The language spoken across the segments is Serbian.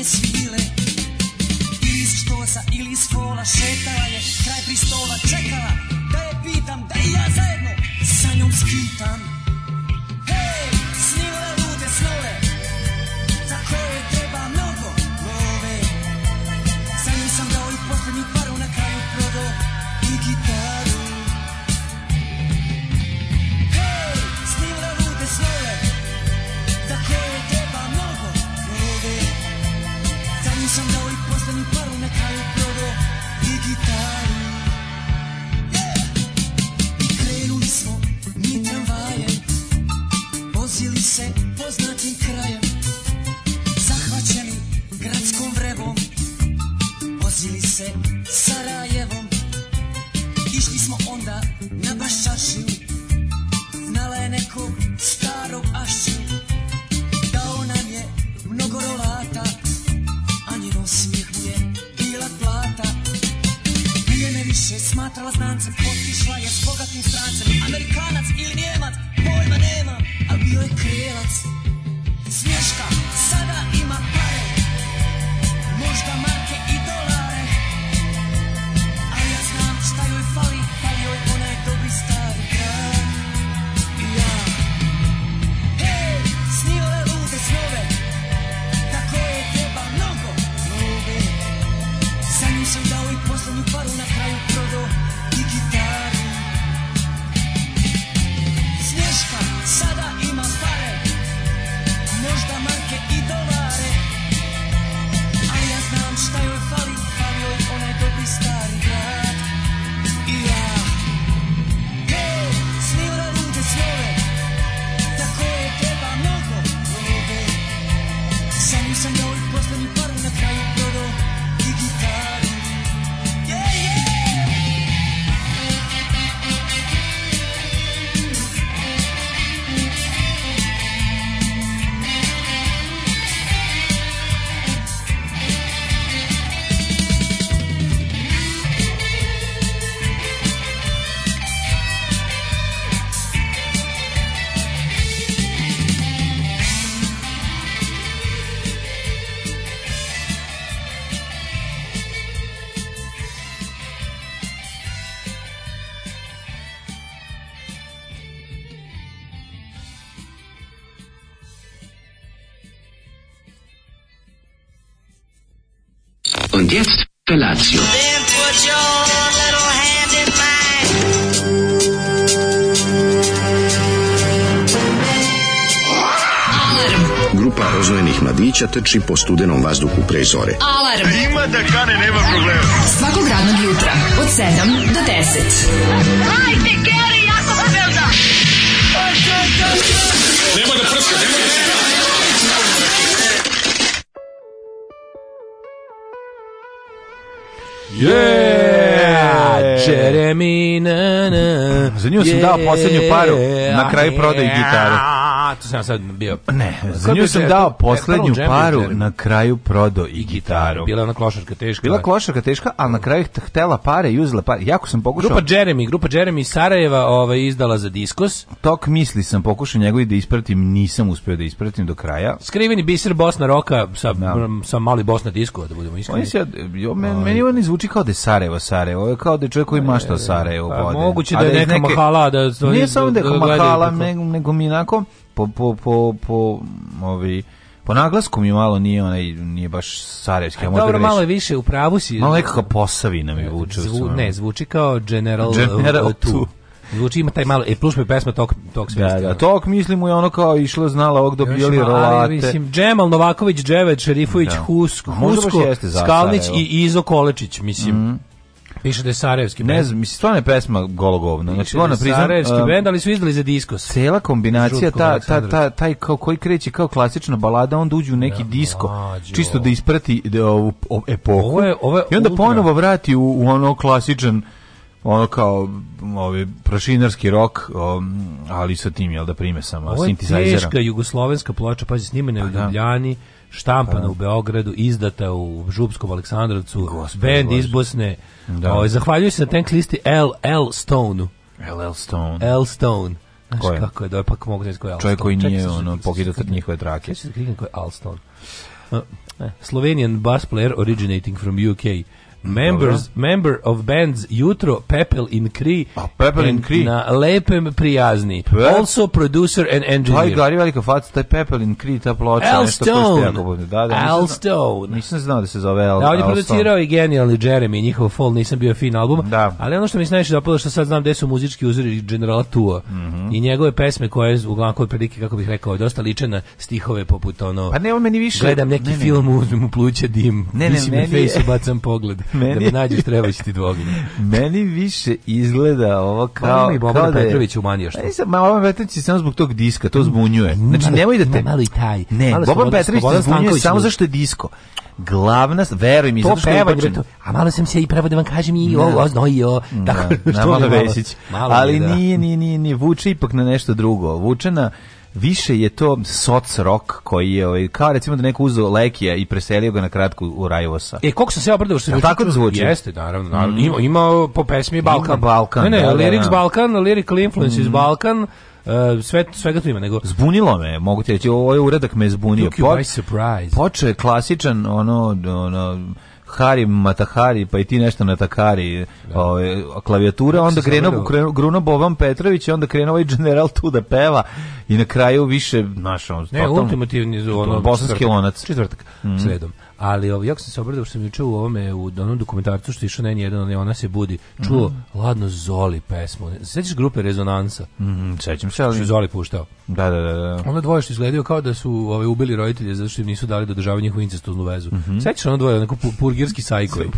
les suit. mladića trči po studenom vazduhu pre zore. Alarm! ima da kane, nema problema. Svakog radnog jutra, od 7 do 10. Hajde, Geri, jako se pa velda! Nema da prska, nema da prska! Yeah! Jeremy, na, na. Za nju sam yeah, dao poslednju paru na kraju prodaje gitare sam sad bio. Ne, za nju sam dao poslednju paru, na kraju prodo i gitaru. Bila ona klošarka teška. Bila da. klošarka teška, a na kraju htela pare i uzela pare. Jako sam pokušao. Grupa Jeremy, grupa Jeremy Sarajeva ovaj, izdala za diskos. Tok misli sam pokušao njegovi da ispratim, nisam uspeo da ispratim do kraja. Skriveni biser Bosna roka sa, da. sa mali Bosna disko, da budemo iskreni. Sad, jo, men, um, meni ovaj- on ne zvuči kao da je Sarajevo, Sarajevo. Kao da je čovjek koji mašta o e, Sarajevo. Pa moguće da je da neka mahala. Da, nije samo da je mahala, nego mi onako po, po, po, po ovi, po naglasku mi malo nije onaj nije baš sarajevski, a možda Dobro, da malo više u pravu si. Malo neka posavina mi e, vuče. Zvu, ne, zvuči kao General, General e, tu. Zvuči ima taj malo e plus mi pesma tok tok sve. Da, da, tok mislim je ono kao išla, znala ovog dobili da rolate. Mislim Džemal Novaković, Dževed, Šerifović, da. Husk, Husko, Skalnić i Izo Kolečić, mislim. Mm Piše da je Sarajevski band. Ne znam, mislim, stvarno je pesma gologovna. Znači, da ona priznam... Sarajevski uh, band, ali su izdali za diskos. Cela kombinacija, ta, ta, ta, taj kao, koji kreće kao klasična balada, onda uđe u neki ja, disko, mađo. čisto da isprati da, ovu epohu. Ovo je, ovo je I onda ultra. ponovo vrati u, u ono klasičan ono kao ovaj prašinarski rok, um, ali sa tim jel da prime samo sintetizer. Ovo je teška jugoslovenska ploča, pazi snimena u pa da. Ljubljani. Da štampana u Beogradu, izdata u Župskom Aleksandrovcu, bend iz Bosne. Da. O, zahvaljuju se na tank listi LL Stone. LL Stone. L Stone. Znaš kako je, da pa mogu reći koji je Čovjek koji nije Čekaj, ono, pokidao njihove trake. Čekaj se koji je Alston. Uh, Slovenian bass player originating from UK. Members, Dobro. member of bands Jutro, Pepel in Kri. A Pepel in Kri. Na lepem prijazni. Pe? Also producer and engineer. Taj gari velika faca, taj Pepel in Kri, ta ploča. Al nešto Stone. Jako bude. Da, da, Al nisam, Stone. Nisam znao da se zove Al, da, on je producirao i genijalni Jeremy, njihov Fall, nisam bio fin album. Da. Ali ono što mi se najviše dopalo, što sad znam gde su muzički uzori generala Tua. Mm -hmm. I njegove pesme koje, uglavnom koje prilike, kako bih rekao, dosta liče na stihove poput ono... Pa ne, on meni više... Gledam neki ne, ne, film, uzmem u pluće dim, ne, ne, visim na fejsu, bacam pogled meni, da me nađeš treba će ti dvoginje. Meni više izgleda ovo kao... Ovo i Boban da Petrović umanio što. Nisam, Boban Petrović je samo zbog tog diska, to zbunjuje. Znači, nemoj da te... Malo i taj. Ne, Boban Petrović te zbunjuje samo zašto je disko glavna verujem, mi zato što peva, je to, a malo sam se i pravo da vam kažem i o oznojio da, tako da, što malo, malo, ali da. nije nije nije, nije vuče ipak na nešto drugo vuče na više je to soc rock koji je ovaj kao recimo da neko uzeo Lekija i preselio ga na kratko u Rajvosa. E kako se sve obrdo što zvuči? Tako da zvuči. Jeste, naravno, naravno. Mm. Ima, ima po pesmi Balkan. Ima Balkan. Ne, ne, da, da, lyrics da, Balkan, lyrical influence mm. iz Balkan. Uh, sve, svega tu ima, nego... Zbunilo me, mogu ti reći, ovaj uredak me zbunio. Took you by surprise. Počeo je klasičan, ono, ono Hari Matahari, pa i ti nešto na Takari, da. ove, ovaj, klavijatura, onda krenuo krenu, Gruno Boban Petrović i onda krenuo ovaj general tu da peva i na kraju više, znaš, on, ne, totalno, ultimativni zu, ono, bosanski lonac. Četvrtak, mm. sledom. Ali ovaj, jako sam se obradao što sam čuo u ovome, u onom dokumentarcu što je išao na jedan, ona se budi, čuo mm. Ladno Zoli pesmu. Sećaš grupe Rezonansa? Mm, sećam se, ali... Što je Zoli puštao. Da, da, da. da. Ono dvoje što izgledaju kao da su ovaj, ubili roditelje zato što im nisu dali da održavaju njihovu incestoznu vezu. Mm -hmm. Sećaš ono dvoje, onako pu, purgirski sajkovi.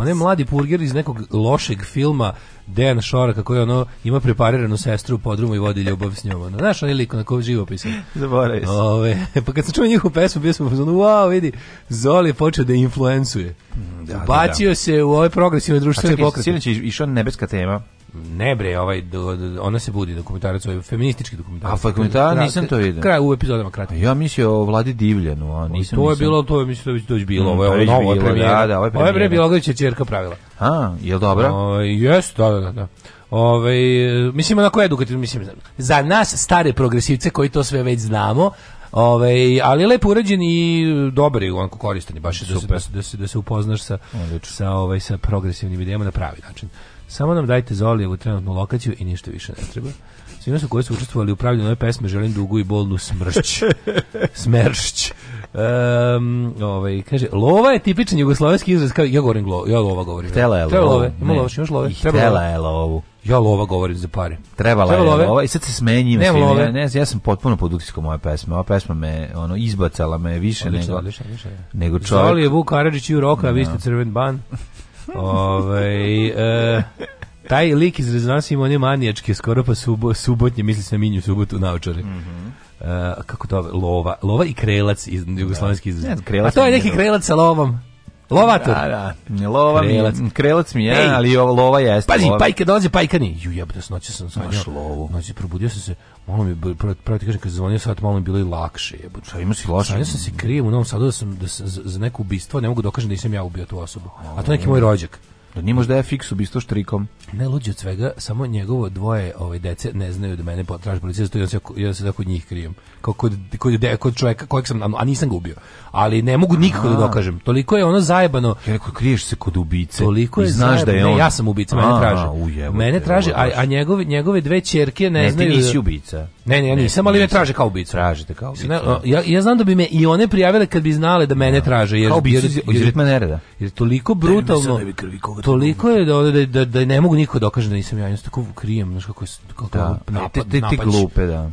Onaj mladi purgir iz nekog lošeg filma Dejan Šoraka koji ono ima prepariranu sestru u podrumu i vodi ljubav s njom. Ono. Znaš na lik onako živopisan? Zaboravio sam. Ove, pa kad sam čuo njihovu pesmu, bio sam ono, wow, vidi, Zoli je počeo da influencuje. Mm, da, da, da, Bacio da, da. se u ove progresivne društvene pokrete. Sinoć je išla nebeska tema Ne bre, ovaj, ona se budi dokumentarac, ovaj feministički dokumentarac. A dokumentar, nisam to vidio. Kraj u epizodama kratko. Ja mislio o Vladi Divljanu, a pa nisam. To je nisam... bilo, to je mislio da bi to bilo, ovo je mm, novo premijera. Da, da, ovo je premijera. Ovo je bila ćerka pravila. A, je dobro? jest, da, da, da. Ove, mislim, onako edukativno, mislim, za nas stare progresivce koji to sve već znamo, Ove, ali je lepo urađen i dobar je onako koristan baš je da, da se, da se, da se upoznaš sa, Odlično. sa, ovaj, sa progresivnim idejama na pravi način. Samo nam dajte Zolijevu trenutnu lokaciju i ništa više ne treba. Svima su koji su učestvovali u pravljenju ove pesme želim dugu i bolnu smršć. Smršć. Um, ovaj, kaže, lova je tipičan jugoslovenski izraz, kao, ja govorim lo, ja lova govorim. Htela je lova. Treba love, ima lovaš, imaš love. I treba htela je lovu. Ja lova govorim za pare. Trebala Treba je love. lova i sad se smenjim. Ne, love. Ja, ne, ja sam potpuno pod utiskom ove pesme. Ova pesma me ono, izbacala me više odlično, nego, odlično, više. nego čovjek. Zoli je Vuk Karadžić i Uroka, no. vi ste da. crven ban. Ovaj e, taj lik iz rezonansa ima one manijačke skoro pa subo, subotnje, misli se na minju subotu naučare. Mm -hmm. E, uh, kako to lova, lova i krelac iz da. jugoslovenski izraz. Ne, krelac. A to je neki krelac sa lovom. Lovator. Da, da. Lova krelac. mi, krelac mi je, Ej. ali ova lova jeste. Pazi, lova. pajke dolaze, pajkani. Ju jebote, s noći sam sanjao. lovu. Noći probudio sam se, malo mi pravo pra, pra, ti kažem kad zvonio sat, malo mi bilo i lakše, jebote. Šta ima si lakše? Ja sam se krijem u Novom Sadu da sam da sam, za neko ubistvo, ne mogu da dokažem da nisam ja ubio tu osobu. A to neki moj rođak. Da ni možda je fiks ubistvo štrikom. Ne luđi od svega, samo njegovo dvoje ove dece ne znaju da mene potraže policija, zato ja se, ja se tako od njih krijem kao kod, kod, kod čovjeka kojeg sam, a nisam ga ubio. Ali ne mogu nikako da dokažem. Toliko je ono zajebano. Jer rekao, kriješ se kod ubice. Toliko je I znaš zajebano. da je on. Ne, ja sam ubica, mene traže. mene traže, a, a njegove, njegove dve čerke ne, ne znaju... Ne, ti nisi da- ubica. Ne, ne, ja nisam, ali me traže kao ubicu. Tražite kao ubicu. Ja, ja znam da bi me i one prijavile kad bi znale da mene traže. Jer, kao ubicu iz ritma nereda. Jer toliko brutalno, da toliko je da, da, da, da ne mogu niko da dokažem da nisam ja. Ja tako krijem, znaš kako je... Kako da, napad, te, te, te glupe, da.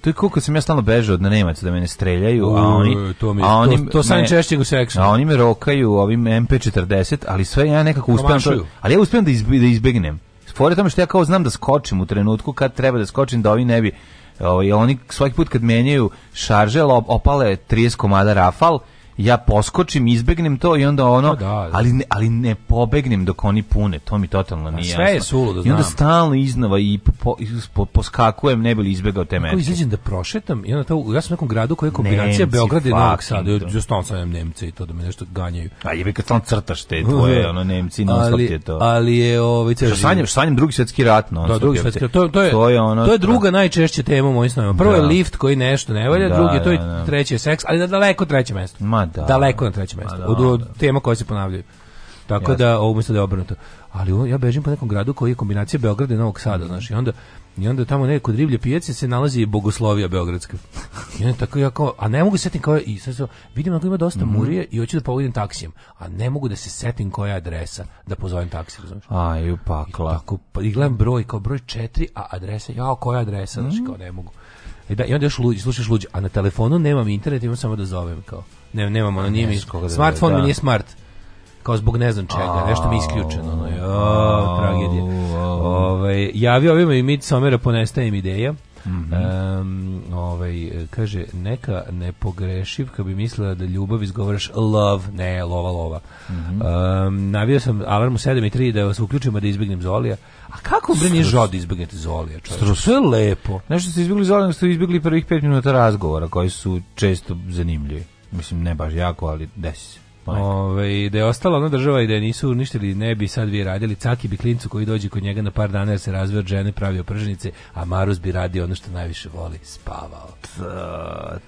To je kako sam ja stalno bežao od Nemaca da mene streljaju, a oni to mi, a oni to, to sam češće u seksu. A oni me rokaju ovim MP40, ali sve ja nekako uspijem to, ali ja uspijem da, izbe, da izbegnem. Fore tome što ja kao znam da skočim u trenutku kad treba da skočim da ovi ne bi. Ovaj oni svaki put kad menjaju šarže opale 30 komada Rafal ja poskočim, izbegnem to i onda ono, da, da, ali ne, ali ne pobegnem dok oni pune, to mi totalno nije sve jasno. Sve je suludo, znam. I onda stalno iznova i po, po, poskakujem, ne bih li izbegao te metke. Kako izađem da prošetam, i onda to, ja sam u nekom gradu koja je kombinacija Nemci, Beograda i Novog Sada, ja stalno sam Nemce i to da me nešto ganjaju. A jebe kad stalno crtaš te tvoje, ono, Nemci, non ali, je to. Ali je, ovaj, što ceo sanjam, sanjam drugi svetski rat, no, da, drugi svetski rat, to, to, je, to je, ono, to je da. druga najčešća tema u mojim snovima. Prvo da. je lift koji nešto ne valja, da, drugi, to da, je treće seks, ali na daleko treće mesto. Ma da. daleko na trećem mjestu. Pa od, da, od da. tema koje se ponavljaju. Tako Jasne. da ovo mislim da je obrnuto. Ali ja bežim po nekom gradu koji je kombinacija Beograda i Novog Sada, mm. znaš, i onda I onda tamo nekod riblje pijace se nalazi bogoslovija beogradska. I onda tako jako, a ne mogu da setim kao i sad, sad vidim da ima dosta mm -hmm. murije i hoću da pogodim taksijem, a ne mogu da se setim koja je adresa da pozovem taksi, razumiješ? Aj, upakla. I, tako, pa, i gledam broj, kao broj 4, a adresa, ja, koja je adresa, mm -hmm. znači kao ne mogu. I, da, I onda još luđi, slušaš luđi, a na telefonu nemam internet, imam samo da zovem, kao. Ne, nemam, ono, nije mi, da smartphone mi da. nije smart kao zbog ne znam čega, nešto mi isključeno, ono, jo, tragedija. Ovaj javio ovima i mit somera ponestaje im ideja. Mm -hmm. um, ovaj, kaže, neka nepogrešivka bi mislila da ljubav izgovaraš love, ne, lova, lova. Mm -hmm. um, navio sam alarm u 7 i 3 da vas uključimo da izbjegnem Zolija. A kako bre nije žao da izbjegnete Zolija? Strus. Sve lepo. Nešto ste izbjegli Zolija, ste izbjegli prvih 5 minuta razgovora koji su često zanimljivi. Mislim, ne baš jako, ali desi se. Ove, ovaj, da je ostala ona država i da je nisu uništili, ne bi sad vi radili. Caki bi klincu koji dođe kod njega na par dana jer se razvio od žene, pravio prženice, a Marus bi radio ono što najviše voli, spavao. To,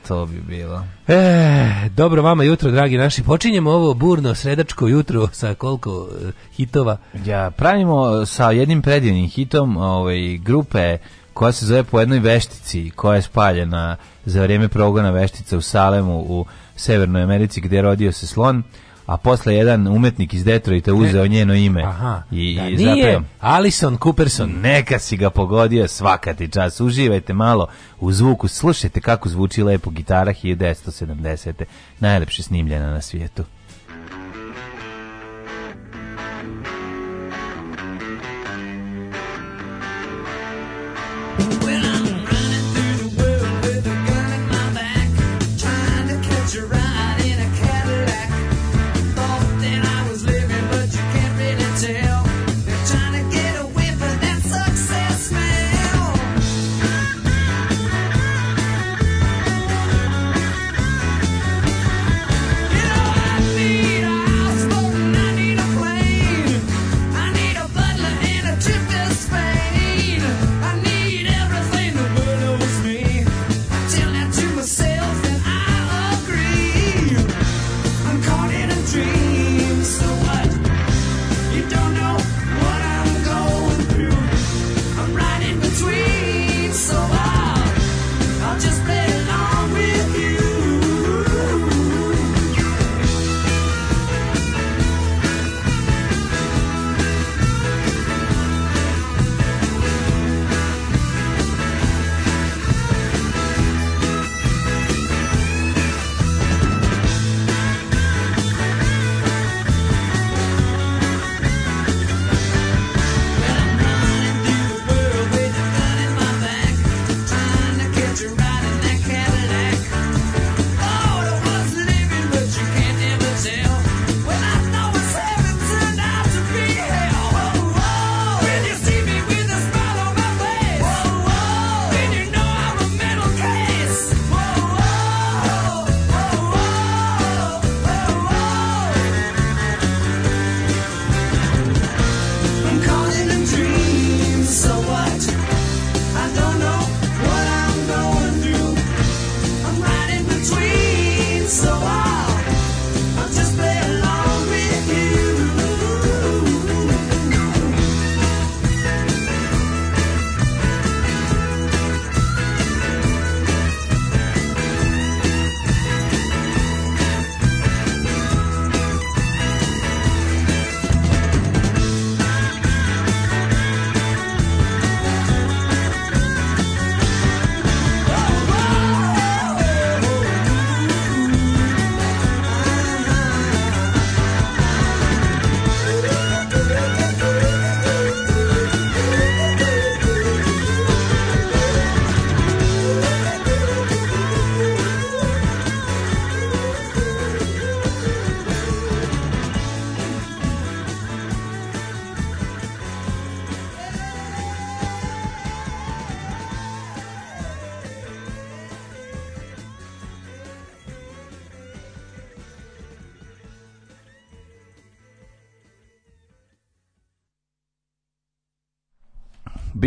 to bi bilo. E, dobro vama jutro, dragi naši. Počinjemo ovo burno sredačko jutro sa koliko e, hitova? Ja, pravimo sa jednim predivnim hitom ovaj, grupe koja se zove po jednoj veštici koja je spaljena za vrijeme progona veštica u Salemu u Severnoj Americi gde je rodio se slon a posle jedan umetnik iz Detroita uzeo ne. njeno ime. Aha. I, da, i nije Alison Cooperson. Neka si ga pogodio svaka ti čas. Uživajte malo u zvuku. Slušajte kako zvuči lepo gitara 1970. Najlepše snimljena na svijetu.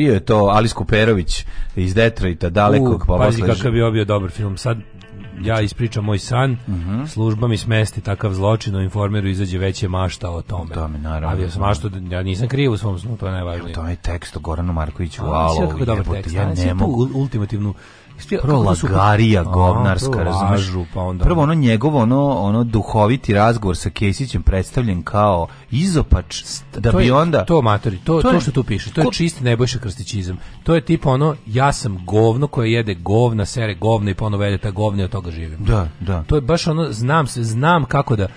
bio je to Alis Kuperović iz Detroita, daleko. U, pa pazi kakav bi bio dobar film. Sad ja ispričam moj san, uh mhm. -huh. služba mi smesti takav zločin, u da informeru izađe veće mašta o tome. O tome, naravno. Ali ja sam mašta, ja nisam kriv u svom snu, to je najvažnije. To je tekst o Goranu Markoviću, wow, je dobar tekst. Ja ne mogu. ultimativnu prvo lagarija govnarska, razumeš? Pa onda. Prvo ono njegovo ono ono duhoviti razgovor sa Kesićem predstavljen kao izopač da to bi je, onda to matori, to, to, to što tu piše, to ko... je čisti nebojša krstićizam. To je tipa ono ja sam govno koje jede govna, sere govna i ponovo jede ta govna i od toga živim. Da, da. To je baš ono znam se, znam kako da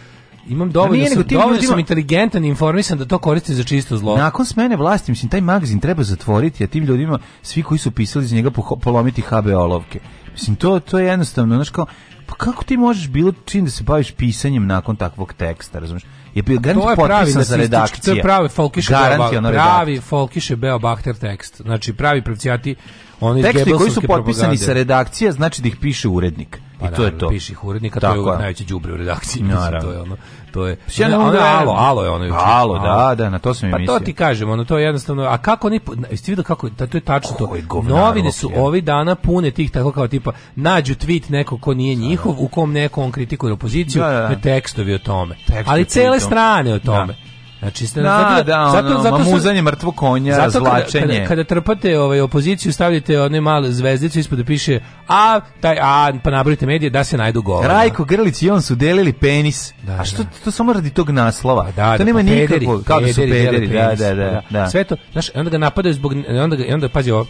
imam dovoljno, nije, da sam, dovoljno ljudima... sam inteligentan i informisan da to koristi za čisto zlo. Nakon smene vlasti, mislim, taj magazin treba zatvoriti, a tim ljudima, svi koji su pisali iz njega, polomiti HB olovke. Mislim, to, to je jednostavno, znaš kao, pa kako ti možeš bilo čim da se baviš pisanjem nakon takvog teksta, razumiješ? Je bio garant potpisan za redakciju. To je pravi folkiše Beobahter, pravi folkiše Beobahter tekst. Znači, pravi pravcijati oni Teksti koji su potpisani propagande. sa redakcije, znači da ih piše urednik. Pa, I to je to. Piših urednika, Tako, to je najveće đubre u redakciji. Mislim, To je ono, to je. Ja ne, ono, ono, da- alo, alo je ono juče. Alo, da, da, na to sam i pa mislio. Pa to ti kažem, ono to je jednostavno, a kako ni jeste vidio kako da, to je tačno to. Novine su je. ovih dana pune tih tako kao tipa nađu tweet nekog ko nije da, da. njihov, u kom neko on kritikuje opoziciju, da, da, da. tekstovi o tome. Tekstovi Ali cele strane o tome. Znači, da, zato, da-, da, zato, ono, zato, mamuzanje mrtvo konja, zato razvlačenje. Kada, kada, kada, trpate ovaj, opoziciju, stavljate one male zvezdice ispod da piše a, taj a, pa nabrojite medije da se najdu govor. Rajko Grlić i on su delili penis. Da, da. a što da. to samo radi tog naslova? Pa da, to da, nema pa nikakvog, kao da su pederi, da, da, da, da, Sve to, znaš, onda ga napadaju zbog, onda, ga, onda pazi ovo,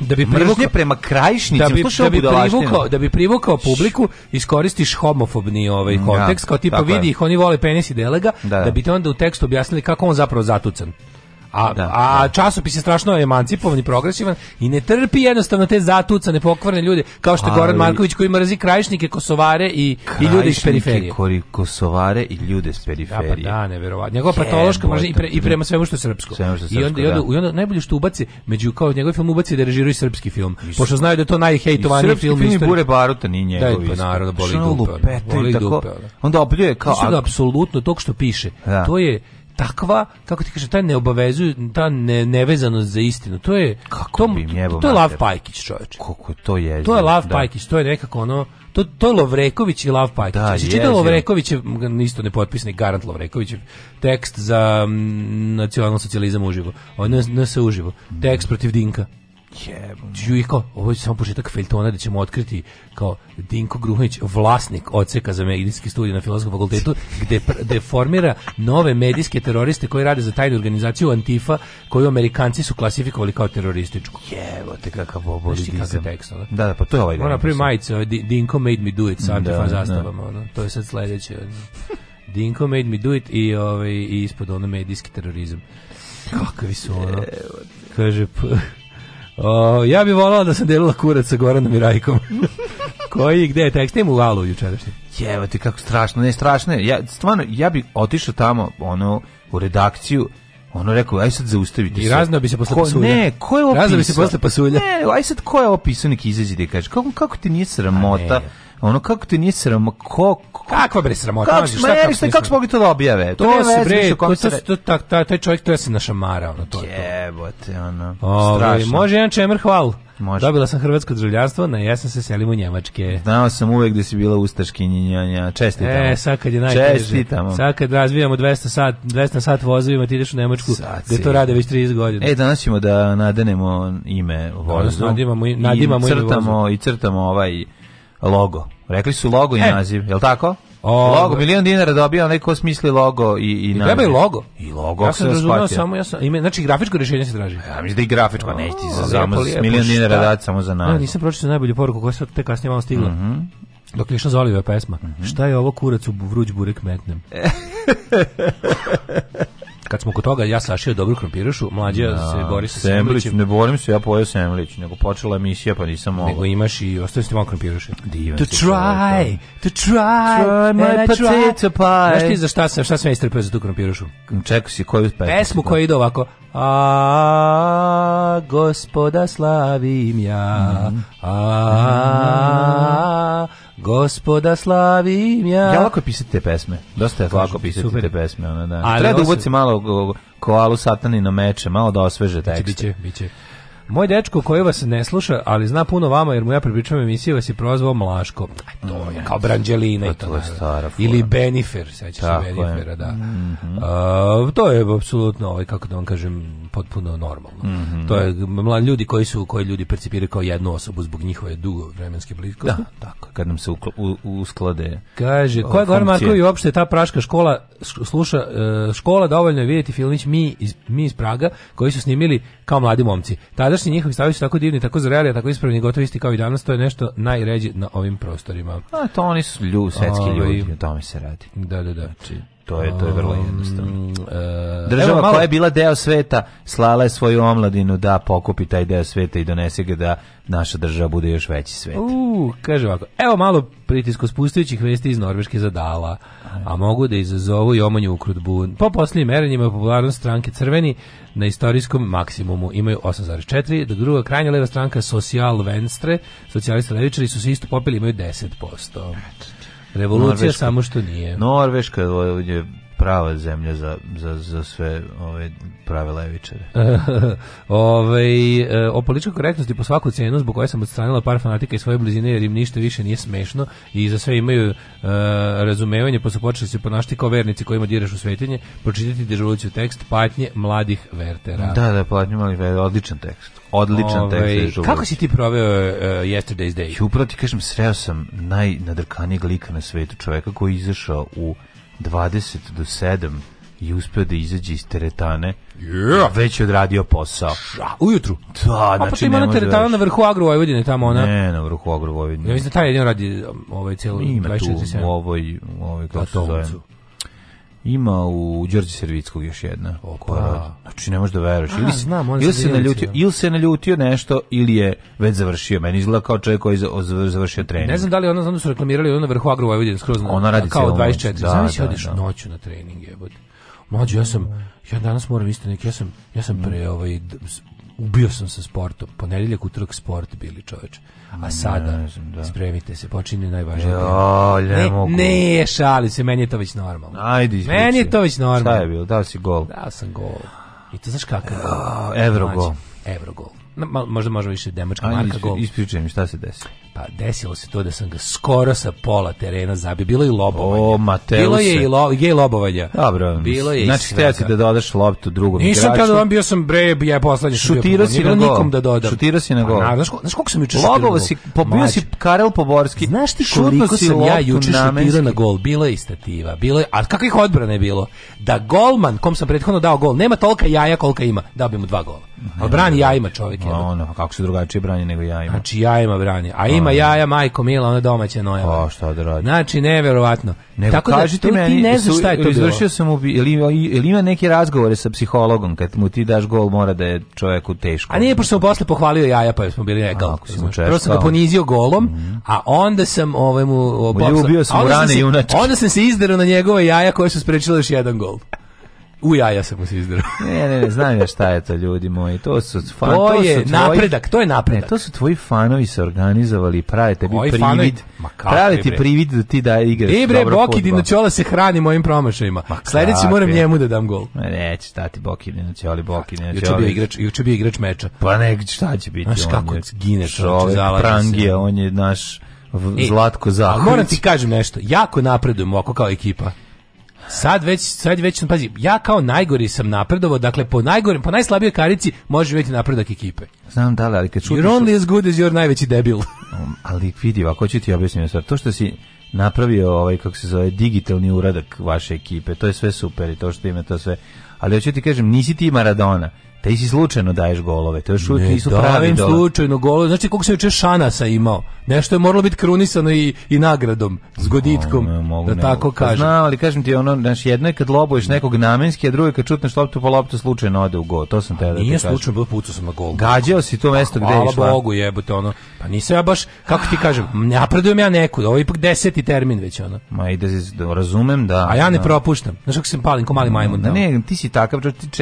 Da, da, da, da bi privukao prema krajišnicima, da bi, da bi privukao, da bi privukao publiku, iskoristiš homofobni ovaj mm, kontekst, kao tipa vidi ih, oni vole penisi i delega, da, da. da bi te onda u tekstu objasnili kako on zapravo zatucan. A, da, a da. časopis je strašno emancipovan i progresivan i ne trpi jednostavno te zatucane pokvarne ljude kao što je Goran Marković koji mrzi krajišnike, kosovare i, i ljude iz periferije. Krajišnike, kosovare i ljude iz periferije. Da, pa da, neverovatno. Njegova patološka mržnja i, pre, i da. prema svemu što je srpsko. Svemu što je srpsko, I onda, da. I onda najbolje što ubaci, među kao njegov film ubaci da režiruje srpski film. I pošto znaju da je to najhejtovaniji film u istoriji. Bure Baruta ni da, njegovi. Da, pa naravno, boli dupe. Boli dupe. Da. Onda obljuje kao... Mislim da apsolutno to što piše, to je takva, kako ti kažeš ta neobavezu, ta ne, nevezanost za istinu. To je kako to, bi to, to je Lav Pajkić, čoveče. Kako to je. To je Lav da. Pajkić, to je nekako ono to, to Lovreković i Lav Pajkić. Da, Jesi čitao Lovreković, isto nepotpisni Garant Lovreković tekst za mm, nacionalno socijalizam uživo, on ne, ne se uživo, tekst protiv Dinka. Đujko, ovo je samo početak feljtona da ćemo otkriti kao Dinko Gruhanić, vlasnik odseka za medijski studij na Filozofskom fakultetu, gde, gde formira nove medijske teroriste koji rade za tajnu organizaciju Antifa, koju Amerikanci su klasifikovali kao terorističku. Jevo te kakav obolidizam. Da, da, pa to je ovaj. Ona prvi majice, ovaj, Dinko made me do it sa Antifa da, zastavama. Da. Ono. To je sad sledeće. Dinko made me do it i, ovaj, i ispod ono medijski terorizam. Kakavi su ono. Kaže, O, ja bih volala da sam delila kurac sa Goranom i Rajkom. Koji, gde je tekst? Ima u alu jučerašnji. Jevo ti kako strašno, ne strašno. Ja, stvarno, ja bih otišao tamo, ono, u redakciju, ono rekao, aj sad zaustavite se. I raznao bi se posle ko, pasulja. Ne, ko je opisao? Raznao bi se posle pasulja. Ne, aj sad ko je opisao neki izađe da kaže, kako, kako ti nije sramota? Ono kako ti nije sram, ko, ko kakva bre sramota? Kako, šta, kako, kako, kako smo mogli to da objave? To, to je se bre, to, to, to, tak, taj, taj čovjek to ja se našamara, ono to. Jebote, ono. Ove, strašno. Može jedan čemer hval. Može. Dobila sam hrvatsko državljanstvo, na jesen se selim u Njemačke. Znao sam uvek da si bila ustaškinja njanja. Čestitamo. E, sad kad je najteže. Čestitamo. Sad kad razvijamo 200 sat, 200 sat vozovima, ti ideš u Njemačku, gde to rade već 30 godina. E, danas ćemo da nadenemo ime vozu. Danas nadimamo, nadimamo i crtamo, ime vozu. I crtamo ovaj logo. Rekli su logo i e. naziv, je li tako? O, logo, milion dinara dobio onaj smisli logo i, i, I treba i logo. I logo, ja sam razumio samo, ja sam, ime, znači grafičko rješenje se traži. Ja mislim da i grafičko, o, neći za samo milion dinara dati samo za naziv. Ja, nisam pročitao najbolju poruku koja se te kasnije malo stigla. Mm -hmm. Dok je za Olive pesma. Mm -hmm. Šta je ovo kurac u vruć burek metnem? kad smo kod toga ja sašio dobru krompirašu, mlađa da, se bori sa semlićem. ne borim se, ja pojeo semlić, nego počela emisija pa nisam mogao. Nego imaš i ostaje ti malo krompiraša. Divan to try, da. to try, try my potato pie. Znaš ti za šta sam, šta sam ja istrpeo za tu krompirašu? Čekaj si, koju pesmu? Pesmu koja ide ovako, a gospoda slavim ja, mhm. a, a, a Gospoda slavim ja. Ja lako pisati te pesme. Dosta je lako pisati super. te pesme, ona da. Ali Treba da ubaci malo koalu satani na meče, malo da osveže znači, tekst. Biće, biće, biće. Moj dečko koji vas ne sluša, ali zna puno vama jer mu ja prepričavam emisiju, vas je prozvao Mlaško. A to je kao Branđelina i to. to je stara Ili Benifer, sećaš se Benifera, da. Mm -hmm. A, to je apsolutno, ovaj kako da vam kažem, potpuno normalno. Mm -hmm. To je mladi ljudi koji su koji ljudi percipiraju kao jednu osobu zbog njihove dugo vremenske bliskosti. Da, tako kad nam se ukl, u, usklade. Kaže, koja je Goran Marković uopšte ta praška škola sluša e, škola dovoljno je vidjeti filmić mi iz, mi iz Praga koji su snimili kao mladi momci. Tadašnji njihovi stavi su tako divni, tako zreli, tako ispravni, gotovi isti kao i danas, to je nešto najređe na ovim prostorima. A to oni su ljudi, svetski ovaj. ljudi, o tome se radi. Da, da, da. Znači, To je to je vrlo um, jednostavno. Uh, država Evo, malo... koja je bila deo sveta slala je svoju omladinu da pokupi taj deo sveta i donese ga da naša država bude još veći svet. U, kaže ovako. Evo malo pritisku spustujućih vesti iz Norveške zadala, a mogu da izazovu i omanju u krutbun. Po posljednjim merenjima popularnost stranke Crveni na istorijskom maksimumu imaju 8,4, dok druga krajnja leva stranka Social Venstre, socijalisti levičari su se isto popili imaju 10%. Revolucija Norveška. samo što nije. Norveška je prava zemlja za, za, za sve ove prave levičare. ove, e, o političkoj korektnosti po svaku cenu, zbog koje sam odstranila par fanatika iz svoje blizine, jer im ništa više nije smešno i za sve imaju uh, razumevanje, posle pa počeli se ponašati kao vernici kojima diraš u svetljenje, pročitati deževoluciju tekst Patnje mladih vertera. Da, da, Patnje mladih vertera, odličan tekst. Odličan ove, tekst. Kako si ti proveo uh, Yesterday's Day? Upravo ti kažem, sreo sam najnadrkanijeg lika na svetu čoveka koji je izašao u 20 do 7 i uspeo da izađe iz teretane, yeah. već je odradio posao. Ša, ujutru? Da, A, pa znači pa što ima na teretana da na vrhu Agro Vojvodine tamo ona? Ne, na vrhu Agro Vojvodine. Ja mislim da taj jedin radi um, ovaj cijelu 24 Ima tu u ovoj, u ovoj kako se zove. Ima u Đorđe Servickog još jedna. Opa. Pa, znači ne možeš da veruješ. Ili, znam, ili se naljutio, da. ili se naljutio nešto ili je već završio. Meni izgleda kao čovjek koji je završio trening. Ne znam da li ona znam da su reklamirali ona vrhu Agro Vojvodine skroz. Ona radi kao 24. Da, Zavisi da, da, odiš da. noću na trening jebote. Mlađi, ja sam, ja danas moram isto neki, ja sam, ja sam pre, ovaj, ubio sam sa sportom. Ponedeljak, utorak, sport bili čoveče. A sada, ne znam, da. spremite se, počinje najvažnije. Jo, ne, mogu. ne, šali se, meni je to već normalno. Ajde, izvuci. Meni je to već normalno. Šta je bilo? Dao si gol. Dao sam gol. I to znaš kakav? Evrogol. Evrogol. Mal, možda možemo više demočka Ajde, marka gol. Ispričaj mi šta se desilo. Pa desilo se to da sam ga skoro sa pola terena zabio. Bilo je i lobovanje. O, Mateuse. Bilo je i, lo, je i lobovanja. Dobro. Bilo je znači, htio si da dodaš loptu drugom igraču. Nisam htio da bio sam bre, je poslednji sam da Šutirao si na pa, gol. Da dodam. Šutira si na gol. Pa, znaš, znaš koliko sam juče šutirao Lobovo si, pobio si Karel Poborski. Znaš ti koliko sam ja juče šutirao na gol? Bilo je i stativa. Bilo je, a kakvih odbrane je bilo? Da golman, kom sam prethodno dao gol, nema tolika jaja kolika ima, da bi mu dva gola. Ali brani jajima čovjek. Je. Ono, kako se drugačije brani nego jajima. Znači jajima brani. A ima jaja, majko Mila, ona domaća noja. O, pa, šta da radi. Znači, neverovatno. Nego, Tako da, kažite meni, ti ne znaš šta je to bilo. sam u, ili, ili ima neke razgovore sa psihologom, kad mu ti daš gol, mora da je čovjeku teško. A nije, pošto sam posle pohvalio jaja, pa smo bili egal. Prvo sam ga ponizio golom, mhm. a onda sam ovaj mu... Ljubio sam u rane junače. Onda sam se izderao na njegove jaja koje su sprečile još jedan gol. U jaja se izdrao. ne, ne, ne, znam ja šta je to, ljudi moji. To su fan, to, to je tvoji, napredak, to je napredak. Ne, to su tvoji fanovi se organizovali i prave tebi Koji privid. Fanovi? prave ti privid da ti da igraš E bre, Bokidin na se hrani mojim promašajima. Sledeći moram njemu da dam gol. Ma neće stati Bokidin na čoli, Bokidin na čoli. Bio igrač, juče bio igrač meča. Pa ne, šta će biti? Znaš kako gine čovek, prangija, on je naš e, Zlatko Zahović. Moram ti kažem nešto, jako napredujemo ako kao ekipa. Sad već, sad već, pazi, ja kao najgori sam napredovao, dakle po najgorim, po najslabijoj karici može vidjeti napredak ekipe. Znam da li, ali kad čutiš... You're only as good as your najveći debil. Um, ali vidi, ako ću ti objasniti sad, to što si napravio ovaj, kako se zove, digitalni uradak vaše ekipe, to je sve super i to što ima to sve, ali hoću ti kažem, nisi ti Maradona, Da i slučajno daješ golove, to još uvijek nisu pravi dola. slučajno golove, znači koliko se juče šanasa imao, nešto je moralo biti krunisano i, i nagradom, s goditkom, o, mogu, da tako ne, pa kažem. Znam, ali kažem ti, ono, znaš, jedno je kad lobuješ nekog namenski, a drugo je kad čutneš loptu, po loptu, slučajno ode u gol. to sam te da Nije slučajno, bilo pucao sam na gol. Gađao si to mesto gde je išla. Bogu jebote, ono, pa nisam ja baš, kako ti kažem, napredujem ja neku, ovo je ipak deseti termin već, ono. Ma i da, da razumem, da. A ja ne da. propuštam, znaš kako sam palim, ko mali majmun. Ne, da. ti si takav,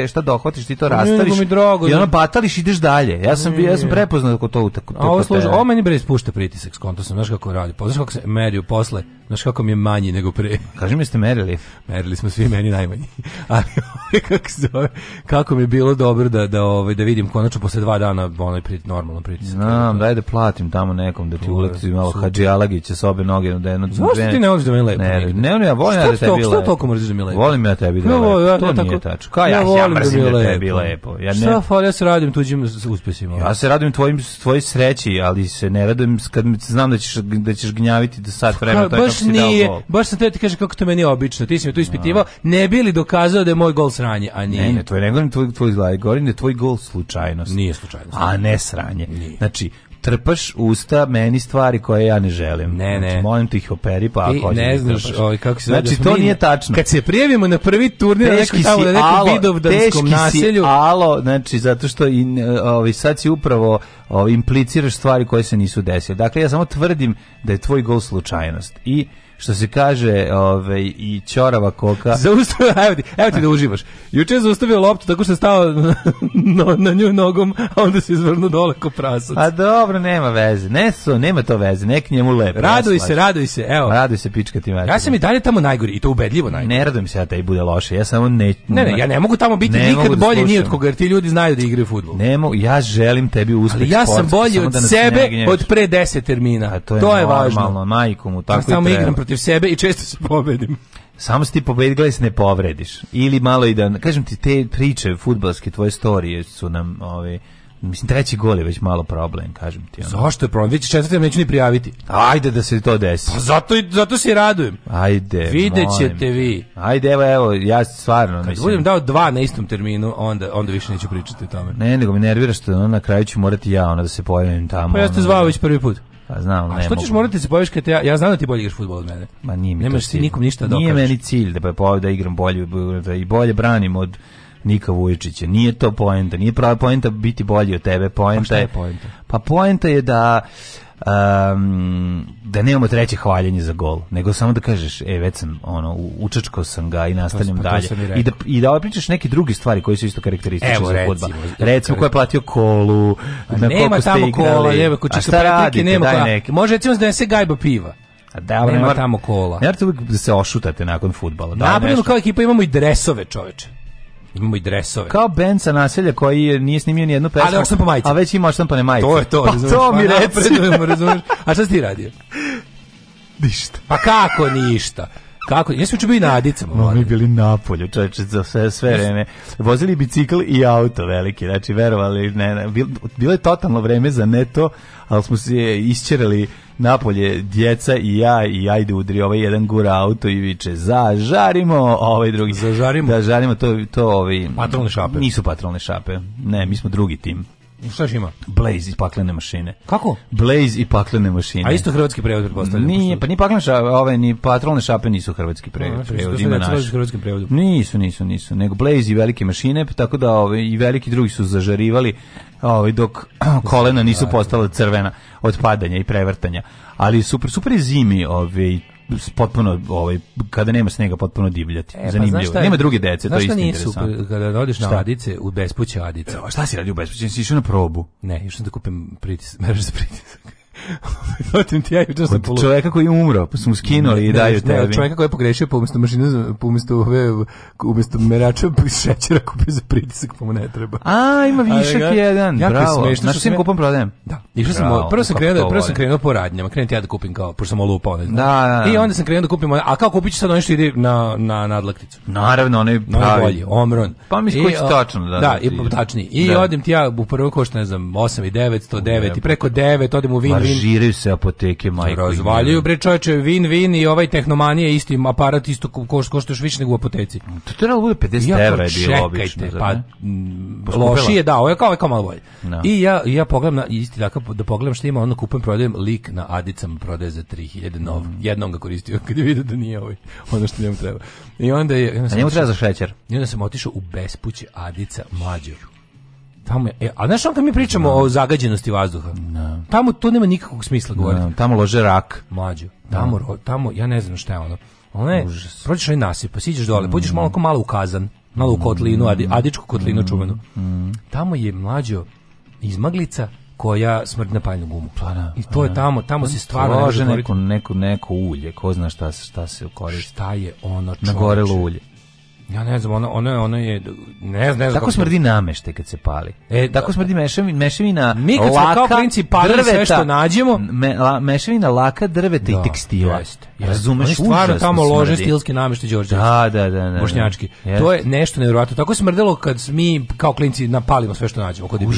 šta dohvatiš, ti to pa rastaviš, batališ. Mi drogo, I ono batališ ideš dalje. Ja sam, ja sam mm. prepoznao kod to utakmicu. A ovo služi, ovo meni bre ispušta pritisak, skonto sam, znaš kako radi. Poznaš kako se meriju posle Znaš kako mi je manji nego pre. Kaži mi ste merili. Merili smo svi meni najmanji. Ali ovaj, kako, se zove, kako mi je bilo dobro da, da, ovaj, da vidim konačno posle dva dana onaj pri normalno pritisak. Znam, daj da platim tamo nekom da ti uleti malo Hadži Alagić sa obe noge. Da jedno, Zašto ti ne voliš da mi lepo? Ne, ne, ne, ja volim ja da tebi lepo. to, toliko mrziš da mi lepo? Volim ja tebi da lepo. To nije tačno. Kao ja, ja da mrzim da tebi lepo. Ja ne, Šta fal, ja se radim tuđim uspesima. Ja se radim tvojim, tvojoj sreći, ali se ne radim kad znam da ćeš, da ćeš gnjaviti do sat vremena. Baš si nije, Baš sam te da ti kaže kako to meni obično. Ti si me tu ispitivao, ne bi li dokazao da je moj gol sranje, a nije. Ne, ne, to je ne govorim tvoj, tvoj, tvoj, da tvoj gol slučajnost. Nije slučajnost. A ne sranje. Nije. Znači, trpaš usta meni stvari koje ja ne želim. Ne, znači, ne. Znači, molim te ih operi, pa ako Ne da znaš, oj, ovaj, kako se Znači, da to nije tačno. Kad se prijavimo na prvi turnir na nekom tamo na nekom vidovdanskom naselju. alo, znači, zato što i ovaj, sad si upravo ovaj, impliciraš stvari koje se nisu desile. Dakle, ja samo tvrdim da je tvoj gol slučajnost. I što se kaže, ovaj i ćorava koka. Zaustavio, evo ti, evo ti da uživaš. Juče je zaustavio loptu tako što je stao na, na, na nju nogom, a onda se izvrnu dole ko prasac. A pa dobro, nema veze. Ne so, nema to veze. Nek njemu lepo. Raduj se, raduj se. Evo. Raduj se pička ti Ja sam i dalje tamo najgori i to ubedljivo najgori. Ne radujem se ja da i bude loše. Ja samo ne Ne, ne, ja ne mogu tamo biti nikad da bolji ni od koga, jer ti ljudi znaju da igraju fudbal. Ne mogu, ja želim tebi uspeh. ja sam bolji od da sebe od pre 10 termina. A to je, to je normalno, važno. majku mu tako i da treba. Samo igram protiv protiv sebe i često se pobedim. Samo se ti pobedi, gledaj se ne povrediš. Ili malo i da, kažem ti, te priče futbalske, tvoje storije su nam, ove, ovaj, mislim, treći gol je već malo problem, kažem ti. Ono. Zašto je problem? Vidite, četvrti neću ni prijaviti. Ajde da se to desi. Pa zato, zato se radujem. Ajde, Vidjet ćete vi. Ajde, evo, evo, ja stvarno... Kad mislim... budem dao dva na istom terminu, onda, onda više neću pričati o tome. Ne, nego mi nervira što na kraju ću morati ja ona da se pojavim tamo. Pa ja ste zvao da- već prvi put. Pa znam, A ne što ćeš mogu. morati da se pojaviš kad ja, ja znam da ti bolje igraš fudbal od mene. Ma nije mi Nemaš to nikom ništa da Nije meni cilj da, pa-, pa, da igram bolje, da i bolje branim od Nika Vujičića. Nije to poenta, nije prava poenta biti bolji od tebe, poenta je... je poenta? Pa poenta je da um, da nemamo treće hvaljenje za gol, nego samo da kažeš, e, već sam, ono, učačkao sam ga i nastavljam pa, dalje. I, I, da, I da pričaš neke druge stvari koje su isto karakteristične Evo, za futbol. Recimo, recimo ko je platio kolu, a na nema ste igrali, kola, jebe, ko šta radite, nema daj neke. Može recimo da ne se gajba piva. A da, nema, nema tamo kola. Ne morate da se ošutate nakon futbala. Da, Napravimo kao ekipa imamo i dresove, čoveče. Imamo i dresove. Kao band sa naselja koji nije snimio ni jednu pesmu. Ali oštampane majice. A već ima oštampane majice. To je to. Pa to mi pa, reci. A šta si ti radio? Ništa. Pa kako ništa? Kako? Ja sam učin bio i na Adicama. No, mi bili na polju, čovječe, za sve, sve vreme. Vozili bicikl i auto veliki, znači, verovali, ne, ne, bilo je totalno vreme za neto, ali smo se isčerali napolje djeca i ja i ajde udri ovaj jedan gura auto i viče zažarimo ovaj drugi zažarimo da žarimo to to ovi patrolne šape nisu patrolne šape ne mi smo drugi tim Šta još ima? Blaze i paklene mašine. Kako? Blaze i paklene mašine. A isto hrvatski prevod pretpostavljam. Nije, pa ni paklene šape, ove, ni patrolne šape nisu hrvatski prevod. A, prevod ima naš. Hrvatski prevod. Nisu, nisu, nisu. Nego Blaze i velike mašine, tako da ove, i veliki drugi su zažarivali ove, dok kolena nisu postala crvena od padanja i prevrtanja. Ali super, super je zimi ove, potpuno ovaj kada nema snega potpuno divljati. E, pa Zanimljivo. Pa, nema druge dece, to je isto interesantno. šta kada rodiš na Adice u bespuća Adice. E, šta si radio u bespuća? Si išao na probu? Ne, išao sam da kupim pritis, mreže za pritisak. Ovaj, Otim ti ja juče sam polu. Čoveka koji je umro, pa su mu skinuli i daju tebi. Ne, čoveka koji je pogrešio, pa umesto mašine, pa umesto ove, umesto merača pa šećera kupio za pritisak, pa mu ne treba. A, ima višak A, jedan, jako bravo. Jako smešno. Znaš što sam kupom prodajem? Da. Išao sam, prvo sam krenuo, prvo sam krenuo po radnjama, krenuo ja da kupim kao, pošto sam olupao. Ne znam. Da, da, da, I onda sam krenuo da kupim, a kako kupit ću sad ono što ide na, na nadlakticu? Naravno, onaj pravi. Najbolji, omron. Pa mi skući tačno. Da, da, da i, tačni. I da. odim ti ja u prvo košta, ne znam, 8 i 9, 109 i preko 9, odim u Vin, Razžiraju se apoteke, majko. Razvaljuju, bre čoveče, win vin i ovaj tehnomanije isti aparat isto ko, ko još više nego u apoteci. To trebalo bude 50 evra je bilo obično. Pa, loši je, da, ovo je kao, kao malo bolje. No. Da. I ja, ja pogledam, na, isti takav, da pogledam što ima, onda kupujem, prodajem lik na Adicama, prodaje za 3000 nov. Mm. Jednom ga koristio kad je vidio da nije ovaj, ono što njemu treba. I onda je... Onda A njemu treba za šećer. I onda sam otišao u bespuće Adica mlađu tamo je, e, a znaš on kad mi pričamo no. Da. o zagađenosti vazduha, no. Da. tamo to nema nikakvog smisla govoriti. No, da, tamo lože rak. Mlađo, tamo, ro, tamo, ja ne znam šta je ono. Ono je, prođeš onaj nasip, pa siđeš dole, pođeš malo mm. malo u kazan, malo u kotlinu, adi, mm. adičku kotlinu mm. čuvenu. Tamo je mlađo izmaglica koja smrdi na paljnu gumu. Pa, I to je tamo, tamo pa se stvarno lože neko, neko, neko ulje, ko zna šta, šta se koristi. Šta je ono Na gorelo ulje. Ja ne znam, ona, ona, ona je, ne znam, ne znam. Tako smrdi namešte kad se pali. E, tako da, smrdi mešavina, mešavina Mi kad laka, kao princi palili drveta, sve što nađemo. Me, la, mešavina laka, drveta da, i tekstila. Jest, jest. Razumeš, Oni tamo smrdi. lože stilske namešte Đorđe. Da, da, da, da, da. Bošnjački. Jest. To je nešto nevjerojatno. Tako smrdelo kad mi kao klinci napalimo sve što nađemo kod je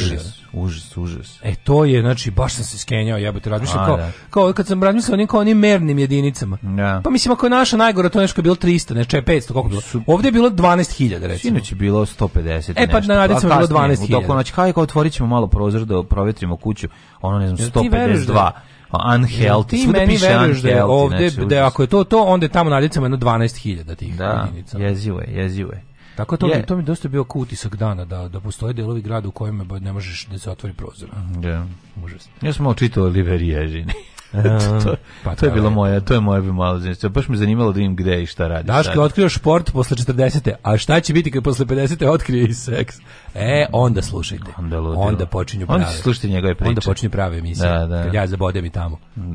Užas, užas. E to je, znači baš sam se skenjao, jebote, razmišljam kao, da. kao kad sam razmišljao onim kao onim mernim jedinicama. Da. Pa mislim ako je naša najgora to nešto bilo 300, nešto znači, je 500, koliko bilo. Ovde je bilo 12.000 recimo. Sinoć je bilo 150 E pa na Nadicama bilo 12.000. Dok noć kao otvorićemo malo prozor da provetrimo kuću, ono ne znam 152 unhealthy. Ti meni veruješ da je ovdje, da znači, da ako je to to, onda je tamo na jedno 12.000 tih da, Jezivo je, jezivo je. Tako to, yeah. to mi dosta bio kutisak dana da da postoje delovi grada u kojima ne možeš da se otvori prozor. Da. Užas. Ja sam malo čitao Oliverijezini. Pa to, pa, to je bilo moje, to je moje bi malo zanimljivo. Baš me zanimalo da im gde i šta radi. Daš kad otkrio šport posle 40. A šta će biti kad posle 50. otkrije i seks? E, onda slušajte. Onda, onda počinju prave. Onda slušajte njegove priče. Onda počinju prave emisije. Da, da. Kad ja zabodem i tamo.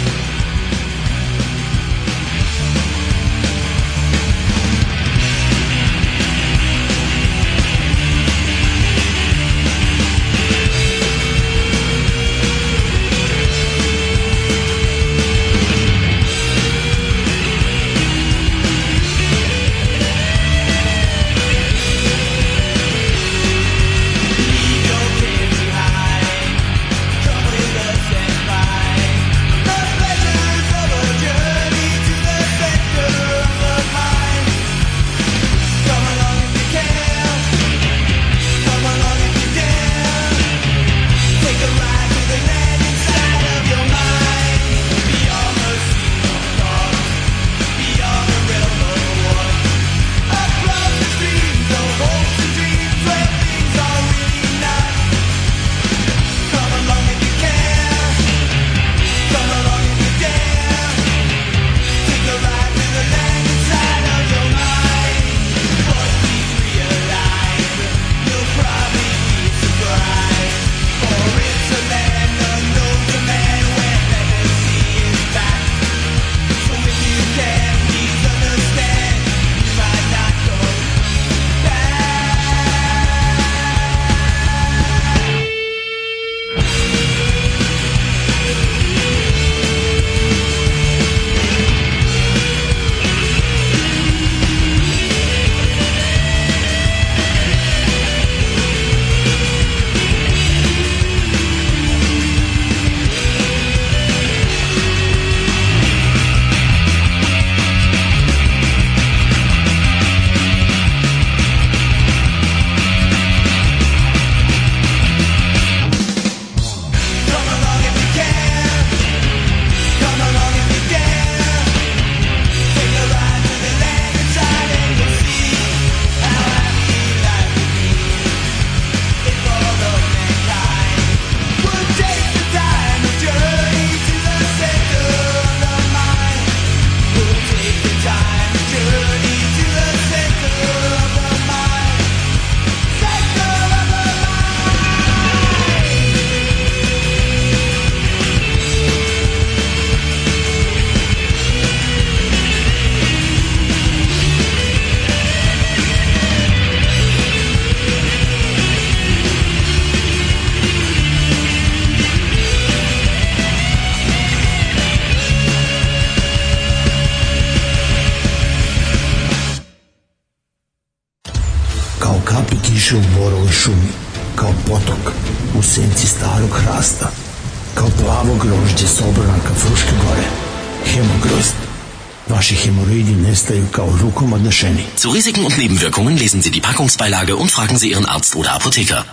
Kakao, so kann man das schön. Zu Risiken und Nebenwirkungen lesen Sie die Packungsbeilage und fragen Sie Ihren Arzt oder Apotheker.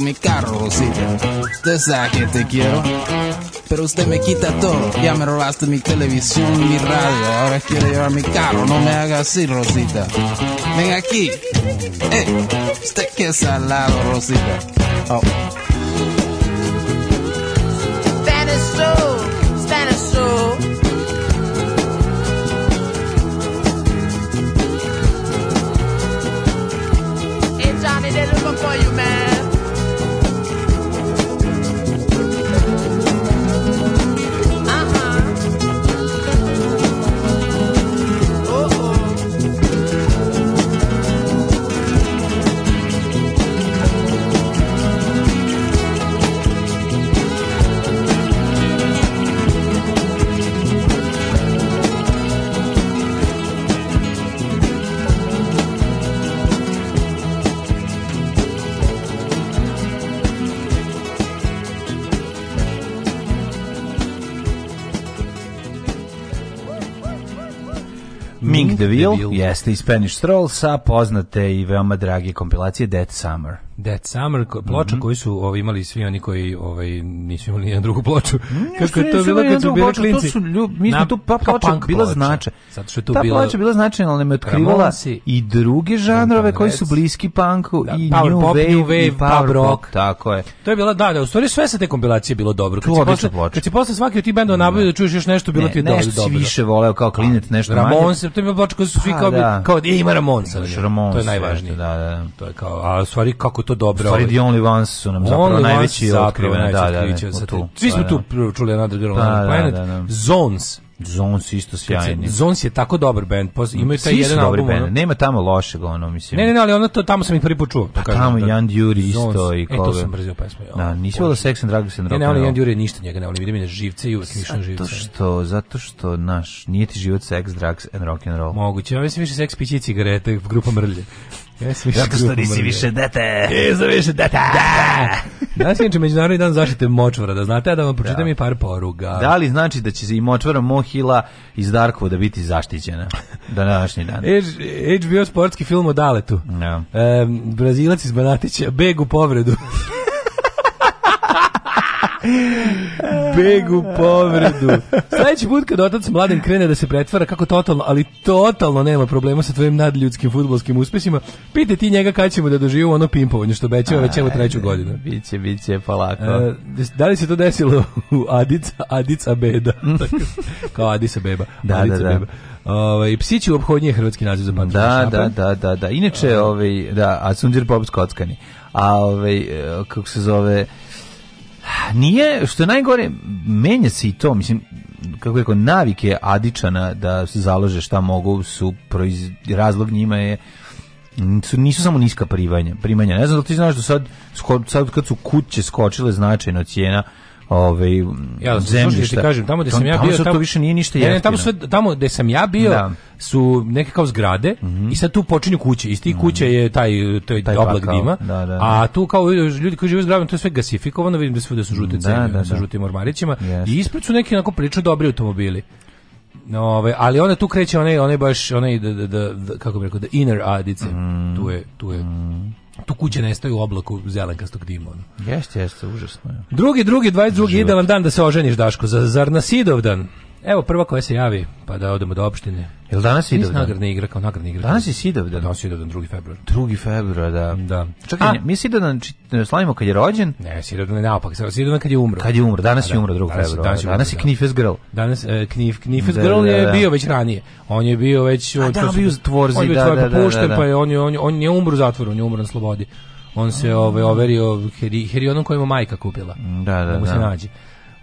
mi carro, Rosita. Usted sabe que te quiero. Pero usted me quita todo. Ya me robaste mi televisión, mi radio. Ahora quiero llevar mi carro. No me haga así, Rosita. Ven aquí. Eh, usted que lado, Rosita. Oh. Spanish Johnny, for you, man. Devil, Deville, jeste i Spanish Stroll sa poznate i veoma drage kompilacije Dead Summer. That Summer, ploča mm -hmm. koju su ovaj, imali svi oni koji ovaj, nisu imali nijednu drugu ploču. Kako je to bilo kad su bili klinci? To su ljub, mi smo tu pa ploča bila znače. značaj. Zato što je to Ta bila... ploča bila značajna, ali me otkrivala i druge žanrove koji su bliski panku da, i power new, pop, wave, new wave, i power pop, rock. Tako je. To je bila, da, da, u stvari sve sa te kombinacije bilo dobro. Kad, si posle, kad si posle svaki od tih bendova da. nabavio da čuješ još nešto, bilo ti dobro. Nešto si više voleo kao klinac, nešto manje. Ramonse, to je bila ploča koju su svi pa kao, da. kao, ima Ramonsa. To je najvažnije. Da, da, da. To je kao, a stvari kako to dobro. Stvari The Only Ones su nam zapravo only najveći otkrivena. Da, da, da, da, Svi smo da. tu čuli Underground pa, da, Planet. Da, da, Zones. Zones isto sjajni. Zones je tako dobar bend. Mm, imaju taj jedan dobri album. Nema tamo lošeg ono, mislim. Ne, ne, ne, ali ono to tamo sam ih prvi put čuo. Pa tamo da, Jan Duri isto i koga. E, to sam brzio pesmu. Ja. Da, nisi vola Sex and Drugs and Rock. Ne, ne, Jan Duri ništa njega ne volim. Vidim da živce i uvek mišljam živce. Zato što, zato što, naš, nije ti život Sex, Drugs and Rock and Roll. Moguće, ja mislim više Sex, pići i cigarete, grupa mrlje. Jes, više Zato što više dete. Jesi više dete. Da. da. Danas je Međunarodni dan zaštite močvara, da znate, ja da vam da. pročitam da. i par poruga. Da li znači da će i močvara Mohila iz Darkwood biti zaštićena današnji dan? HBO sportski film o Daletu. Da. E, Brazilac iz Banatića, beg u povredu. Begu povredu. Sledeći put kad otac mladen krene da se pretvara kako totalno, ali totalno nema problema sa tvojim nadljudskim futbolskim uspesima, pite ti njega kad ćemo da doživimo ono pimpovanje što obećava već evo treću godinu. Biće, biće polako. E, da li se to desilo u Adica, Adica Beda? Kao Adisa Beba. Da, Adica da, da. Beba. Ovaj psići u obhodnje hrvatski naziv za panter. Da, da, da, da, da. Inače, ovaj da, a Sundir Bob skockani. A ovaj e, kako se zove Nije, što je najgore, menja se i to, mislim, kako je rekao, navike Adičana da se založe šta mogu su, proiz, razlog njima je su, nisu samo niska primanja. primanja. Ne znam da ti znaš da sad, sad kad su kuće skočile značajno cijena ovaj ja, zemljišta. Ti kažem, tamo gde sam ja bio, tamo, to više nije ništa jeftino. Ne, tamo sve tamo gde sam ja bio da. su neke kao zgrade mm -hmm. i sad tu počinju kuće. Iz tih mm -hmm. kuća je taj taj, taj oblak pakao. dima. Da, da, a tu kao ljudi koji žive u zgradama, to je sve gasifikovano, vidim da su da su žute da, cene da, da sa žutim ormarićima yes. i ispred su neki onako prilično dobri automobili. Ove, ovaj, ali onda tu kreće onaj onaj baš onaj da, da, da, kako bih rekao da inner adice. Mm. Tu je tu je. Mm tu kuće nestaje u oblaku zelenkastog dimona. Jeste, jeste, užasno je. Drugi, drugi, 22. Život. idealan dan da se oženiš, Daško, za, zar na Sidovdan? Evo prva koja se javi, pa da odemo do opštine. Jel danas je Sidovdan? nagradna igra, kao nagradna igra. Danas je Sidovdan. Da, danas je Sidovdan, 2. februar. 2. februar, da. Da. Čekaj, A, ne, mi Sidovdan slavimo kad je rođen? Ne, Sidovdan je naopak, Sidovdan kad je umro. Kad je umro, danas da, je umro 2. februar. Danas, danas, je, danas je da. Knifes Girl. Danas, e, Knif, Knifes da, Girl da, da, je da. bio već ranije. On je bio već... A da, bio u tvorzi, on je bio da, da, da, da, da. Pa je, on, je, on, je, on je umro u zatvoru, on je umro na slobodi. On se ovaj overio heri, herionom koju mu majka kupila. Da, da, da. Da mu se nađe. Da.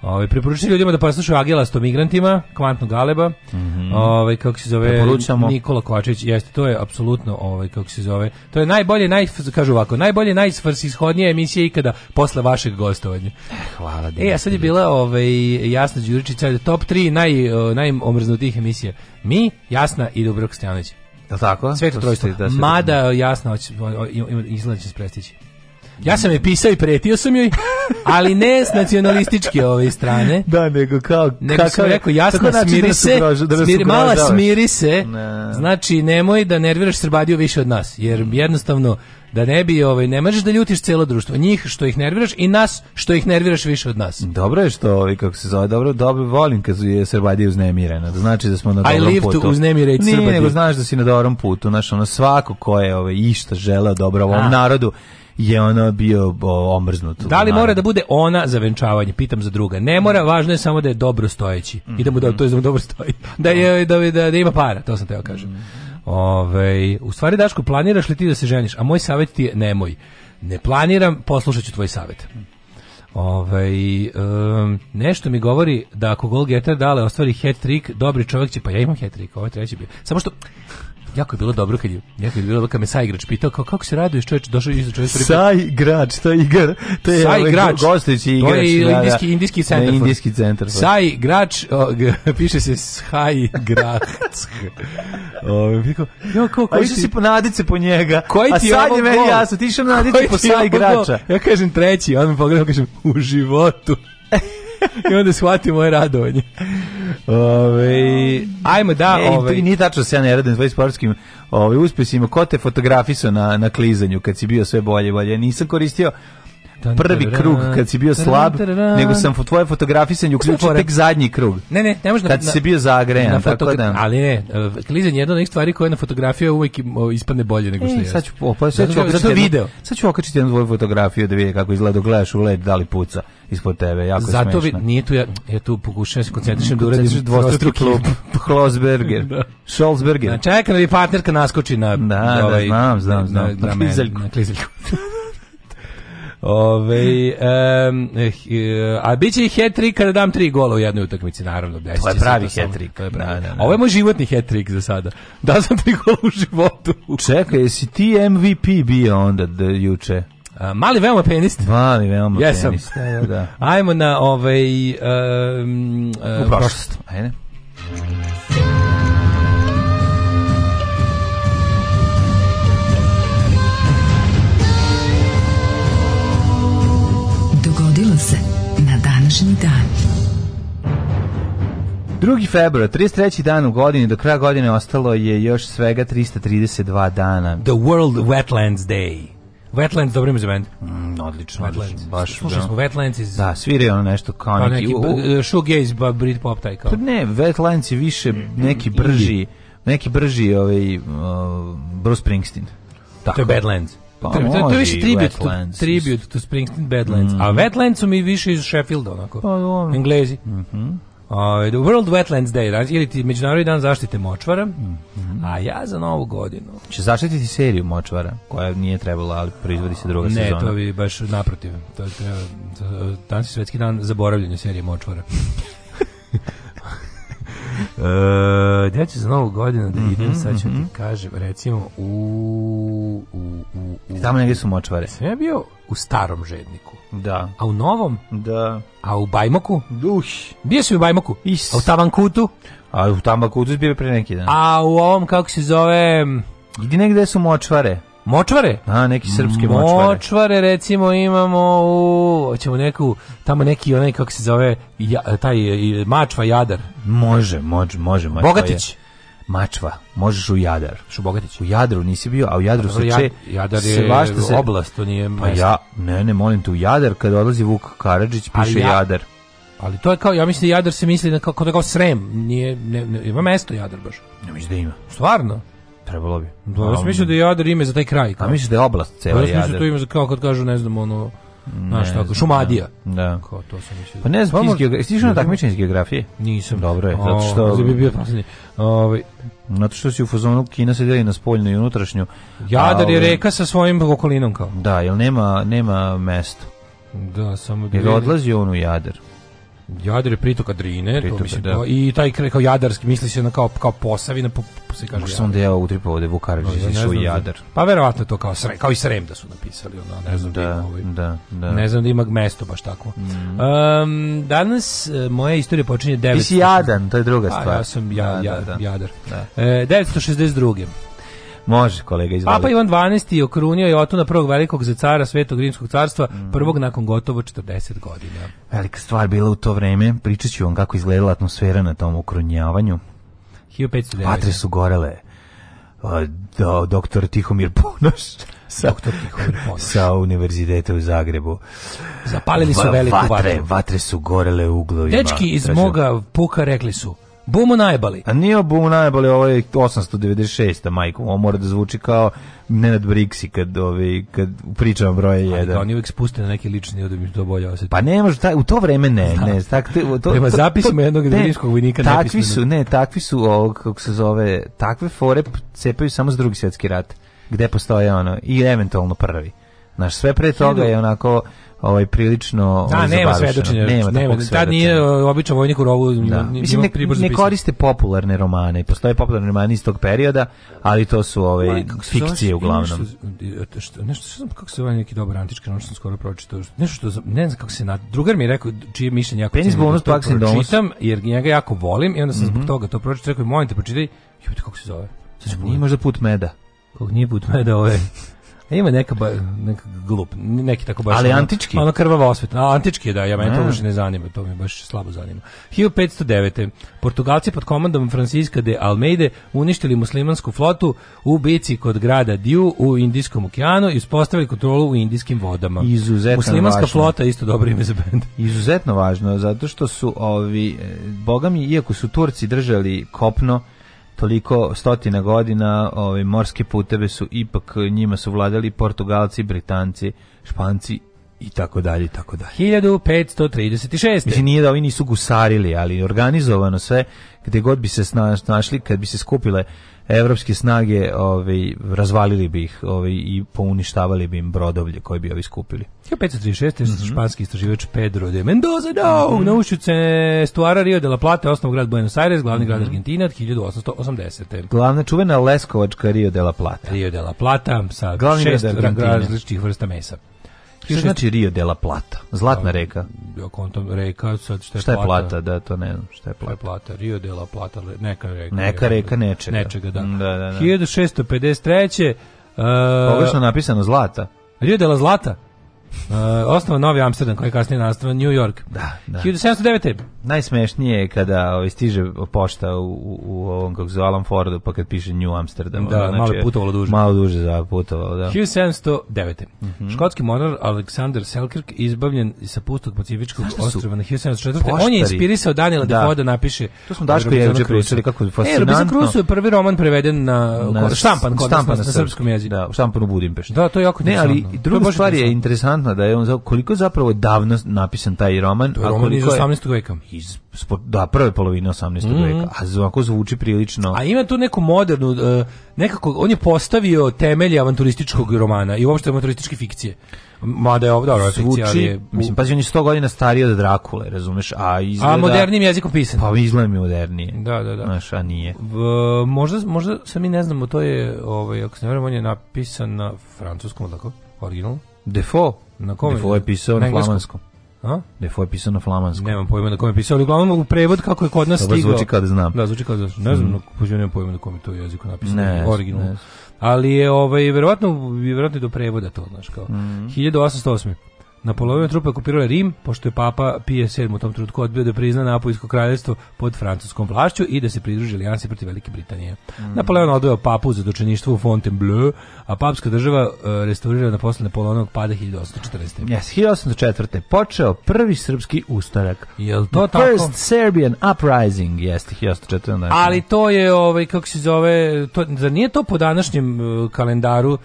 Ovaj preporučujem ljudima da poslušaju Agila sto migrantima, Kvantnog Galeba. Mm -hmm. Ovaj kako se zove Nikola Kovačić, jeste to je apsolutno ovaj kako se zove. To je najbolje naj kažu ovako, najbolje najsvrs najsvrsishodnija emisija ikada posle vašeg gostovanja. Eh, hvala. E, ja sad je bila ovaj Jasna Đuričić, ajde top 3 naj uh, eh, najomrznutih emisija. Mi, Jasna i Dobrok Stojanović. Da tako? Sve trojstvo. Da Mada jasno, izgleda će se prestići. Ja sam je pisao i pretio sam joj, ali ne s nacionalističke ove strane. Da, nego kao... Nego sam rekao, jasno, smiri da da se, smiri, mala smiri se, ne. znači nemoj da nerviraš Srbadiju više od nas, jer jednostavno da ne bi ovaj ne možeš da ljutiš celo društvo njih što ih nerviraš i nas što ih nerviraš više od nas dobro je što ovi ovaj, kako se zove dobro dobro volim kad je Srbadija uznemirena da znači da smo na dobrom putu I live putu. to uznemiriti Srbadiju nego znaš da si na dobrom putu znaš ono svako ko je ovaj išta želeo dobro ovom narodu je ono bio omrznut. Da li mora da bude ona za venčavanje? Pitam za druga. Ne mora, važno je samo da je dobro stojeći. Mm -hmm. Idemo da, da- mhm. to je da dobro stoji. Da je da, da, da ima para, to sam teo da kažem. Mm -hmm. Ove, u stvari Daško planiraš li ti da se ženiš? A moj savjet ti je nemoj. Ne planiram, poslušat ću tvoj savjet. Ove, um, nešto mi govori da ako Golgeter dale ostvari hat-trick, dobri čovjek će, pa ja imam hat-trick, ovo treći bio. Samo što, Jako je bilo dobro kad je, jako je bilo dobro kad me sa igrač pitao kao kako se raduješ čoveče, došao iz čoveče. Sa igrač, to je igar, to je ovaj, sa igrač, gostujući igrač. To je da, da. indijski indijski centar. Ne, indijski centar. Sa piše se Shai Grac. Ovaj rekao, ja kao koji si po nadice po njega. Koji ti a sad je meni jasno, ti što nadice po sa igrača. Ja kažem treći, on mi pogleda, kažem u životu. I onda shvati moje radovanje. Ove, ajmo da... Ej, ove, nije tačno da se ja ne radim s sportskim ove, uspjesima. Ko te fotografisao na, na klizanju kad si bio sve bolje i bolje? Nisam koristio prvi krug kad si bio slab, nego sam tvoje fotografisanje uključio tek zadnji krug. Ne, ne, ne možda kad si bio zagrejan, tako da. Ali ne, eh, klizanje je jedna od onih stvari koja na fotografiji uvek ispadne bolje nego što e, je. Sad ću opa, sad ću okačiti video. Sad ću okačiti jednu tvoju fotografiju da vidi kako izgleda, gledaš u led, da li puca ispod tebe, jako Zato smešno. Zato nije tu ja, ja tu pokušavam da se koncentrišem da, da uradim dvostruki klub. Schlossberger. da. Scholzberger. Na čekam da partnerka naskoči na da, da ovaj, da, znam, znam, znam. Na, na, na, na, na, na, na, na, na, na, na, na, na, na, na, na, na, na, na, na, Ove, um, eh, a bit će i hat-trick kada dam tri gola u jednoj utakmici, naravno. To je pravi hat da, To je pravi. Da, da, Ovo je moj životni hat-trick za sada. Da sam tri gola u životu. Čekaj, jesi ti MVP bio onda da, juče? A, mali veoma penist. Mali veoma Jesam. penist. Da, da. da. Ajmo na ovaj... Um, uh, u prošlost. Ajde. današnji dan. 2. februar, 33. dan u godini, do kraja godine ostalo je još svega 332 dana. The World Wetlands Day. Wetlands, dobro ime za band. Mm, odlično, Wetlands. odlično. Baš, Slušali da. smo Wetlands iz... Da, sviraju ono nešto kao neki... Kao neki u, e, shoegaze, Britpop taj kao. Pa ne, Wetlands je više mm, mm, neki mm, brži, neki brži ovaj, uh, Bruce Springsteen. Tako. To je Badlands. Pa to, to je više tribute, to, tribute to Springsteen Badlands. Mm A Wetlands su mi više iz Sheffielda, onako. Pa, on. Englezi. Mm Uh, the World Wetlands Day, ili ti Međunarodni dan zaštite močvara, mm -hmm. a ja za novu godinu... Će zaštititi seriju močvara, koja nije trebala, ali proizvodi se druga ne, sezona. Ne, to bi baš naprotiv. To je, danas je svetski dan zaboravljanja serije močvara. E, gde ću za novu godinu da idem, mm -hmm, sad ću ti mhm. kažem, recimo u... u, u, u Tamo negdje su močvare. Sam ja bio u starom žedniku. Da. A u novom? Da. A u Bajmoku? Duš. Bio si u Bajmoku? Is. A u Tavankutu? A u Tavankutu si bio pre neki dan. A u ovom, kako se zove... Idi negde su močvare. Močvare? A, neki srpske močvare. Močvare, recimo, imamo u... Hoćemo neku, tamo neki onaj, kako se zove, ja, taj mačva jadar. Može, može, može. Mačva Bogatić. Je. Mačva, možeš u Jadar. Što Bogatić? U Jadru nisi bio, a u Jadru se če... Jadar je svašta se... oblast, to nije pa mesto. Pa ja, ne, ne, molim te, u Jadar, kada odlazi Vuk Karadžić, piše ja... Jadar. Ali to je kao, ja mislim da Jadar se misli na kao, kao, da kao Srem, nije, ne, ne, ima mesto Jadar baš. Ne mislim da ima. Stvarno? Trebalo bi. Da, ja mislim da je Jadar ime za taj kraj. Kao. A misliš da je oblast cela pa Jadar? Ja mislim da to ime za, kao kad kažu, ne znam, ono, Znaš tako, Šumadija. Da. da. Kao to se misli. Pa ne znam, pa, geogra... ti na da. takmičenje iz geografije? Nisam. Dobro je, zato što... O, bi bio prazni. Ovaj, zato što se u fazonu Kina se deli na spoljnu i unutrašnju. Jadar je reka sa svojim okolinom kao. Da, jer nema, nema mesta. Da, samo da... Jer odlazi on u Jadar. Jadar je pritok Adrine, pritok, to mislim, da. i taj kao jadarski, misli se na kao, kao Posavina, po, po se kaže Možda sam deo utripao da Vukaradžić no, izašao Jadar. pa verovatno to kao, sre, kao i Srem da su napisali, ono, ne znam da, da, ima, ovaj, da, da. Ne znam da ima mesto baš tako. Mm -hmm. um, danas e, moja istorija počinje 900... Ti si jadan, to je druga pa, stvar. A, ja sam ja, da, da ja, da, da. Jadar. Da. E, 962. Može, kolega, izvali. Papa Ivan 12. okrunio je Otona prvog velikog za cara Svetog Rimskog carstva, mhm. prvog nakon gotovo 40 godina. Velika stvar bila u to vreme, pričat ću vam kako izgledala atmosfera na tom okrunjavanju. 1509. Vatre su gorele. Do, doktor Tihomir Ponoš sa, doktor Tihomir Ponoš. sa univerziteta u Zagrebu. Zapalili su veliku vatru. Vatre, vatre su gorele u uglovima. Dečki iz moga puka rekli su, Bumu najbali. A nije o Bumu najbali, ovo je 896. majko, ovo mora da zvuči kao Nenad Brixi kad, ovi, kad pričam broje jedan. Ali da, oni uvijek spuste na neki lični, da bi to bolje osjetili. Pa ne može, u to vreme ne. Da. ne tak, to, to, Prema zapisima jednog drinskog vojnika takvi su, ne, takvi su, ovog, kako se zove, takve fore cepaju samo s drugi svjetski rat, gde postoje ono, i eventualno prvi. Naš sve pre toga je onako ovaj prilično da, ovaj, nema svedočenja nema, nema tad da, da nije običan vojnik u rovu da. mislim ne, ne koriste popularne romane postoje popularni romani iz tog perioda ali to su ove ovaj, ovaj fikcije uglavnom nešto, što, nešto što, kako se zove neki dobar antički roman što sam skoro pročitao nešto što ne znam kako se na drugar mi je rekao čije mišljenje jako Penis da bonus pak pročitam jer njega jako volim i onda sam mm -hmm. zbog mhm. toga to pročitao i molim te pročitaj jebote kako se zove Znači, nije možda put meda. Kog nije put meda ovaj E, ima neka, ba, neka glup, neki tako baš. Ali ono, antički? Ono krvava osveta. A, antički, da, ja meni to baš ne zanima, to me baš slabo zanima. 1509. Portugalci pod komandom Franciska de Almeide uništili muslimansku flotu u bici kod grada Diu u Indijskom okeanu i uspostavili kontrolu u indijskim vodama. Izuzetno Muslimanska važno. flota isto dobro ime za bend. Izuzetno važno, zato što su ovi, e, bogami, iako su Turci držali kopno, toliko stotina godina ove, morske puteve su ipak njima su vladali Portugalci, Britanci, Španci i tako dalje i tako dalje. 1536. Mislim nije da ovi nisu gusarili, ali organizovano sve gde god bi se snašli, kad bi se skupile evropske snage ovaj, razvalili bi ih ovaj, i pouništavali bi im brodovlje koje bi ovi skupili. 1536. Mm -hmm. španski istraživač Pedro de Mendoza no, da, mm -hmm. na ušću stvara Rio de la Plata, osnov grad Buenos Aires, glavni mm -hmm. grad mhm. Argentina od 1880. Glavna čuvena Leskovačka Rio de la Plata. Rio de la Plata sa glavni šest različitih vrsta mesa. Što znači Rio de la Plata? Zlatna da. reka. Ja kontam reka, sad šta je, šta je plata? plata? Da, to ne znam, šta je plata. Šta je plata? Rio de la Plata, neka reka. Neka reka nečega. Nečega, da. da, da, da. 1653. Uh, e, Pogrešno napisano zlata. Rio de la Zlata? Uh, osnova Novi Amsterdam, koji je kasnije nastava New York. Da, da. 1709. Najsmešnije je kada ovaj, stiže pošta u, u, ovom, kako zove, Alan Fordu, pa kad piše New Amsterdam. Da, znači, malo je putovalo duže. Malo duže za zaputovalo, da. 1709. Mm -hmm. Škotski monar Alexander Selkirk izbavljen sa pustog pacifičkog ostrava na 1704. On je inspirisao Daniela da. Defoe da napiše To smo Daško Jevđe pričali kako je fascinantno. E, Rubiza Krusu je prvi roman preveden na, na štampan, kod štampan na, na, srpskom jeziku. Da, štampan u Budimpešti. Da, to je jako Ne, ali druga stvar je interesantna interesantno da je on koliko je zapravo davno napisan taj roman, to je roman a iz 18. veka. Iz da prve polovine 18. Mm -hmm. veka, a ovako zvuči prilično. A ima tu neku modernu e, nekako on je postavio temelje avanturističkog romana i uopšte avanturističke fikcije. Mada je ovo dobro, fikcija je... Mislim, pazi, on je 100 godina stariji od Drakule, razumeš? A, izgleda, a modernim jezikom pisan. Pa izgleda mi modernije. Da, da, da. Znaš, a nije. V, možda, možda se mi ne znamo, to je, ovaj, ako se ne vrem, on je napisan na francuskom, tako, originalno. Defoe? Na kome? Defoe je pisao na, flamanskom. A? Defoe je pisao na flamanskom. Nemam pojma na kome je pisao, ali uglavnom u prevod kako je kod nas stigao. zvuči kao znam. Da, zvuči kao znam. Ne znam, mm. na, nemam pojma na kom je to jeziku napisano, ne, originalno. Ne. Ali je, ovaj, verovatno, verovatno je do prevoda to, znaš, kao. Mm. 1808. Napoleon trupe okupirala Rim, pošto je papa Pije VII u tom trenutku odbio da prizna Napolijsko kraljevstvo pod francuskom vlašću i da se pridruži alijansi protiv Velike Britanije. Mm. Napoleon odveo papu za dočeništvo u Fontainebleau, a papska država e, restaurirana posle Napoleonovog pada 1814. Yes, 1804. počeo prvi srpski ustanak. Jel to The tako? First Serbian uprising, jeste 1804. Ali to je, ovaj, kako se zove, to, zar nije to po današnjem e, kalendaru uh,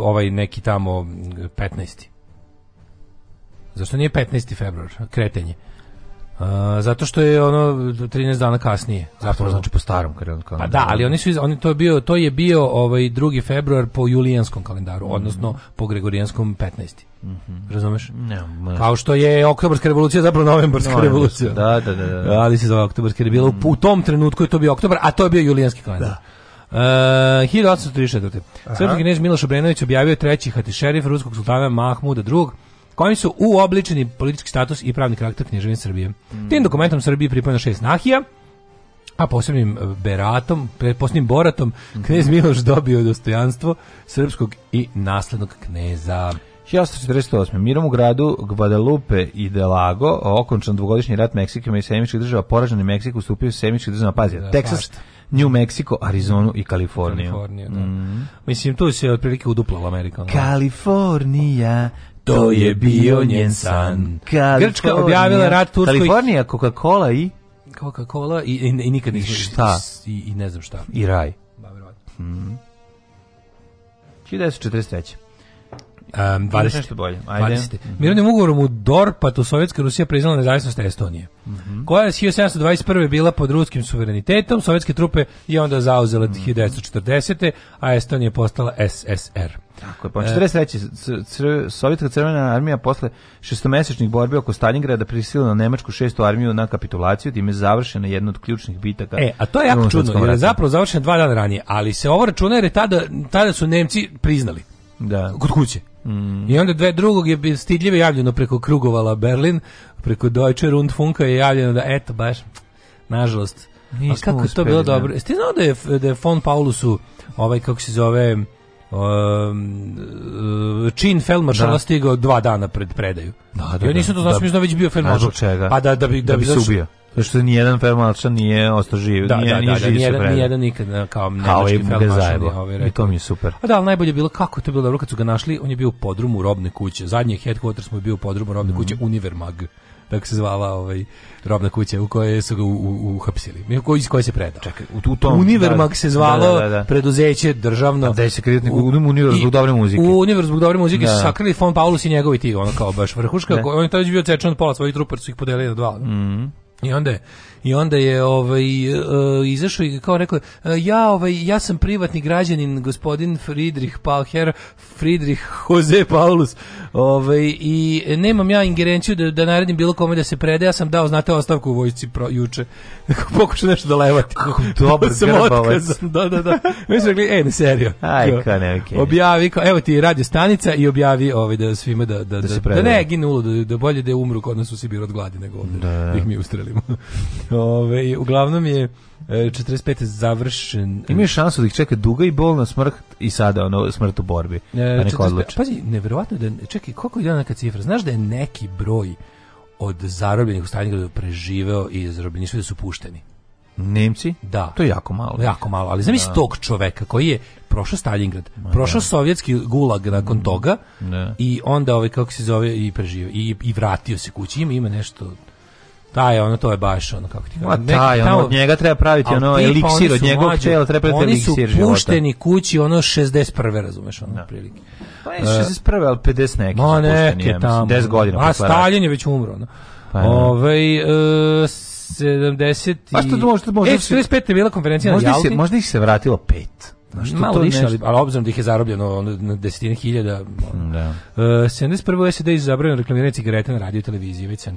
ovaj neki tamo 15. Zašto nije 15. februar? Kretenje. Uh, zato što je ono 13 dana kasnije. Zapravo znači po starom kalendaru. Pa da, ali oni su oni to je bio to je bio ovaj 2. februar po julijanskom kalendaru, mm -hmm. odnosno po gregorijanskom 15. Mhm. Mm Razumeš? Ne, ne, Kao što je oktobarska revolucija zapravo novembarska no, revolucija. Da, da, da, da, da. Ali se zove oktobarska revolucija. Mm -hmm. U mhm. tom trenutku je to bio oktobar, a to je bio julijanski kalendar. Da. E, uh, 1834. Srpski knez Miloš Obrenović objavio treći hatišerif ruskog sultana Mahmuda II kojim su uobličeni politički status i pravni karakter knježevine Srbije. Mm. Tim dokumentom Srbije pripojeno šest nahija, a posebnim e, beratom, posebnim boratom, knez Miloš dobio dostojanstvo srpskog i naslednog kneza. 1848. Mirom u gradu Guadalupe i Delago, okončan dvogodišnji rat Meksikima i Semičkih država, poraženi Meksiku stupio u Semičkih država, pazija, da, Texas, New Mexico, Arizonu i Kaliforniju. Kalifornija, da. Mm. Mislim, tu se otprilike uduplala Amerika. Kalifornija, To je bio njen san. Kalifornija. Grčka objavila rat Turskoj. Kalifornija, Coca-Cola i... Coca-Cola i, i, i nikad nismo... I šta? I, I ne znam šta. I raj. Ba, verovatno. Mm. 1943. Um, 20. Nešto bolje. Ajde. 20. Mhm. Mirovnim ugovorom u Dorpatu Sovjetska Rusija priznala nezavisnost Estonije, mm -hmm. koja je 1721. bila pod ruskim suverenitetom, sovjetske trupe je onda zauzela mm -hmm. 1940. a Estonija je postala SSR. Tako je, pa 43. E. Sovjetska crvena armija posle šestomesečnih borbi oko Stalingrada prisilila na nemačku šestu armiju na kapitulaciju, time je završena jedna od ključnih bitaka. E, a to je jako čudno, jer je zapravo završena dva dana ranije, ali se ovo računa jer je tada, tada su Nemci priznali. Da. Kod kuće. Mm. I onda dve drugog je stidljivo javljeno preko krugovala Berlin, preko Deutsche Rundfunka je javljeno da eto baš nažalost. Nismo kako uspeli, to bilo ne. Da. dobro. Jeste znao da je da je von Paulusu ovaj kako se zove um, uh, čin Felmaršala da. stigao dva dana pred predaju. Da, da, ja da. nisam to znao, da, sam da, već bio Felmaršal. Pa da, da bi, da bi, da bi se ubio. Zato ni jedan Feldmaršal nije ostao živ. Da, nije, da, nije da, da, nijedan, nijedan nikad da, kao nemački Feldmaršal. Ovaj I to mi je super. A da, ali najbolje je bilo kako je to bilo dobro kad su ga našli, on je bio u podrumu robne kuće. Zadnji headquarters mu je bio u podrumu robne mm kuće Univermag tako se zvala ovaj robna kuća u kojoj su ga uhapsili. U, iz koje se predao. Čekaj, u, u tom Univermag da, se zvalo da, da, da. preduzeće državno. A da se kreditni u, u Univerz zbog dobre muzike. U Univerz zbog dobre muzike da. su sakrili Fon Paulus i njegovi ti, ono kao baš vrhuška. on je tad bio cečan od pola svojih trupa, su ih podelili na dva. Mm -hmm. I onda je, i onda je ovaj uh, izašao i kao rekao e, ja ovaj ja sam privatni građanin gospodin Friedrich Palher Friedrich Jose Paulus ovaj i nemam ja ingerenciju da da naredim bilo kome da se prede ja sam dao znate ostavku u vojsci pro, juče pokušao nešto da levati kako dobar grbavac da da da mi smo rekli ej ne serio aj ka ne okay. objavi kao evo ti radio stanica i objavi ovaj da svima da da da, da, da ne ginu da, da bolje da umru kod nas u Sibiru od gladi nego da, ovde da, da. ih da. mi ustrelimo govorimo. Ove, uglavnom je 45. E, završen. Imaju šansu da ih čeka duga i bolna smrt i sada ono smrt u borbi. E, pa neko 45, odluči. Pazi, neverovatno da čekaj, koliko je neka cifra? Znaš da je neki broj od zarobljenih u Stalingradu da preživeo i zarobljeništvo da su pušteni. Nemci? Da. To je jako malo. Jako malo, ali zamisli da. tog čoveka koji je prošao Stalingrad, prošao da. sovjetski gulag nakon mm, toga da. i onda ovaj kako se zove i preživio i, i vratio se kući, ima ima nešto taj ono to je baš ono kako ti kažem. taj ono, od njega treba praviti ono eliksir od njegovog tela treba praviti eliksir života. Oni su pušteni života. kući ono 61. razumeš ono da. prilike. Pa je 61. al 50 neki. Ma ne ja, tamo. 10 godina. A Stalin je već umro. No. Pa, ja. Da. Ovaj e, 70 i... A što možda, možda... E, 45. je bila konferencija možda na Jalti. Se, možda ih se vratilo pet. Što Malo više, ali, ali obzirom da ih je zarobljeno na desetine hiljada. Da. Uh, 71. SED je zabranjeno reklamiranje cigareta na radio i televiziji, već 71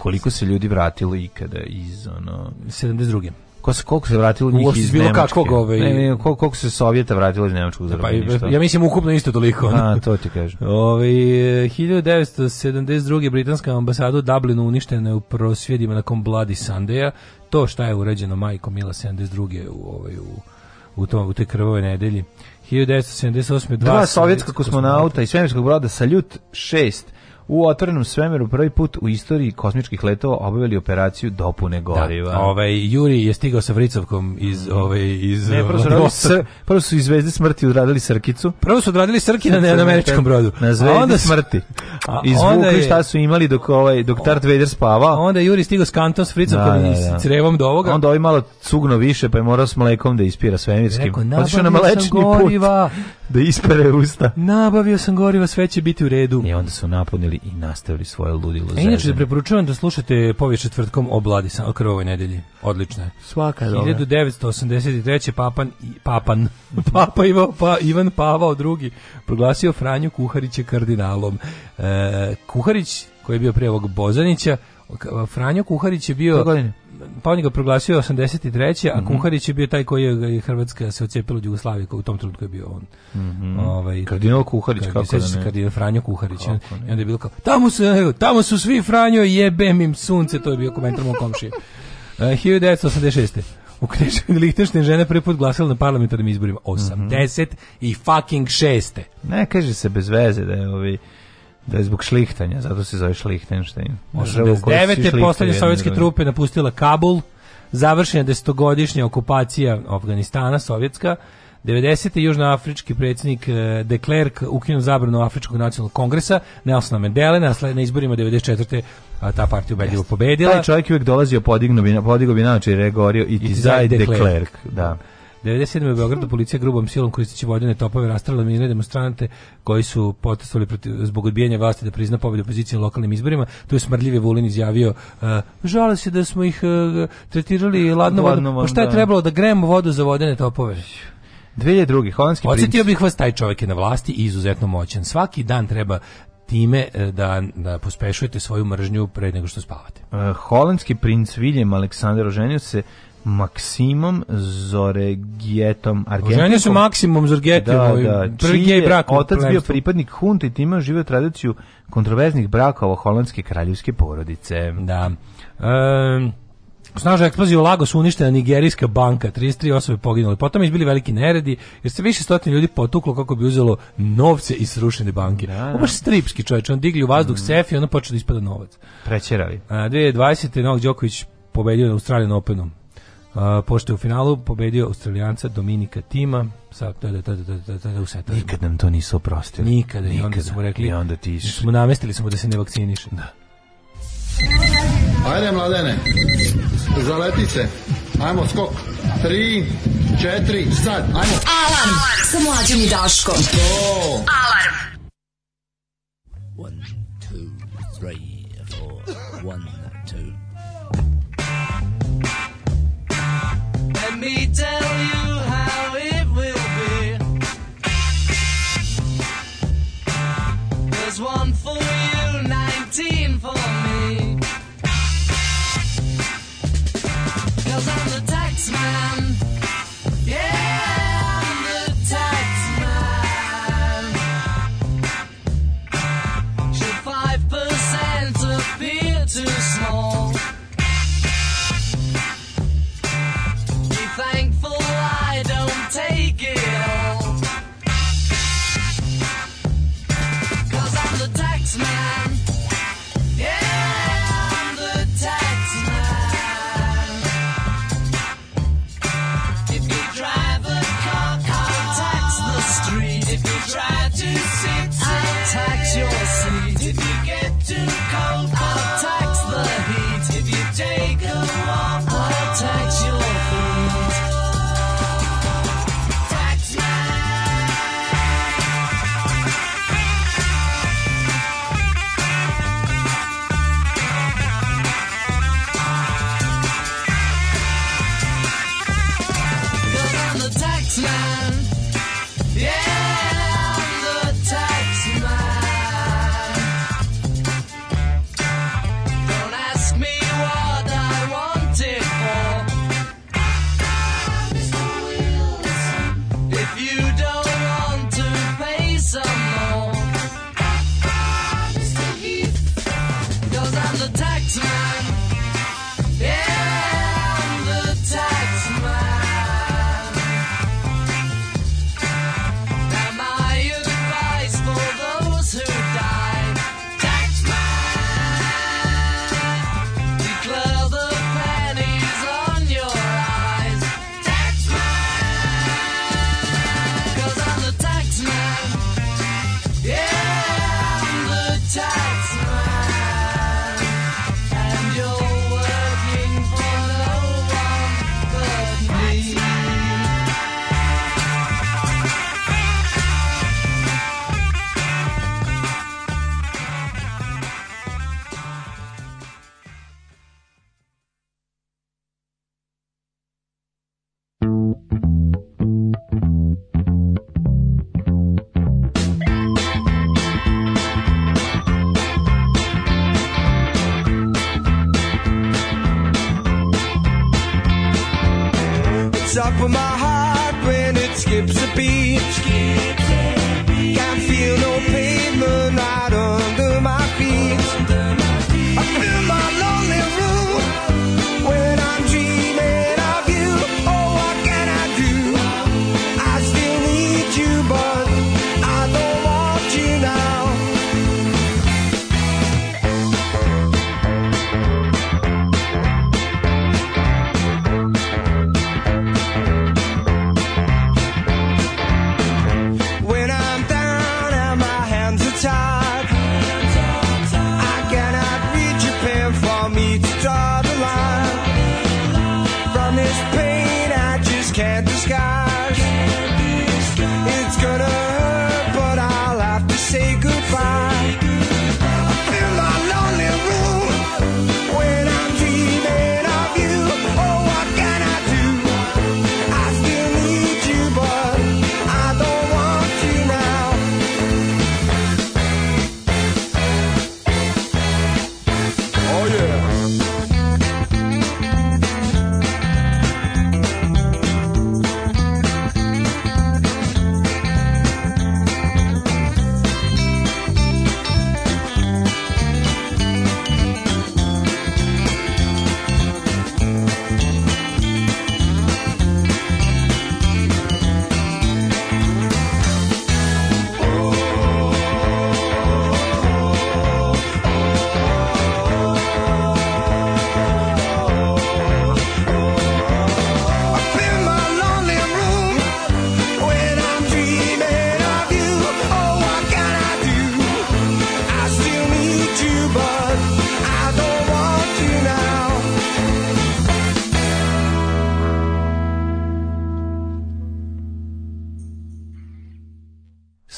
koliko se ljudi vratilo ikada iz ono 72. Ko se koliko se vratilo njih iz bilo Nemačke? Kakvog, ove... Ovaj- ne, ne, koliko, koliko se Sovjeta vratilo iz Nemačkog zarobljeništva? Pa, ja mislim ukupno isto toliko. A, to ti kažem. Ove, ovaj, 1972. britanska ambasada u Dublinu uništena je u prosvjedima nakon Bloody Sunday-a. To šta je uređeno majkom Mila 72. u, ovaj, u, u, tom, u toj krvovoj nedelji. 1978. Dva, dva sovjetska kosmonauta, kosmonauta i svemirskog broda Saljut 6 u otvorenom svemiru prvi put u istoriji kosmičkih letova obavili operaciju dopune da, goriva. Da, ovaj, Juri je stigao sa vricovkom iz... Mm. Ovaj, iz ne, prvo su, ovaj, radili sr, prvo su iz Zvezde smrti odradili srkicu. Prvo su odradili srki na, na američkom brodu. Na Zvezde onda, smrti. Izvukli šta su imali dok, ovaj, dok Darth Vader spavao. Onda je Juri stigao s kantom s Fricom da, i da, da. crevom do ovoga. Onda ovaj malo cugno više pa je morao s mlekom da ispira svemirskim. Pa otišao na mlečni put da ispere usta. Nabavio sam goriva, sve će biti u redu. I onda su napunili i nastavili svoje ludilo zezanje. inače, preporučujem da slušate povijest četvrtkom o Bladi o krvovoj nedelji. Odlično je. Svaka je 1983. Papan, papan, papa Ivo, pa, Ivan Pavao II. proglasio Franju Kuharića kardinalom. E, Kuharić, koji je bio pre ovog Bozanića, Franjo Kuharić je bio pa on je ga proglasio 83. a mm -hmm. Kuharić je bio taj koji je Hrvatska se ocijepila od Jugoslavije, u tom trenutku je bio on. Mm -hmm. ovaj, kardinal Kuharić, kako da ne? Kardinal Franjo Kuharić. Kako I onda je bilo kao, tamo su, tamo su svi Franjo, jebem im sunce, to je bio komentar moj komšije. 1986. U Kneševi Lichtenštajn žena prvi put glasala na parlamentarnim izborima 80 mm -hmm. i fucking 6. Ne kaže se bez veze da je ovi da je zbog šlihtanja, zato se zove Šlihtenštajn. 89. poslednje sovjetske trupe napustila Kabul, završena desetogodišnja okupacija Afganistana, sovjetska, 90. južnoafrički predsjednik eh, de Klerk ukinuo zabranu Afričkog nacionalnog kongresa Nelson Mandela, na, na izborima 94. ta partija ubedljivo pobedila. Taj čovjek uvijek dolazio podignu, podigao bi i regorio i ti, zaj de Klerk. Da. 97. u Beogradu policija grubom silom koristeći vodene topove rastrala mine demonstrante koji su protestovali protiv, zbog odbijanja vlasti da prizna pobjedu opozicije na lokalnim izborima. Tu je smrdljivi Vulin izjavio uh, žale se da smo ih uh, tretirali ladno vodom. Pa šta je da. trebalo da gremo vodu za vodene topove? 2002. holandski princ. Odsjetio bih vas, taj čovjek je na vlasti i izuzetno moćan. Svaki dan treba time e, da, da pospešujete svoju mržnju pre nego što spavate. Uh, holandski princ William Aleksandar oženio se Maksimom Zoregijetom Argentinom. Ženje su Maksimom Zorgetom, da, ovaj, da, prvi gej brak. Otac bio pripadnik hunte i time živio tradiciju kontroverznih brakova holandske kraljevske porodice. Da. Um, Snažna eksplozija u Lagosu uništena nigerijska banka, 33 osobe poginule. Potom izbili veliki neredi, jer se više stotina ljudi potuklo kako bi uzelo novce iz srušene banke. Da, da. Ovo stripski čovječ, on digli u vazduh mm. sef i onda počeo da ispada novac. Prećerali. A, 2020. Novak Đoković pobedio na Australijan Openom. Uh, pošto je u finalu pobedio Australijanca Dominika Tima sa da da da da u setarima. Nikad nam to nisu oprostili. Nikad, Nikada. I onda smo rekli, I onda ti smo namestili smo da se ne vakciniš. Da. Ajde, mladene, zaleti se. Ajmo, skok. Tri, četiri, sad, ajmo. Alarm sa mlađom i Daškom. To. Alarm. One, two, three, four, one, me tell you how it will be. There's one for you, 19 for me.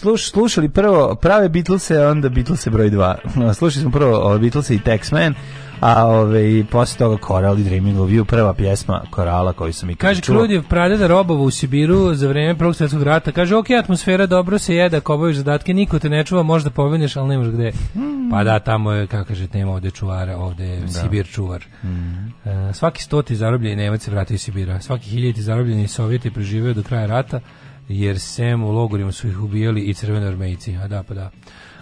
sluš, slušali prvo prave Beatlese, onda Beatlese broj 2. Slušali smo prvo Beatlese i Tex-Man, a ove, posle toga Coral i Dreaming of You, prva pjesma Korala koju sam ikad čuo. Kaže, Krudjev pradeda robova u Sibiru za vreme Prvog svjetskog rata. Kaže, ok, atmosfera dobro se jede, ako obaviš zadatke, niko te ne čuva, možda povineš, ali nemaš gde. Hmm. Pa da, tamo je, kako kaže, nema ovde čuvara, ovde je da. Sibir čuvar. Mm. E, svaki stoti zarobljeni Nemac se vratio iz Sibira. Svaki hiljati zarobljeni Sovjeti preživeo do kraja rata jer sem u logorima su ih ubijali i crvene armejci. A da, pa da.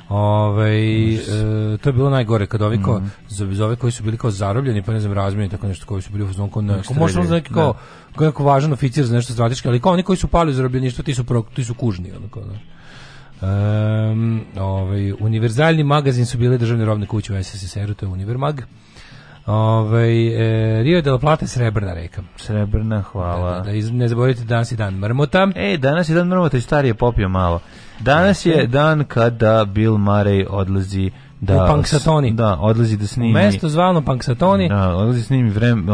Ove, e, to je bilo najgore kad ovi ko, mm -hmm. ove koji su bili kao zarobljeni, pa ne znam, razmijeni tako nešto koji su bili u fazonu na neko, možda ono neki da. kao, kao jako važan oficir za nešto strateški, ali kao oni koji su pali u zarobljeništvo, ti su, pro, ti su kužni, onako, da. Um, ovaj, univerzalni magazin su bile državne robne kuće u SSSR-u, to je Univermag. Ove, ovaj, e, Rio de la Plata je srebrna reka. Srebrna, hvala. Da, da, da, ne zaboravite, danas je dan mrmota. E, danas je dan mrmota i stari je popio malo. Danas je dan kada Bill Murray odlazi da, u Panksatoni. Da, odlazi da snimi. mesto zvano Panksatoni. Da, odlazi da snimi vrem,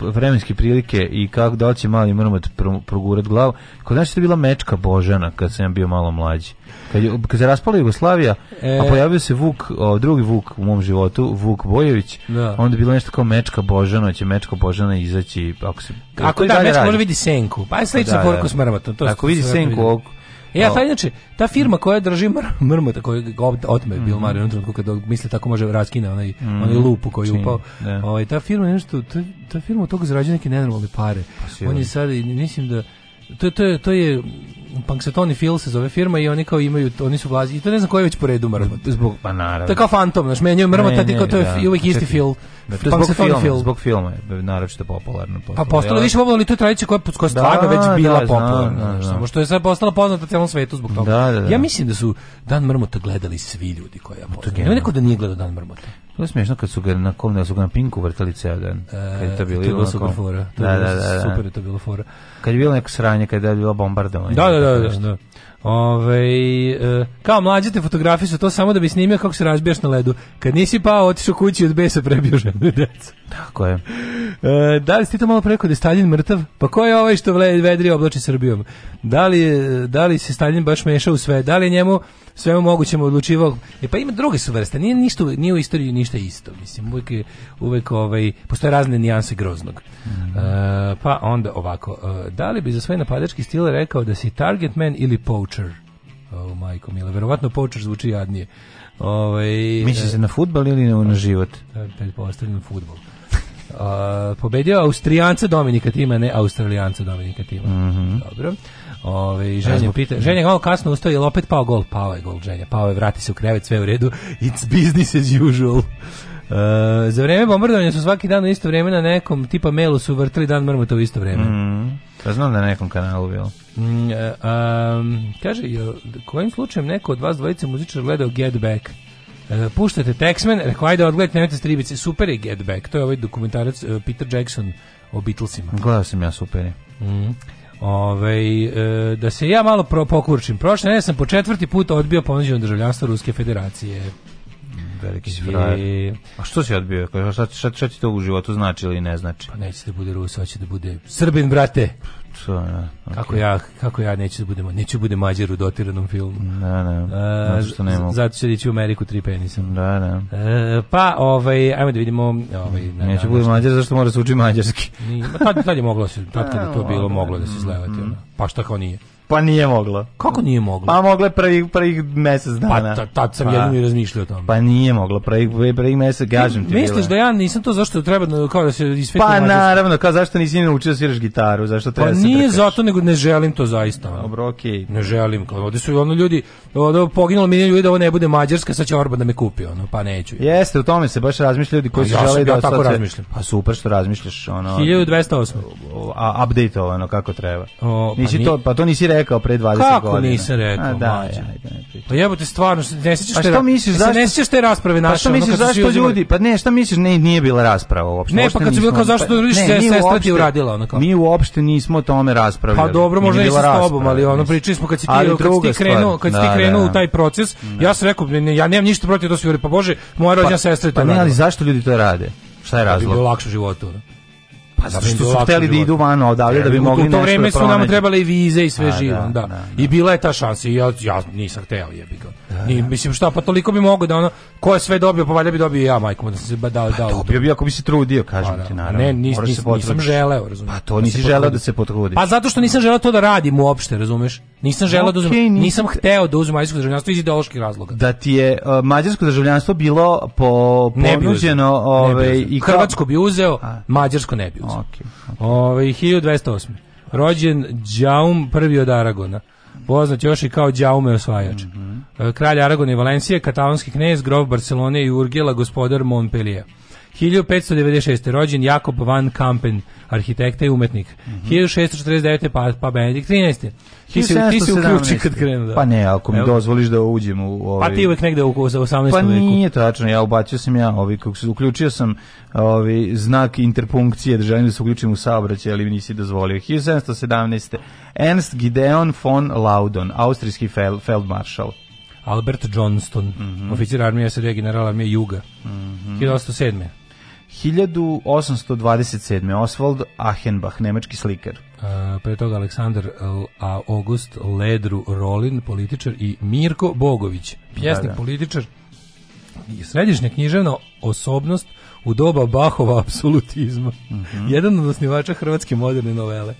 vremenske prilike i kako da će mali mrmot pro, progurat glavu. Kod nas je bila mečka Božana kad sam bio malo mlađi. Kad, je, kad se raspala Jugoslavija, e... a pojavio se Vuk, o, drugi Vuk u mom životu, Vuk Bojević, da. onda je bilo nešto kao mečka Božana, će mečka Božana izaći, ako se... Ako da, mečka može vidi senku, pa je pa slično da, poruku da. s mrmotom. To ako vidi senku, E, a ta inače, ta firma koja drži mr, mrmota, koju ga otme mm -hmm. Bill Murray, trenutku kada misli da tako može raskine onaj, mm -hmm. onaj lupu koji je upao. Yeah. Da. Ovaj, ta firma nešto, ta, ta firma od toga zarađuje neke nenormalne pare. Pa, On je sad, mislim da to, to, to je Panksetoni Phil se zove firma i oni kao imaju oni su vlasnici i to ne znam koji je već po redu mrmota zbog pa naravno to je kao fantom znaš, menjaju mrmota ti kao to je da, uvijek isti Phil da, zbog filma, film. zbog filma je naročito popularno postalo. Pa postalo više popularno, ali to je tradicija koja, koja stvarno da, već da, bila da, popularna. Da, da, Samo što je sad postala poznata celom svetu zbog toga. Da, ja mislim da su Dan Mrmota gledali svi ljudi koja ja poznata. Nema neko da nije gledao Dan Mrmota. To je smiješno kad su ga na kom, da su ga na Pinku vrtali ceo dan. E, kad je to bilo, to je bilo super fora. Da, da, da, da. Super je to bilo fora. Kad je bilo neko sranje, kad je bilo bombardovanje. Da, da, da, da. da. Ove, e, kao mlađe te fotografije su to samo da bi snimio kako se razbijaš na ledu. Kad nisi pao, otišao kući od besa prebio ženu decu. Tako je. E, da li ste to malo preko da je Stalin mrtav? Pa ko je ovaj što vedri oblači Srbijom? Da li, da li se Stalin baš mešao u sve? Da li njemu svemu mogućem odlučivao? E, pa ima druge su vrste. Nije, ništa, nije u istoriji ništa isto. Mislim, uvijek, uvijek ovaj, postoje razne nijanse groznog. Mm -hmm. e, pa onda ovako. E, da li bi za svoj napadački stil rekao da si target man ili poach? Poacher. O, majko mila, verovatno Poacher zvuči jadnije. Ovaj Misli e, se na fudbal ili na, na život? Da, pretpostavljam fudbal. Uh, pobedio Austrijanca Dominika Tima, ne Australijanca Dominika Tima. Mm -hmm. Dobro. Ove, ovaj, ženja, Razbog... pita, ženja malo kasno ustao, je opet pao gol? Pao je gol, ženja. Pao je, vrati se u krevet, sve u redu. It's business as usual. E, za vreme bombardovanja su svaki dan u isto vreme na nekom tipa mailu su vrtili dan mrmota u isto vreme. Mm, ja pa znam da na nekom kanalu bilo. Mm, e, a, kaže, jel, kojim slučajem neko od vas dvojice muzičar gledao Get Back? E, puštate Texman, rekao ajde odgledajte, nemojte stribice. Super je Get Back, to je ovaj dokumentarac uh, Peter Jackson o Beatlesima. Gledao sam ja, super je. Mm. Ove, e, da se ja malo pro pokurčim. Prošle ne sam po četvrti put odbio ponuđeno državljanstvo Ruske federacije veliki si frajer. A što si odbio? Šta, šta, šta ti to u životu znači ili ne znači? Pa neće da bude Rus, hoće da bude Srbin, brate. To, ja, okay. kako, ja, kako ja neću da, da budem, neću bude mađar u dotiranom filmu. Da, da, e, zato ne mogu. Zato će ići u Ameriku tri penisa. Da, da. E, pa, ovaj, ajmo da vidimo... Ovaj, na, neću da, bude mađar, zašto mora se uči mađarski? Nije, pa, tad, tad je moglo se, tad, kad je to e, bilo, moglo da se slevati. Mm. Ono. Pa šta kao nije? Pa nije moglo. Kako nije moglo? Pa mogle prvih, prvih mjesec pa dana. Pa tad sam pa, jednom i razmišljao o tome. Pa nije moglo, prvih, prvih mjesec gažem ti. Misliš da ja nisam to zašto treba, da, kao da se isfetim? Pa naravno, kao zašto nisi naučio da sviraš gitaru, zašto treba pa, da se nije prekaš. zato, nego ne želim to zaista. Dobro, okej. Okay. Ne želim, kao ovde su ono ljudi, ovde poginulo milion ljudi da ovo ne bude Mađarska, sad će Orban da me kupi, ono, pa neću. Jeste, u tome se baš razmišljaju ljudi koji pa, ja žele da... Ja tako razmišljam. Pa super što razmišljaš, ono... 1208. A, updateovano, kako treba. O, pa, nisi to, pa to nisi rekao pre 20 godina. Kako nisi rekao, A, da, mlađe. Ja, ne pa jebote, stvarno, ne sećaš pa te, što misliš, zašto, ne sećaš te rasprave pa naše. Pa što misliš, ono, zašto ljudi, pa ne, šta misliš, ne, nije bila rasprava uopšte. Ne, pa kad se bilo kao zašto pa, se sestra ti uradila, ona kao. Mi uopšte nismo o tome raspravljali. Pa dobro, možda i s tobom, ali ono, pričali smo kad si ti, kad ti krenuo, kad si ti da, da, krenuo u da. taj proces, ja sam rekao, ja nemam ništa protiv da su pa bože, moja pa, rođena sestra je to Pa ne, ali zašto ljudi to rade? Šta je razlog? Da pa bi bilo lakše u životu. Pa da zato što su hteli da idu van odavde da bi mogli nešto. U to vreme su nam trebale i vize i sve da, živo, da. da. I bila je ta šansa i ja, ja nisam hteo jebi Ni, da, da. mislim šta, pa toliko bi mogao da ono ko je sve dobio, pa valjda bi dobio i ja, majkom, da se da da dao. Pa dobio bi ako bi se trudio, kažem pa, ti da, naravno. Ne, nis, nis, nisam želeo, razumeš. Pa to nisi želeo da se potrudiš Pa zato što nisam želeo to da radim uopšte, razumeš? Nisam želeo okay, da uzmem, nisam te... hteo da uzmem mađarsko državljanstvo iz ideoloških razloga. Da ti je uh, mađarsko državljanstvo bilo po ponuđeno, ovaj i hrvatsko bi uzeo, A. mađarsko ne bi uzeo. Okej. Okay, okay. Ovaj 1208. Rođen Đaum prvi od Aragona poznat još i kao Đaume osvajač. Mm -hmm. Kralj Aragona i Valencije, katalonski knez, grob Barcelone i Urgela, gospodar Montpellier. 1596. rođen Jakob van Kampen, arhitekta i umetnik. Mm -hmm. 1649. pa, pa Benedikt 13. Ti se, ti se uključi kad krenu. Da. Pa ne, ako mi Evo. dozvoliš da uđem u ovaj... Pa ti uvek negde u, 18. Pa veku. Pa nije tačno, ja ubacio sam ja, ovi, kako se uključio sam ovi, znak interpunkcije, da želim da se uključim u saobraćaj, ali mi nisi dozvolio. 1717. Ernst Gideon von Laudon, austrijski fel, feldmaršal. Albert Johnston, mm -hmm. oficir armije SRD generala armije Juga. Mm -hmm. 1807. 1827. Oswald Achenbach, nemački slikar. Uh, pre toga Aleksandar a e, August Ledru Rolin, političar i Mirko Bogović, pjesnik, da, da. političar i središnja književna osobnost u doba Bahova apsolutizma. Mm -hmm. Jedan od osnivača hrvatske moderne novele.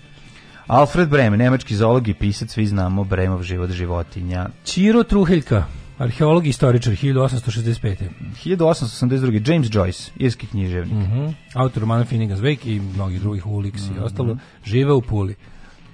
Alfred Breme, nemački zoolog i pisac, svi znamo Bremov život životinja. Čiro Truheljka, Arheolog i istoričar 1865. 1882. James Joyce, irski književnik. Mm -hmm. Autor romana Finnegan's Wake i mnogih drugih Ulix mm -hmm. i mhm. ostalo. Žive u Puli.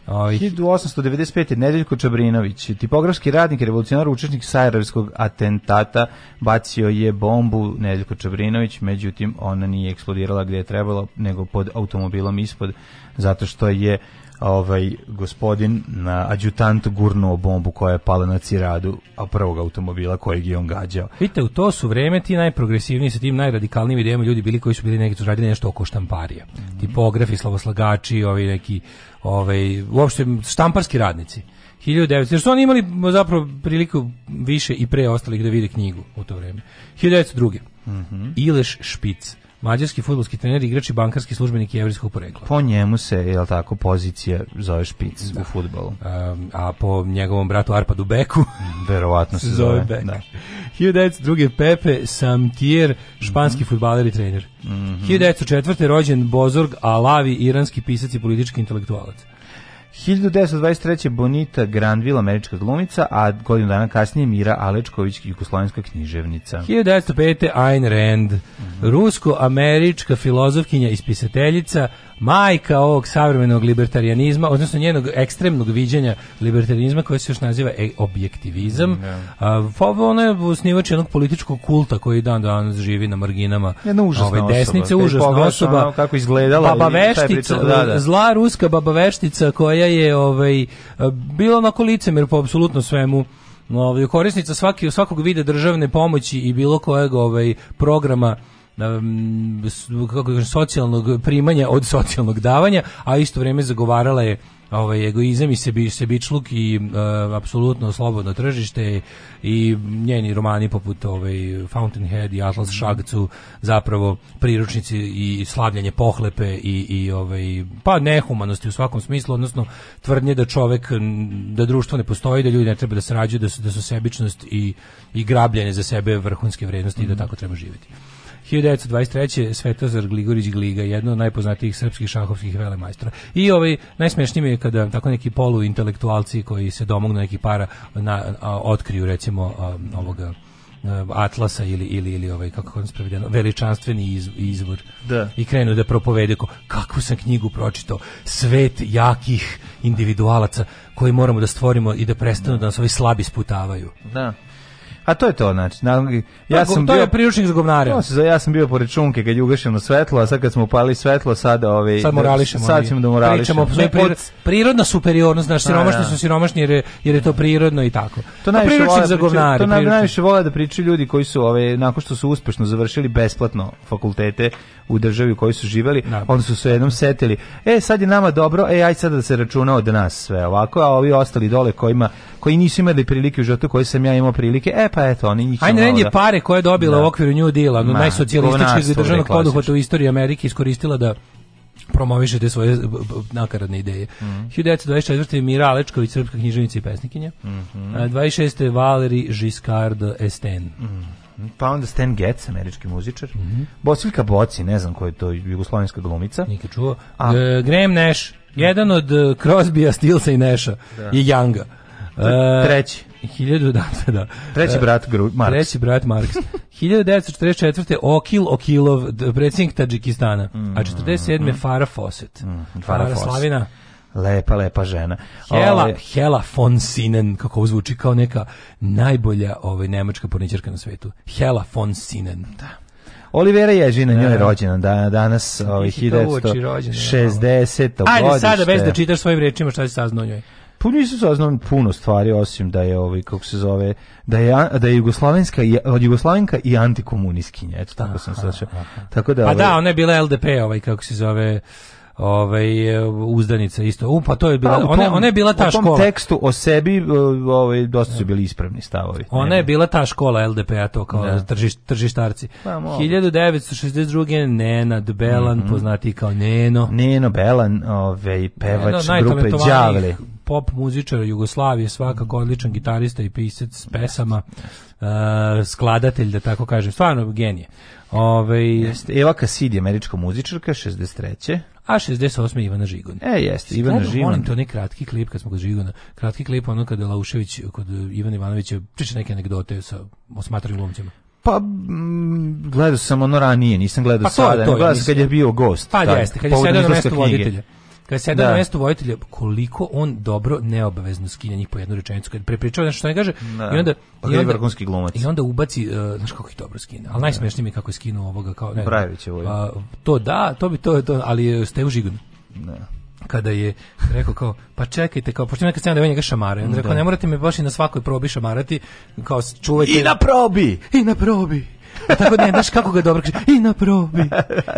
Oj. 1895. Nedeljko Čabrinović, tipografski radnik, revolucionar, učesnik Sajerovskog atentata, bacio je bombu Nedeljko Čabrinović, međutim ona nije eksplodirala gde je trebalo, nego pod automobilom ispod, zato što je ovaj gospodin na adjutant gurnuo bombu koja je pala na ciradu a prvog automobila kojeg je on gađao. Vidite, u to su vreme ti najprogresivniji sa tim najradikalnijim idejama ljudi bili koji su bili neki su radili nešto oko štamparija. Mm -hmm. Tipografi, slavoslagači, ovi neki ovaj uopšte štamparski radnici. 1900, jer su oni imali zapravo priliku više i pre ostalih da vide knjigu u to vreme. 1902. Mm -hmm. Ileš Špic mađarski fudbalski trener, igrač i bankarski službenik jevrejskog porekla. Po njemu se, je tako, pozicija zove špic da. u fudbalu. A, a po njegovom bratu Arpadu Beku verovatno se zove, zove Da. Hiudec, drugi Pepe Samtier, španski mm -hmm. futbaler i trener. Mm -hmm. Hiudec, četvrte rođen Bozorg Alavi, iranski pisac i politički intelektualac. 1923. Bonita Granville, američka glumica, a godinu dana kasnije Mira Alečković, jugoslovenska književnica. 1905. Ayn Rand, mm -hmm. rusko-američka filozofkinja i spisateljica, majka ovog savremenog libertarijanizma, odnosno njenog ekstremnog viđenja libertarijanizma koje se još naziva e objektivizam. Mm, da. yeah. a, pa ona je osnivač jednog političkog kulta koji dan danas živi na marginama Jedna užasna ove, ovaj, desnice, osoba. užasna Pogledaš osoba. Ono kako izgledala. Baba veštica, da, da. zla ruska baba veštica koja je ovaj, bila onako licemer po apsolutno svemu. Ovaj, korisnica svaki, svakog vida državne pomoći i bilo kojeg ovaj, programa kako kažem, socijalnog primanja od socijalnog davanja, a isto vrijeme zagovarala je ovaj egoizam i sebi sebičluk i uh, apsolutno slobodno tržište i njeni romani poput ovaj Fountainhead i Atlas Šagcu mhm. zapravo priručnici i slavljanje pohlepe i i ovaj pa nehumanosti u svakom smislu odnosno tvrdnje da čovjek da društvo ne postoji da ljudi ne treba da sarađuju da su da su sebičnost i i grabljanje za sebe vrhunske vrijednosti mm -hmm. i da mhm. tako treba živjeti. 1923. Svetozar Gligorić Gliga, jedno od najpoznatijih srpskih šahovskih velemajstora. I ovaj, najsmešnije mi je kada tako neki poluintelektualci koji se domognu nekih para na, a, otkriju recimo a, ovoga atlasa ili ili ili ovaj kako on sprevedeno veličanstveni iz, izvor. Da. I krenu da propovede ko, kakvu sam knjigu pročitao, svet jakih individualaca koji moramo da stvorimo i da prestanu da, da nas ovi slabi sputavaju. Da. A to je to, znači. ja sam to bio, je priručnik za govnare. ja sam bio pored čunke kad je ugašeno svetlo, a sad kad smo upalili svetlo, sada ove ovaj, sad morališemo. Sad ćemo da morališemo. Pričamo prirod, prirodna superiornost, znači siromašni da. su siromašni jer je, jer je to prirodno i tako. To najviše vole za da govnare. To najviše vole da pričaju ljudi koji su ove ovaj, nakon što su uspešno završili besplatno fakultete u državi u kojoj su živeli, onda su se jednom setili. E, sad je nama dobro, e aj sad da se računa od nas sve ovako, a ovi ostali dole kojima koji nisu imali prilike u životu koji sam ja imao prilike. E pa eto, oni njih. Ajde, je da. pare koje je dobila da. u okviru New Deala, no, najsocijalističkog državnog da, poduhvata u istoriji Amerike iskoristila da promoviše te svoje nakaradne ideje. Mm -hmm. 1924. Mira Alečković, srpska književnica i pesnikinja. Mm -hmm. 26. Valeri Giscard d'Estaing. Mm -hmm. Pa onda Stan Getz, američki muzičar. Mm -hmm. Bosiljka Boci, ne znam koja je to jugoslovenska glumica. Nikad čuo. A... E, Graham Nash, jedan od e, Crosbya, Stilsa i Nasha da. je Younga. E, treći. 1000 da, da, da. Treći e, brat Gru, Marks. Treći brat Marks. 1944. Okil Okilov, predsjednik Tadžikistana. Mm, a 47. Mm, Farah Fawcett. Mm, Farah, Farah Slavina. Lepa, lepa žena. Hela, Ove, Hela von Sinen, kako ovo zvuči kao neka najbolja ovaj, nemačka porničarka na svetu. Hela von Sinen. Da. Olivera Ježina, da. njoj je rođena da, danas, ovaj, 1960. Ajde, sada bez da čitaš svojim rečima šta si saznao njoj. Tu nisu saznali puno stvari osim da je ovaj kako se zove da je da je jugoslavenska od jugoslavenka i antikomunistkinja. Eto tako aha, sam sačeo. Tako da pa da, ovaj, da, ona je bila LDP ovaj kako se zove ovaj uzdanica isto. U pa to je bila pa, ona ona je bila ta škola. u tom škola. tekstu o sebi ovaj dosta su bili ispravni stavovi. Ona ne, je bila ta škola LDP-a to kao da. tržiš, tržištarci. Pa, 1962 Nenad Belan mm -hmm. poznati kao Neno. Neno Belan, ovaj pevač Neno, grupe Đavle. Pop muzičar Jugoslavije, svakako mhm. odličan gitarista i pisac pesama, uh, skladatelj da tako kažem, stvarno genije. Ove, jeste. Eva Kasidi, američka muzičarka, 63. A 68. Ivana Žigon. E, jeste, Ivana Žigon. Molim to ne kratki klip kad smo kod Žigona. Kratki klip ono kada Laušević kod Ivana Ivanovića priča neke anegdote sa osmatranjem glumcima. Pa m, gledao sam ono ranije, nisam gledao pa to, sada, to, gledao sam kad je bio gost. Pa jeste, kad je sedao na mesto voditelja kada se da. na mesto vojitelja, koliko on dobro neobavezno skine njih po jednu rečenicu, kad prepričava nešto što ne kaže, da. i onda... Pa i onda, vrhunski glumac. I onda ubaci, uh, znaš kako ih dobro skine, al najsmešnije mi kako je skinuo ovoga, kao... Ne, Brajević je uh, To da, to bi to, je to ali ste u žignu. Ne da. kada je rekao kao pa čekajte kao pošto neka scena da je njega šamare onda rekao da. ne morate me baš i na svakoj probi šamarati kao čuvajte i na probi i na probi Tako ne, znaš kako ga dobro kaže, i na probi.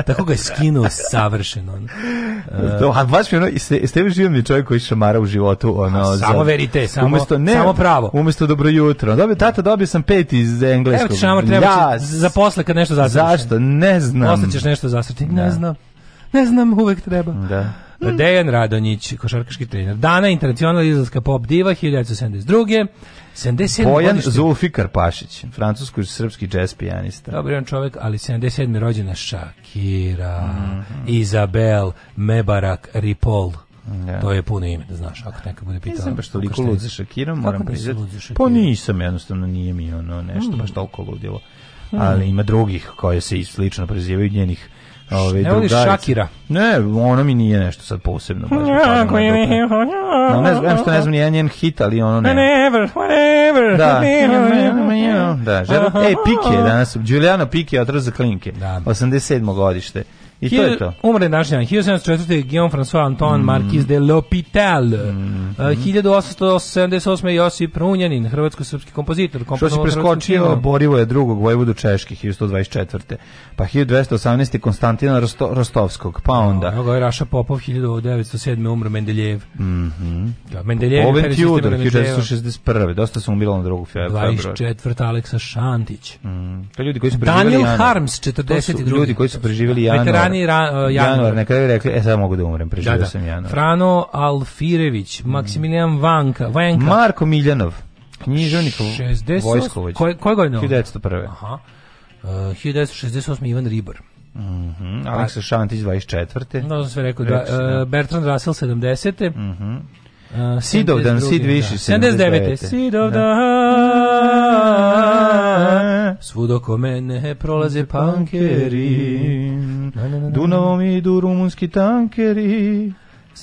Tako ga je skinuo savršeno. Uh, to, a baš mi ono, i ste vi živio mi čovjek koji šamara u životu. Ono, samo za, verite, samo, umesto, ne, samo pravo. Umesto dobro jutro. Dobio, tata, dobio sam pet iz engleskog. Evo ti šamar, treba ja, da, za posle kad nešto zasrtiš. Zašto? Ne znam. Posle ćeš nešto zasrti. Ne da. znam. Ne znam, uvek treba. Da. Mm. Dejan Radonjić, košarkaški trener. Dana internacional izlaska pop diva 1972. 77 Bojan godište. Zulfikar Pašić, francusko-srpski džez pijanista. Dobar on čovjek, ali 77. rođena Shakira, mm -hmm. Izabel, Mebarak, Ripoll. Ja. To je puno ime, da znaš, ako neka bude pitao. Nisam baš toliko lud za Šakirom, moram priznati. Pa nisam, jednostavno nije mi ono nešto mm. baš hmm. toliko ludilo. Mm. Ali hmm. ima drugih koje se slično prezivaju njenih Ove, ne voliš Šakira? Ne, ono mi nije nešto sad posebno. Baš Jako je ne znam, što ne znam, nijedan njen hit, ali ono ne. Never, whatever. Da, da. Žero, e, Pike danas, Giuliano Pike je otrao klinke, da. 87. godište. I Hil, to je to. Umre današnjan 1704. Guillaume François Antoine mm. Marquis de l'Hôpital. Mm. Uh, 1878. Josip Runjanin, hrvatsko-srpski kompozitor. Što si preskočio, Borivo je drugog vojvodu Češki, 1124. Pa 1218. Konstantina Rosto, Rostovskog, pa onda... Ovo je Raša Popov, 1907. umre Mendeljev. Mm -hmm. Da, Mendeljev Oven Tudor, 1461. Dosta sam umrila na drugu februara. 24. Aleksa Šantić. Mm. To ljudi koji su preživjeli Daniel Harms, 42. To su ljudi koji su preživjeli Janu Rani ra, uh, januar. Eh, januar. Na kraju rekli, e sad mogu da umrem, preživio da, da. sam januar. Frano Alfirević, mm. Maksimilijan Vanka, Vanka. Marko Miljanov, književnik Vojskovoć. Koje, koje godine? 1901. Aha. Uh, eh, 1968. Ivan Ribar. Mhm. Mm Aleksa Šantić 24. Da, sam sve rekao da uh, Bertrand Russell 70. Mhm. Mm Uh, Sidovdan, Sid više. 79. Sidovdan. Svud oko mene prolaze pankeri. Dunavom idu rumunski tankeri.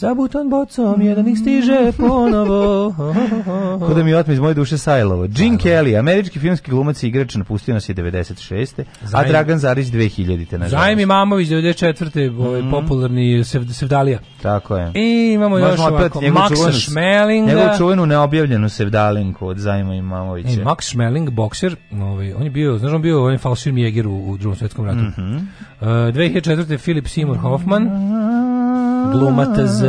Sa buton bocom jedan ih stiže ponovo. Kuda mi otme iz moje duše Sajlovo. Jim Kelly, američki filmski glumac i igrač, napustio nas je 96. Zajim. A Dragan Zarić 2000. Na Zajim Imamović 94. Ovaj mhm. popularni sev, Sevdalija. Tako je. I imamo Možemo još ovako Maxa Šmelinga. Njegovu čuvenu neobjavljenu Sevdalinku od Zajma Mamovića. E, Max Šmeling, bokser, ovaj, on je bio, znaš, on bio ovaj falšir Mjeger u, u drugom svetskom ratu. Mm -hmm. uh, 2004. Filip Seymour Hoffman. Mm -hmm glumataz...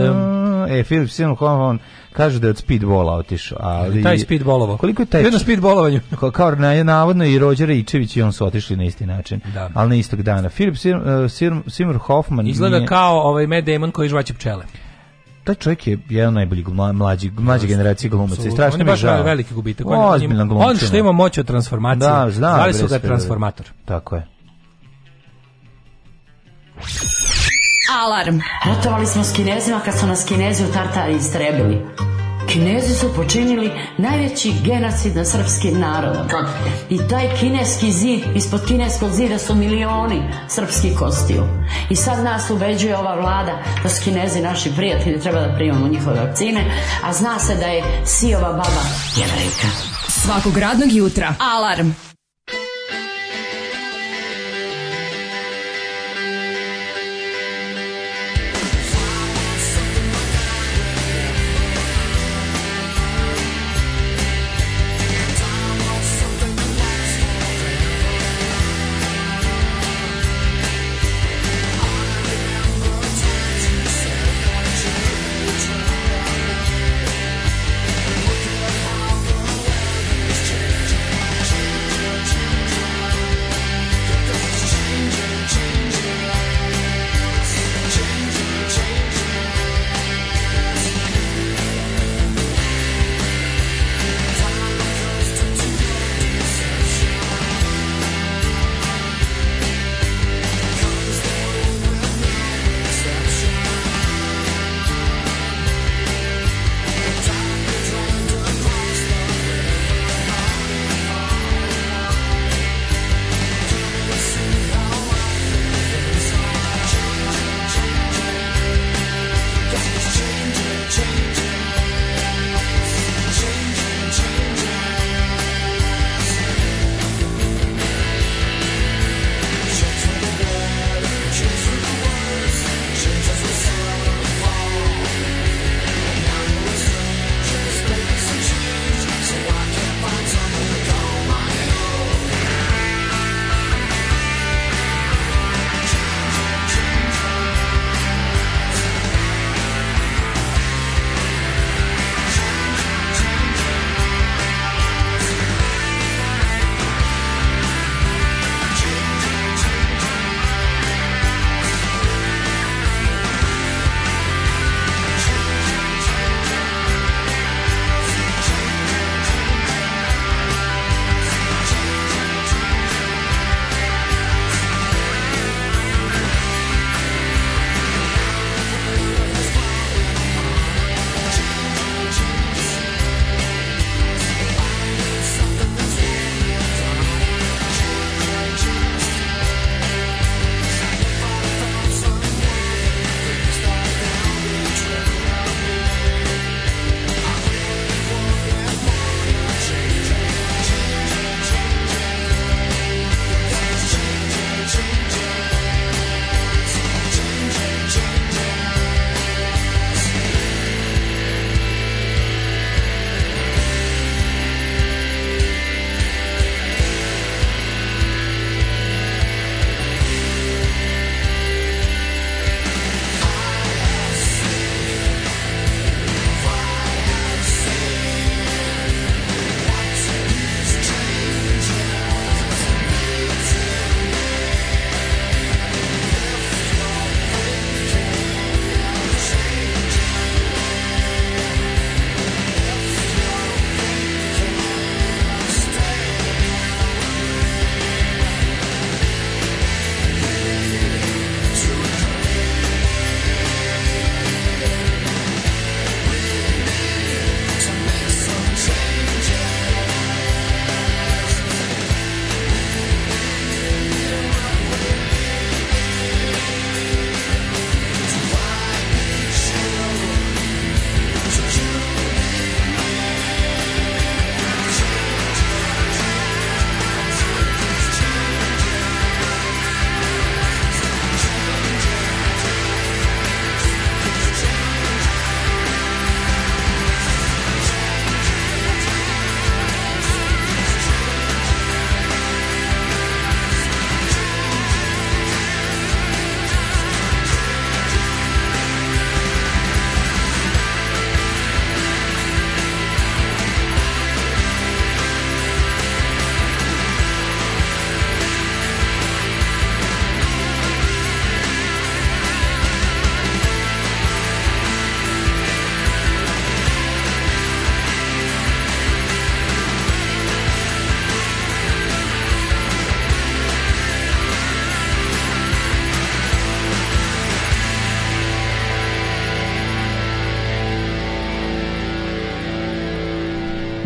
E, Philip Simon kaže da je od speedbola otišao, ali taj speedbolova. Koliko je taj? Jedno speedbolovanju. Kao, kao na, navodno i Rođer Ičević i on su otišli na isti način, da. ali na istog dana. Filip Sim, uh, e, Hoffman izgleda nije... kao ovaj Matt Damon koji žvaće pčele. Taj čovjek je jedan najbolji mlađi, mlađe generacije glumaca strašno mi je žao. On je baš veliki gubitak. On, on, on što ima moć od transformacije, da, znam, zvali su ga transformator. Tako je. Alarm. Ratovali smo s kinezima kad su nas kinezi u Tartari istrebili. Kinezi su počinili najveći genocid na srpskim narodom. Kako? I taj kineski zid, ispod kineskog zida su milioni srpskih kostiju. I sad nas ubeđuje ova vlada da su kinezi naši prijatelji, treba da primamo njihove vakcine, a zna se da je Sijova baba jevrejka. Svakog radnog jutra. Alarm!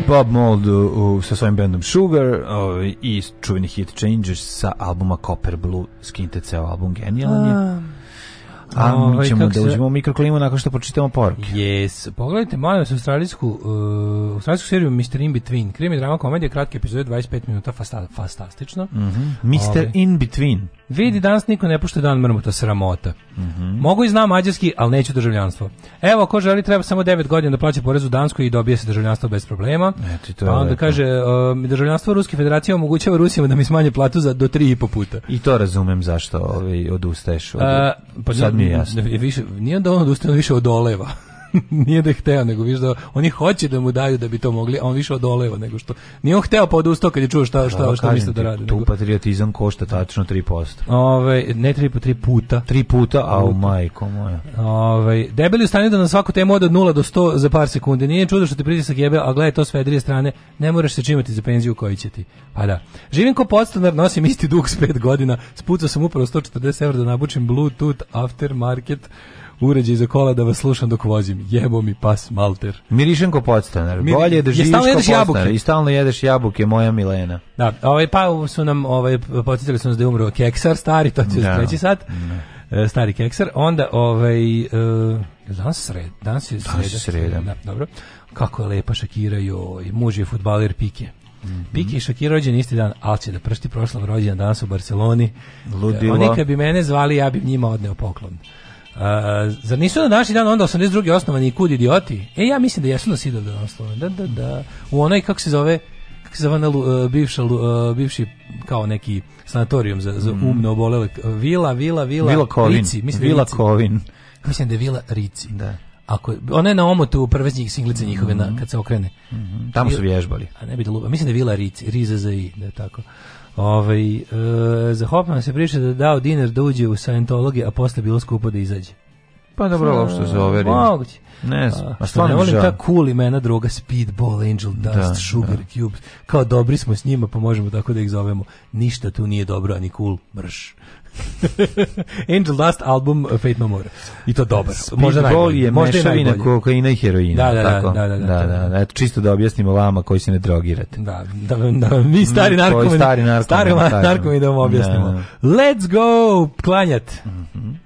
Bob Mold u, sa svojim bandom Sugar o, ovaj, i čuveni hit Changes sa albuma Copper Blue. Skinite ceo album, genijalan je. A, a mi ovaj, ćemo da uđemo u mikroklimu nakon što pročitamo poruke. Yes. pogledajte molim vas australijsku uh, u svetsku seriju Mr. In Between. Krimi drama komedija, kratke epizode, 25 minuta, fantastično. fastastično. Mm -hmm. Mr. In Between. Vidi, danas niko ne pušta dan mrmota, sramota. Mm -hmm. Mogu i znam mađarski, ali neću državljanstvo. Evo, ko želi, treba samo 9 godina da plaća porez u Danskoj i dobije se državljanstvo bez problema. Eto, to je pa onda lepo. kaže, um, državljanstvo Ruske federacije omogućava Rusima da mi smanje platu za do 3,5 puta. I to razumem zašto ovaj, odustaješ. Od... A, e, pa, Sad mi je jasno. Više, nije da on odustaje, više odoleva. nije da je hteo, nego viš da oni hoće da mu daju da bi to mogli, a on više odoleva nego što. Nije on hteo pa odustao kad je čuo šta, šta, šta misle da radi. Tu nego. patriotizam košta tačno 3%. Ove, ne 3, 3 puta. 3 puta, a u majko moja. Ove, debeli u da na svaku temu od 0 do 100 za par sekunde. Nije čudo što te pritisak jebe, a gledaj to sve druge strane, ne moraš se čimati za penziju koju će ti. Pa da. Živim ko podstanar, nosim isti dug s 5 godina. Spucao sam upravo 140 evra da nabučim Bluetooth aftermarket uređaj za kola da vas slušam dok vozim. Jebo mi pas malter. Mirišem ko podstanar. Mir... Bolje da živiš stalno jedeš podstanar. jabuke. I stalno jedeš jabuke, moja Milena. Da, ovaj, pa su nam, ovaj, podsjetili su nas da je umro Keksar stari, to će da. treći sat. Da. E, stari Keksar. Onda, ovaj, uh, danas, sred, danas je sreda. Danas sreda. Da, dobro. Kako je lepa šakiraju i muž je futbaler Pike. Mm -hmm. Piki i Shakira rođen isti dan, ali će da pršti proslav rođendan danas u Barceloni. Ludilo. Oni kad bi mene zvali, ja bi njima odneo poklon. Uh, zar nisu na današnji dan onda 82. osnovani kud idioti? E, ja mislim da jesu nas idol Da, da, da. U onaj, kako se zove, kako se zove, uh, bivša, uh, bivši kao neki sanatorijum za, za mm. umno obolele. Vila, vila, vila, vila Kovin. Rici, mislim, da vila Rici. Kovin. Mislim da je Vila Rici. Da. Ako, ona je na omotu prve njih singlice njihove na, mhm. kad se okrene. Mm -hmm. Tamo su vježbali. A ne bi da lupa. Mislim da je Vila Rici, Riza za i, da je tako. Ove, ovaj, e, za Hopmana se priča da dao dinar da uđe u Scientology, a posle bilo skupo da izađe. Pa dobro, ovo što zove. Moguće. Ne znam, a stvarno volim ta cool imena druga, Speedball, Angel da, Dust, da, Sugar da. Cube, kao dobri smo s njima pa možemo tako da ih zovemo, ništa tu nije dobro, ani cool, mrš. Angel Dust album Fate No More. I to dobar. Speed možda najbolji. je možda mešavina kokaina i heroina. Da, da, da, tako? da. da, da, da, da, da. da. čisto da objasnimo vama koji se ne drogirate. Da, da, da mi mm, stari narkomi, stari narkomi, stari narkomi da vam objasnimo. Let's go, klanjat. Mhm. Mm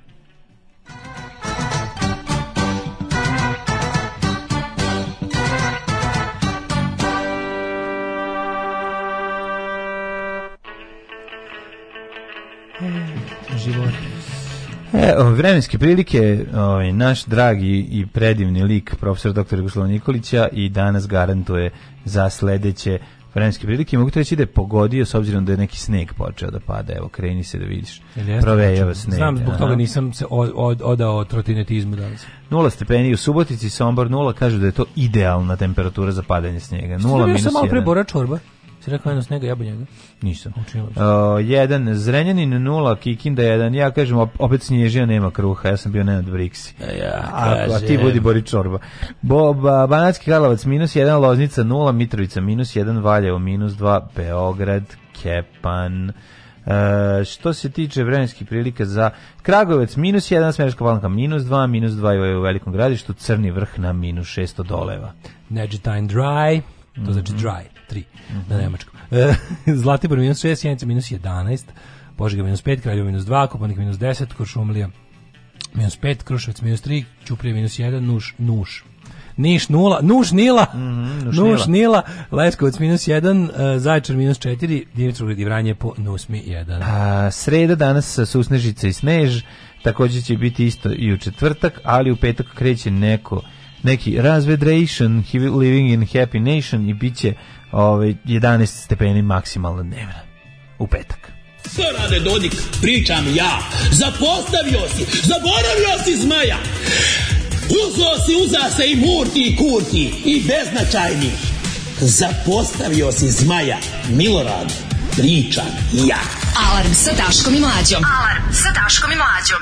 E, vremenske prilike, ovaj, naš dragi i predivni lik, profesor dr. Jugoslava Nikolića, i danas garantuje za sledeće vremenske prilike. Mogu te reći da je pogodio s obzirom da je neki sneg počeo da pada. Evo, kreni se da vidiš. Provejava sneg. Znam, zbog toga nisam se od, od, odao trotinetizmu danas. Nula stepeni u Subotici, Sombor nula, kažu da je to idealna temperatura za padanje snega. Nula da minus jedan. Što sam malo pre Bora Čorba? Si rekao jedno snega, ja bi njega? Nisam. O, jedan Zrenjanin, nula, Kikinda, jedan. Ja kažem, opet snježija nema kruha, ja sam bio Nenad Briksi. Ja, a, a ti budi Bori Čorba. Bo, Banatski Karlovac, minus jedan, Loznica, nula, Mitrovica, minus jedan, Valjevo, minus dva, Beograd, Kepan. Uh, što se tiče vremenskih prilika za Kragovec, minus 1, Smjereška palanka minus 2, minus 2 je u velikom gradištu, Crni vrh na minus 600 doleva. Neđetajn dry, to mm -hmm. znači mhm. dry. 3 mm -hmm. na nemačkom. Zlatibor minus 6, Sjenica minus 11, Požega minus 5, Kraljevo minus 2, Kopanik minus 10, Košumlija minus 5, Kruševac minus 3, Ćuprije minus 1, Nuš, Nuš Niš nula, Nuš nila, mm -hmm, nuš, nuš nila. nila, Leskovac minus 1, uh, eh, Zaječar minus 4, Dimitrov i Vranje po Nusmi 1. A, sreda danas sa susnežica i snež, takođe će biti isto i u četvrtak, ali u petak kreće neko neki razvedration, living in happy nation i bit će ovaj 11 stepeni maksimalna dnevna u petak. Zorane Dodik, pričam ja. Zapostavio si, zaboravio si zmaja. Uzo si, uza se i murti i kurti i beznačajni. Zapostavio si zmaja, Milorad, pričam ja. Alarm sa Daškom i Mlađom. Alarm sa Daškom i Mlađom.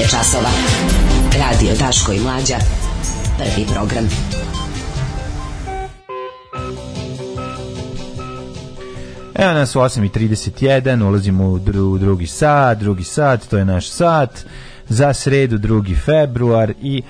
je časova. Radio Daško i Mlađa. Prvi program. Evo nas u 8.31, ulazimo u dru, drugi sat, drugi sat, to je naš sat, za sredu 2. februar i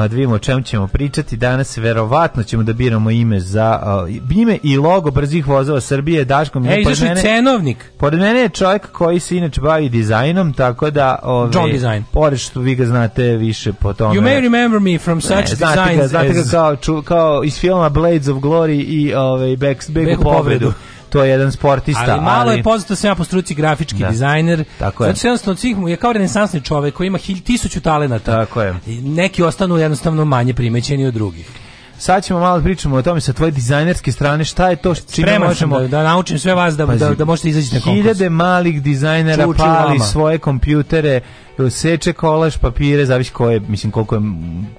da vidimo o čemu ćemo pričati danas. Verovatno ćemo da biramo ime za uh, ime i logo brzih vozova Srbije. Daško mi e, je pored mene. cenovnik. Pored mene je čovjek koji se inače bavi dizajnom, tako da ove, John Design. Pored što vi ga znate više po tome. You may remember me from such ne, znate designs. Ga, znate as... ga kao, kao iz filma Blades of Glory i ovaj Back, Back, Back u povredu to je jedan sportista. Ali malo ali... je poznato da sam ja po struci grafički da. dizajner. Tako je. Znači jednostavno od svih je kao renesansni čovjek koji ima hilj, tisuću talenata. Tako je. Neki ostanu jednostavno manje primećeni od drugih. Sad ćemo malo da pričamo o tome sa tvoje dizajnerske strane, šta je to čime možemo... Da, da naučim sve vas da, da- Pazi, da, da možete izaći na konkurs. Hiljade malih dizajnera Ču, pali svoje kompjutere, seče kolaž, papire, zavisi ko je, mislim koliko je,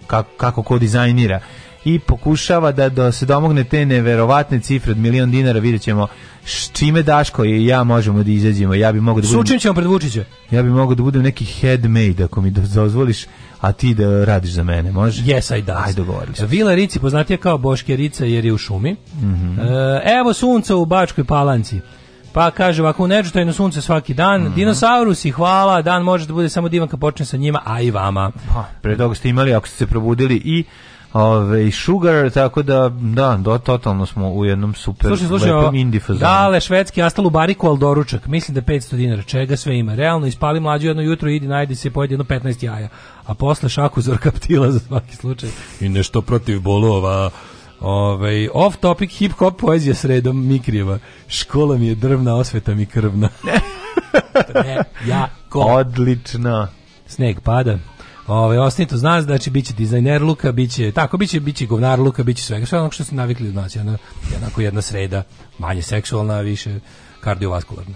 kako, kako ko dizajnira i pokušava da, da se domogne te neverovatne cifre od milion dinara, vidjet ćemo s čime Daško i ja možemo da izađemo. Ja bi mogao da budem... Sučim ćemo pred Vučića. Ja bi mogao da budem neki headmade, ako mi dozvoliš, a ti da radiš za mene, može? Yes, I does. Ajde, dogovorili se. Vila Rici poznatija kao Boške Rica jer je u šumi. Mm -hmm. evo sunca u Bačkoj palanci. Pa kaže ako u nečutajno sunce svaki dan, mm -hmm. dinosaurusi, hvala, dan može da bude samo divan kad počne sa njima, a i vama. Pa, pre toga ste imali, ako ste se probudili i Ove, Sugar, tako da, da, do, da, totalno smo u jednom super slušaj, slušaj, lepom indie Dale, švedski, astal u bariku, al doručak. Mislim da 500 dinara, čega sve ima. Realno, ispali mlađu jedno jutro, idi, najdi se, pojedi jedno 15 jaja. A posle šaku zorka ptila za svaki slučaj. I nešto protiv bolova. Ove, off topic hip hop poezija sredom mikriva. Škola mi je drvna, osveta mi krvna. ne, ja, ko? Odlična. Sneg pada. Ovaj ostanite znaš da znači će biće dizajner luka, biće tako biće biće govnar luka, biće svega, sve ono što ste navikli od nas, znači, jedna, jednako jedna sreda, manje seksualna, više kardiovaskularna.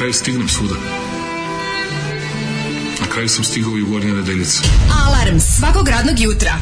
kraju stignem svuda. Na kraju sam stigao i u Gornje nedeljice. Alarms svakog radnog jutra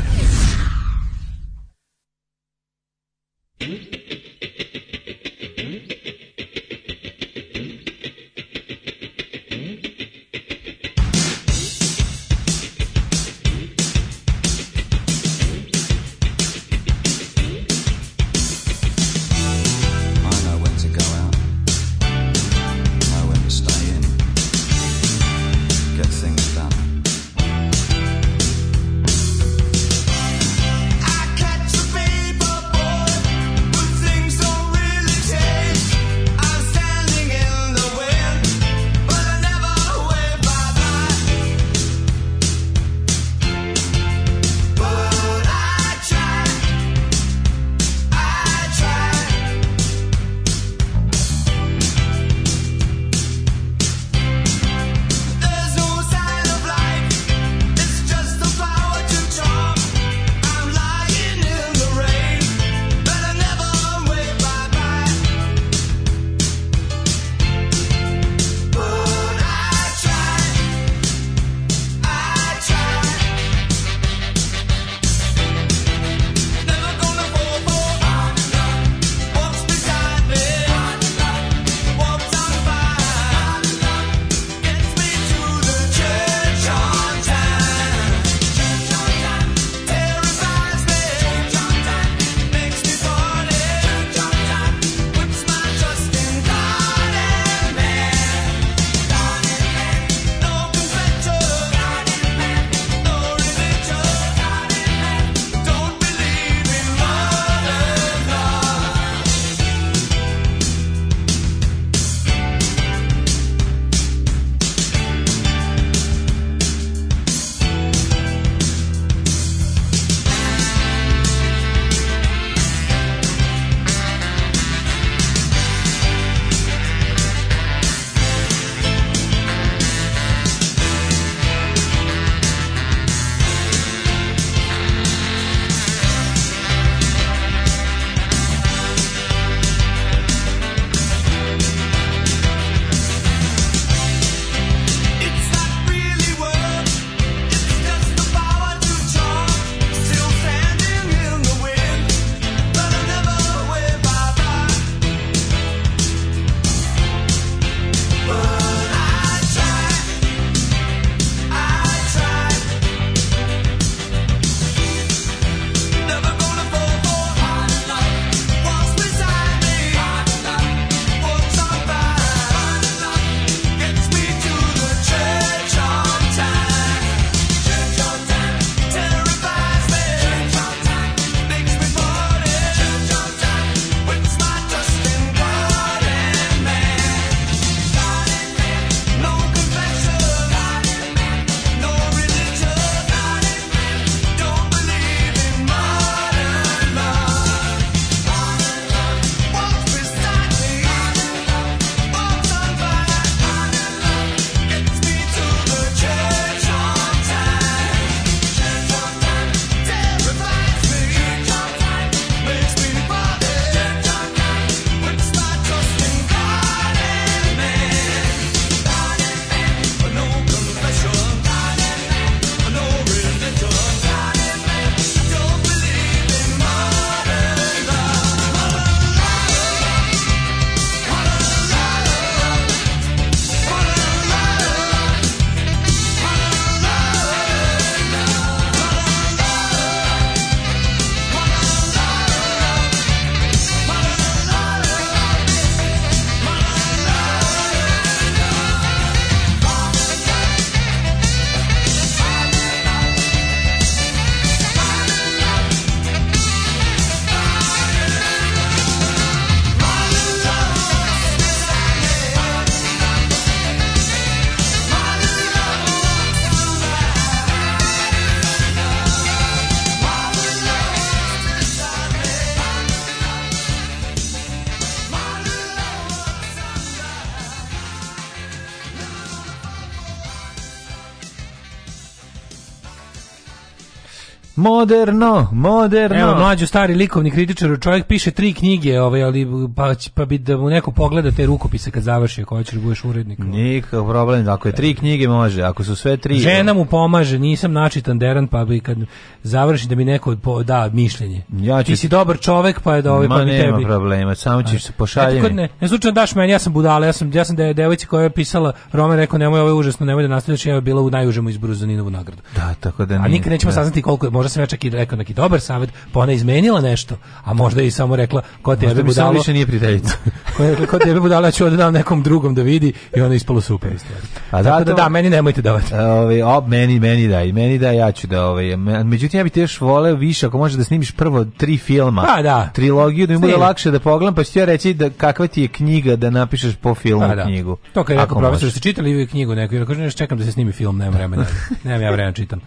Moderno, moderno. Evo, mlađo stari likovni kritičar, čovjek piše tri knjige, ovaj, ali pa, pa bi da mu neko pogleda te rukopise kad završi, ako hoćeš da budeš urednik. Nikakav problem, ako je tri knjige može, ako su sve tri... Žena mu pomaže, nisam načitan deran, pa bi kad završi da mi neko da mišljenje. Ja ću... Ti si dobar čovjek, pa je da ovaj, pa Ma, pa bi nema tebi... problema, samo ćeš se pošalje mi. Ne, ne slučajno daš meni, ja sam budala, ja sam, ja sam de, devojci koja je pisala, Rome rekao, nemoj ovo je užasno, nemoj da nastavljaš, ja je bila u najužemu izbruzaninovu nagradu. Da, tako da... Nije, A nikad nećemo da. saznati koliko je, možda možda sam ja čak i rekao neki dobar savet, pa ona izmenila nešto, a možda i samo rekla ko te budalo. Možda više nije prijateljica. ko je rekla ko tebe budalo, ja ću odam da nekom drugom da vidi i ona ispalo super stvar. A da zato, da, da, meni nemojte davati. Ovaj, o, meni, meni da, i meni da, ja ću da, ove, ovaj, međutim ja bih te još voleo više ako možeš da snimiš prvo tri filma. Pa da. Trilogiju da mi bude lakše da pogledam, pa ću ti ja reći da kakva ti je knjiga da napišeš po filmu pa, da. knjigu. To kad je rekao profesor, ste čitali vi knjigu neku, ja kažem, čekam da se snimi film, nemam vremena. nemam ja vremena da čitam.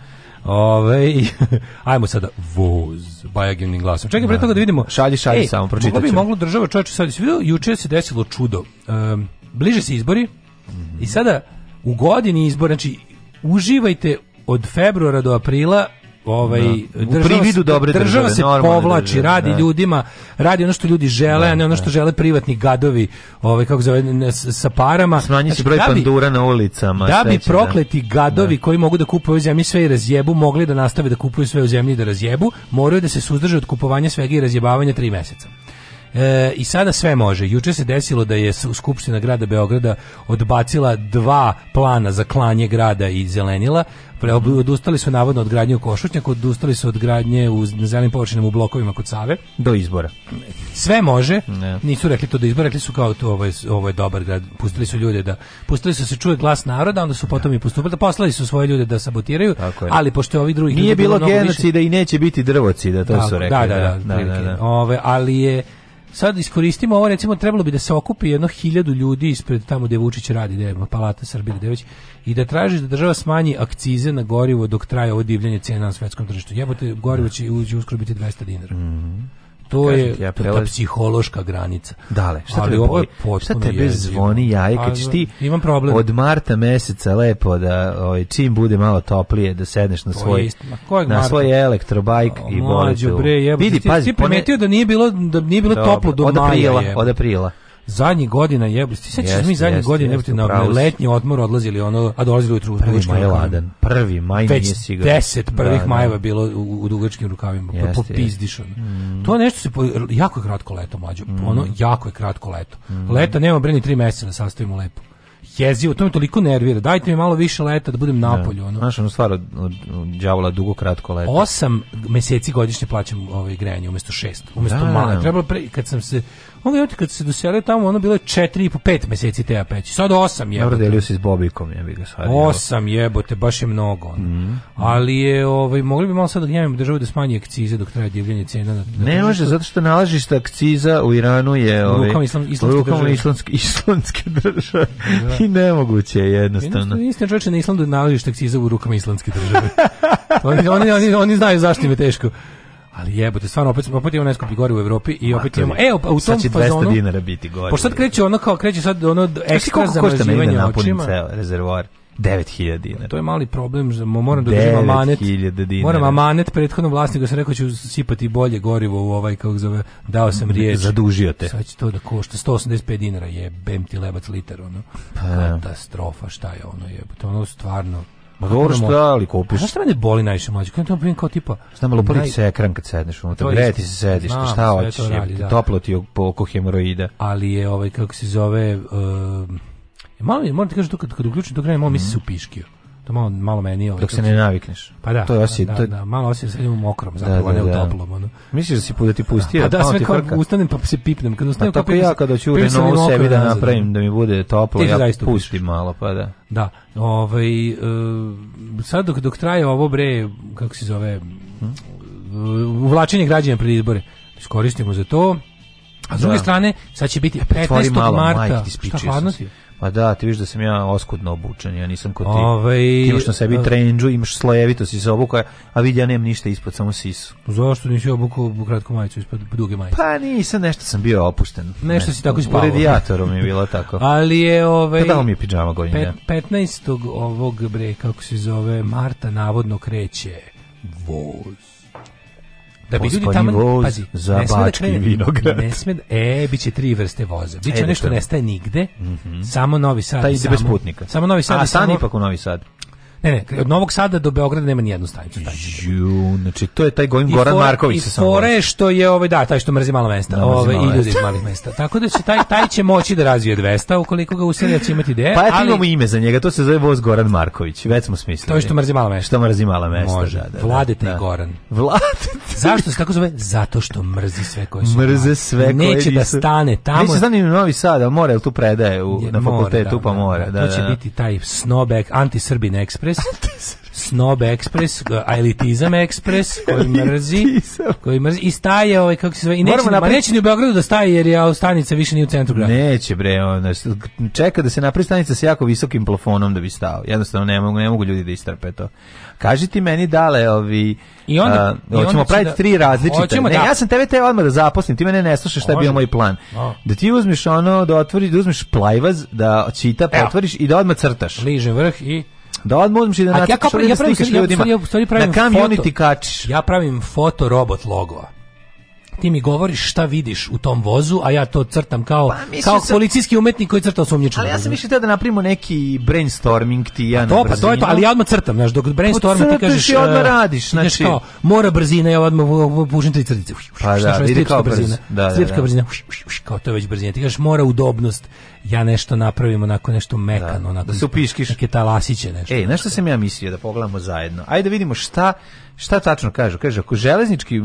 Ove, ajmo sada voz Bajagivnim glasom. Čekaj pre da. toga da vidimo. Šalji, šalji Ej, samo pročitaću. Mogla bi moglo država čoveče sad se juče se desilo čudo. Um, bliže se izbori mm -hmm. i sada u godini izbora, znači uživajte od februara do aprila ovaj da. država, prividu dobre države, se povlači, države, radi da. ljudima, radi ono što ljudi žele, da, a ne ono da. što žele privatni gadovi, ovaj kako zove ne, sa parama. Smanji se znači, broj da pandura na ulicama. Da bi da. prokleti gadovi da. koji mogu da kupuju u zemlji sve i razjebu, mogli da nastave da kupuju sve u zemlji i da razjebu, moraju da se suzdrže od kupovanja svega i razjebavanja tri meseca. E, I sada sve može. Juče se desilo da je Skupština grada Beograda odbacila dva plana za klanje grada i zelenila, Pre, Odustali su navodno od gradnje u Košutnjaku, odustali su od gradnje u zelenim površinama u blokovima kod Save. Do izbora. Sve može. Ne. Nisu rekli to do izbora, rekli su kao to, ovo je, ovo je dobar grad. Pustili su ljude da pustili su da se čuje glas naroda, onda su potom ne. Da. i postupili. Da poslali su svoje ljude da sabotiraju, ali pošto ovih drugih nije bilo genocida više... i neće biti drvoci, da to da, su rekli. Da, da, da, da, da, da, da. Ove, ali je sad iskoristimo ovo, recimo trebalo bi da se okupi jedno hiljadu ljudi ispred tamo gde Vučić radi, gde je Palata Srbije, gde već, i da traži da država smanji akcize na gorivo dok traje ovo divljanje cena na svetskom tržištu. Jebote, gorivo će uskoro biti 200 dinara. Mm -hmm to je ja prelaz... ta psihološka granica. Dale, šta Ali tebe ovo je šta tebe jezivo. zvoni jaje kad ćeš ti imam problem. od marta meseca lepo da oj, ovaj, čim bude malo toplije da sedneš na svoj na svoj elektrobajk o, i bolje. Vidi, pazi, ti, si primetio da nije bilo da nije bilo toplo do maja. Od aprila, od aprila zadnjih godina jebe, ti sećaš mi zadnjih godina jebe na pravi. letnji odmor odlazili ono, a dolazili ujutru u dugačkim rukavima. Prvi maj Već nije sigurno. 10 prvih da, da. majeva bilo u, u dugačkim rukavima, jeste, popizdiš ono. Mm. To nešto se po, jako je kratko leto mlađe, mm. ono jako je kratko leto. Mm. Leta nema bre ni 3 meseca da sastavimo lepo jezi, to tome toliko nervira. Dajte mi malo više leta da budem da. na polju. Ono. Znaš, ono stvar od, od, đavola dugo kratko leto. Osam meseci godišnje plaćam ovaj grejanje umesto šest. Umesto da, male. Trebalo pre, kad sam se On je kad se doselio tamo, ono bilo je 4 i po 5 meseci te peći. Sad 8 je. Dobro delio se s Bobikom, ja bih ga sad. 8 jebote, baš je mnogo. Ono. Mm. Ali je ovaj mogli bi malo sad da gnjavimo državu da smanji akcize dok traje divljanje cena na, na Ne može zato što nalažište akciza u Iranu je ovaj rukama islam, islamske, islamske države. Da. I nemoguće je jednostavno. Niste čoveče na Islandu nalazište akciza u rukama islamske države. oni, oni, oni, oni znaju zašto im je teško. Ali jebote, stvarno opet smo opet imamo najskuplji gorivo u Evropi i opet imamo. E, u tom sad će 200 fazonu, dinara biti gorivo. Pošto sad kreće ono kao kreće sad ono ekstra da zamrzivanje očima. Ceo rezervoar. 9000 dinara. To je mali problem, za moram da držim amanet. Dinara. Moram amanet prethodnom vlasniku, sam rekao ću sipati bolje gorivo u ovaj kako zove, dao sam riječ. Zadužio te. Sad će to da košta 185 dinara, jebem ti lebac liter ono. Pa, da. Katastrofa, šta je ono jebote. Ono stvarno Ma dobro šta, da ali kupiš. Znaš šta mene boli najviše mlađi? Kada tamo primim kao tipa... Znam, lupali naj... se ekran kad sedneš unutra, greje ti se sediš, znam, šta hoćeš, to da. toplo ti oko hemoroida. Ali je ovaj, kako se zove... Uh, malo, moram ti kažem, to kad, kad uključim to granje, malo mm. mi se mhm. upiškio. To malo, malo meni je... Dok se ne navikneš. Pa da. To je da, osje, da, to... da, malo osim se u mokrom, da, zapravo, da, da, ne u da. toplom. Ono. Misliš da si da ti pa pusti? Pa da, sve kao frka. ustanem pa se pipnem. Kad ustanem, pa tako ja kada ću da Renault sebi da napravim, da mi bude toplo, ja pustim malo, pa da. Da, ovaj, e, sad dok, dok traje ovo bre, kako se zove, hm? uvlačenje građana pred izbore, iskoristimo za to, a s druge strane, sad će biti 15. Malo, marta. Majke, Šta hladno Pa da, ti viš da sam ja oskudno obučen, ja nisam kod ti. Ove, ovaj, ti imaš na sebi eh, trenđu, imaš slojevito si se obuka, a vidi ja nemam ništa ispod, samo sisu. Zašto nisi obukao kratku majicu ispod duge majice? Pa nisam, nešto sam bio opušten. Nešto ne, si tako ispavao. U radijatoru mi je bilo tako. Ali je... Ove, ovaj, Kada mi je pijama godina? Pet, 15. ovog bre, kako se zove, Marta navodno kreće voz da bi ljudi tamo pazi, za ne da vinograd. Ne sme da, e, biće tri vrste voza. Biće e, nešto nestaje nigde. Mm -hmm. Samo Novi Sad. Taj ide samo, bez putnika. Samo Novi Sad. A stan ipak u Novi Sad. Ne, ne, od Novog Sada do Beograda nema ni jednu stanicu. Ju, znači to je taj Gojim Goran for, Marković sa fore što je ovaj da, taj što mrzi malo mesta, da, ovaj i ljudi iz malih mesta. Tako da će taj taj će moći da razvije 200 ukoliko ga uselja će imati ideje. Pa ja ali, imamo ime za njega, to se zove Voz Goran Marković. Već smo smislili. To što mrzi malo mesta. Što mrzi malo mesta, Može. da, da. da Vladete da. Goran. Vladete. Zašto se tako zove? Zato što mrzi sve koje su. Mrze sve koje Neće koje da stane tamo. Neće da stane u Novi Sad, a mora tu predaje u, je, na fakultetu da, pa more, da. To će biti taj snobek, anti-srbin ekspres Express, Snob Express, Elitizam Express, koji mrzi, koji mrzi, i staje ovaj, kako se zove, i neće, Moramo napred... neće ni u Beogradu da staje, jer je stanica više nije u centru grada. Neće bre, on čeka da se napravi stanica sa jako visokim plafonom da bi stao, jednostavno ne mogu, ne mogu ljudi da istrpe to. Kaži ti meni da le ovi i onda a, hoćemo i onda praviti da, tri različite. Hoćemo, ne, da. ja sam tebe te odmah da zaposlim, ti mene ne slušaš šta je bio moj plan. No. Da ti uzmeš ono da otvoriš, da uzmeš plajvaz, da čita, pa otvoriš i da odmah crtaš. Liže vrh i Da odmozmiš i da nacrtaš ja, kao, ja, pravim, ja, ljudima. Ja, stvari pravim na kam foto, Ja pravim foto robot logova ti mi govoriš šta vidiš u tom vozu, a ja to crtam kao pa, kao sam, policijski umetnik koji crta sumnjičano. Ali ja sam više da napravimo neki brainstorming ti ja pa to, pa to je to, ali ja odmah crtam, znaš, dok brainstorming pa e, ti kažeš i odmah radiš, znači kao, mora brzina, ja odmah pušim tri crtice. Pa da, vidi kao brzina. Da, da, da. brzina, uš, uš, uš, kao to je već brzina. Ti kažeš mora udobnost ja nešto napravim onako nešto mekano, da, da onako da se upiškiš. Neke talasiće nešto. Ej, nešto sam ja mislio da pogledamo zajedno. Ajde da vidimo šta Šta tačno kažu? Kaže, ako železnički, u,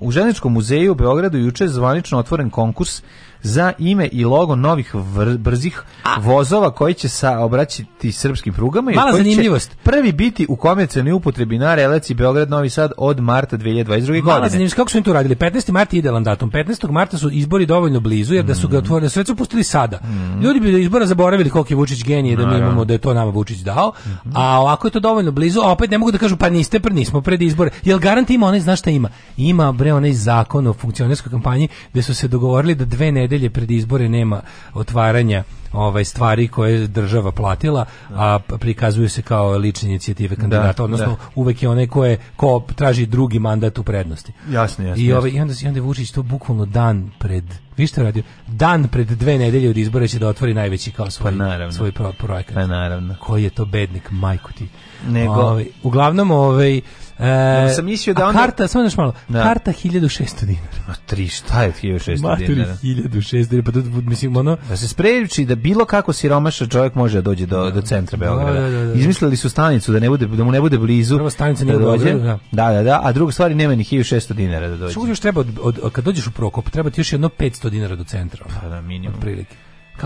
u Železničkom muzeju u Beogradu juče zvanično otvoren konkurs za ime i logo novih vr, brzih A. vozova koji će obraćati srpskim prugama i Mala koji zanimljivost. Će prvi biti u komercijalnoj upotrebi na relaciji Beograd Novi Sad od marta 2022. godine. Mala zanimljivost kako su im to radili. 15. marta idealan datum. 15. marta su izbori dovoljno blizu jer da su ga mm. otvorili, sve su pustili sada. Mm. Ljudi bi do izbora zaboravili koliko je Vučić genije da mi imamo da je to nama Vučić dao. Mm-hmm. A ovako je to dovoljno blizu, a opet ne mogu da kažu pa niste, pa nismo pred izbore. Jel garant ima onaj, zna šta ima? Ima, bre, onaj zakon o funkcionerskoj kampanji gde su se dogovorili da dve nedelje pred izbore nema otvaranja ovaj stvari koje je država platila, a prikazuju se kao lične inicijative da, kandidata, da, odnosno da. uvek je onaj ko je ko traži drugi mandat u prednosti. Jasno, jasno. I ovaj i onda i onda Vučić to bukvalno dan pred Vi ste radio dan pred dve nedelje od izbora će da otvori najveći kao svoj pa svoj pro, projekat. Pa naravno. Koji je to bednik, majko ti. Nego, ovaj, uglavnom ovaj E, sam mislio da onda... karta, samo još malo, da. karta 1600 dinara. Ma tri, šta je 1600 Maturi, dinara? 1600 dinara, pa to, mislim, ono... Da se spreči da bilo kako siromašan čovjek može da dođe do, do da. centra Beograda. Da, da, da, da, Izmislili su stanicu da, ne bude, da mu ne bude blizu. Prva stanica da dođe. Da. da, da, da, a druga stvar nema ni 1600 dinara da dođe. Što još treba, od, od, kad dođeš u Prokop, treba ti još jedno 500 dinara do centra. Pa da, minimum. Od prilike.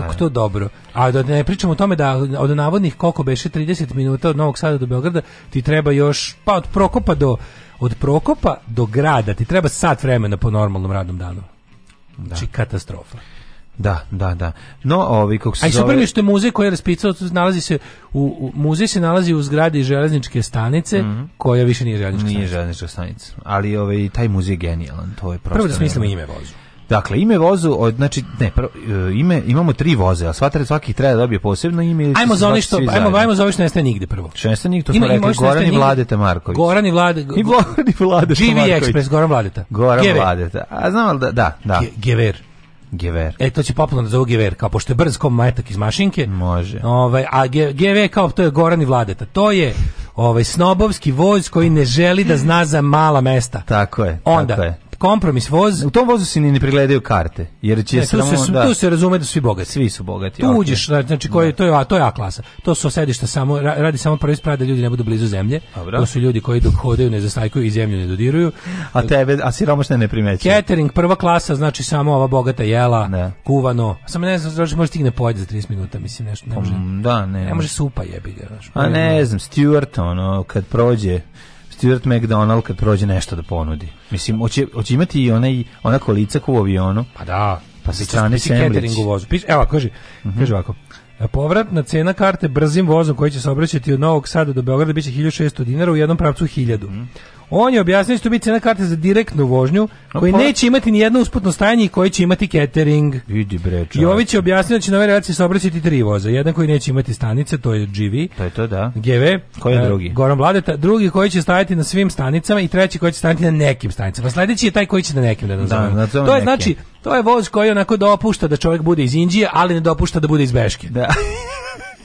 Kako pa to da. dobro. A da ne pričamo o tome da od navodnih koliko beše 30 minuta od Novog Sada do Beograda ti treba još pa od Prokopa do od Prokopa do grada ti treba sat vremena po normalnom radnom danu. Da. Znači katastrofa. Da, da, da. No, ovi kako se A zove... što je muzej koji je raspicao, nalazi se u, u, muzej se nalazi u zgradi železničke stanice, mm -hmm. koja više nije železnička stanica. Nije železnička stanica. Ali ovaj taj muzej je genijalan, to je prosto. Prvo da smislimo ime vozu. Dakle, ime vozu, od, znači, ne, prvo, e, ime, imamo tri voze, a svatare svakih svaki treba da dobije posebno ime. Ajmo za oni što, ajmo, ajmo za oni što nestaje nigde prvo. Što nestaje nigde, to smo ima, rekli, Goran i Vladeta Marković. Goran i Vlade, go, I Goran i Vladeta GV Marković. Express, Goran Vladeta. Goran Gever. Vladeta, a znam da, da, da. Gever. Gever. E, to će popularno zove Gever, kao pošto je brz kom majetak iz mašinke. Može. Ovaj, a Ge, Gever kao to je Goran i Vladeta. To je ovaj snobovski voz koji ne želi da zna za mala mesta. Tako je. Onda, tako je kompromis voz. U tom vozu se ni ne pregledaju karte, jer će ne, tu samo se, da... tu se razume da svi bogati, svi su bogati. Tu uđeš, da, znači koji da. to je a to je A klasa. To su sedišta samo radi samo prvi sprada ljudi ne budu blizu zemlje. Dobro. To su ljudi koji dok hodaju ne zastajkuju i zemlju ne dodiruju. A tebe a siromašne ne primećuju. Catering prva klasa znači samo ova bogata jela, ne. Da. kuvano. Samo ne znam znači može stigne pojede za 30 minuta, mislim nešto ne pa, može. Um, da, ne. Ne može supa jebi ga, znači. A ne, ne znam, Stewart ono kad prođe Stuart McDonald kad prođe nešto da ponudi. Mislim, hoće, hoće imati i onaj, ona kolica u avionu. Pa da. Pa sa strane semlić. Evo, kaže, mm -hmm. kaže ovako. Povratna cena karte brzim vozom koji će se obraćati od Novog Sada do Beograda biće 1600 dinara u jednom pravcu 1000. Mm. On je objasnio da će cena karte za direktnu vožnju, koji pa... neće imati ni jedno usputno stajanje i koji će imati catering. Vidi bre, Jović je objasnio da će na ovoj relaciji saobraćati tri voza. Jedan koji neće imati stanice, to je GV. To je to, da. GV. Koji je e, drugi? Goran Vladeta. Drugi koji će stajati na svim stanicama i treći koji će stajati na nekim stanicama. Sledeći je taj koji će na nekim, da, da nazovem. Da, to je neke. znači, to je voz koji onako dopušta da čovjek bude iz Indije, ali ne dopušta da bude iz Beške. Da.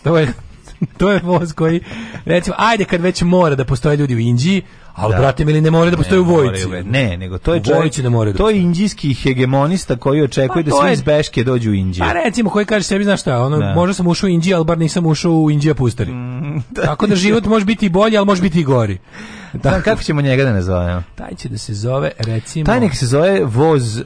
to je to je voz koji recimo ajde kad već mora da postoje ljudi u Indiji Ali, da. brate, ili ne more da postoji u vojici. Ne, nego to je čovjek, ne more da to je indijski hegemonista koji očekuje pa, da svi iz Beške dođu u Indiju. A pa recimo, koji kaže sebi, znaš šta, ono, da. možda sam ušao u Indiju, ali bar nisam ušao u Indija pustari. Mm, da, Tako da život može biti bolji, ali može biti i gori da. kako ćemo njega da ne zovemo? Taj će da se zove, recimo... Taj nek se zove voz... Uh,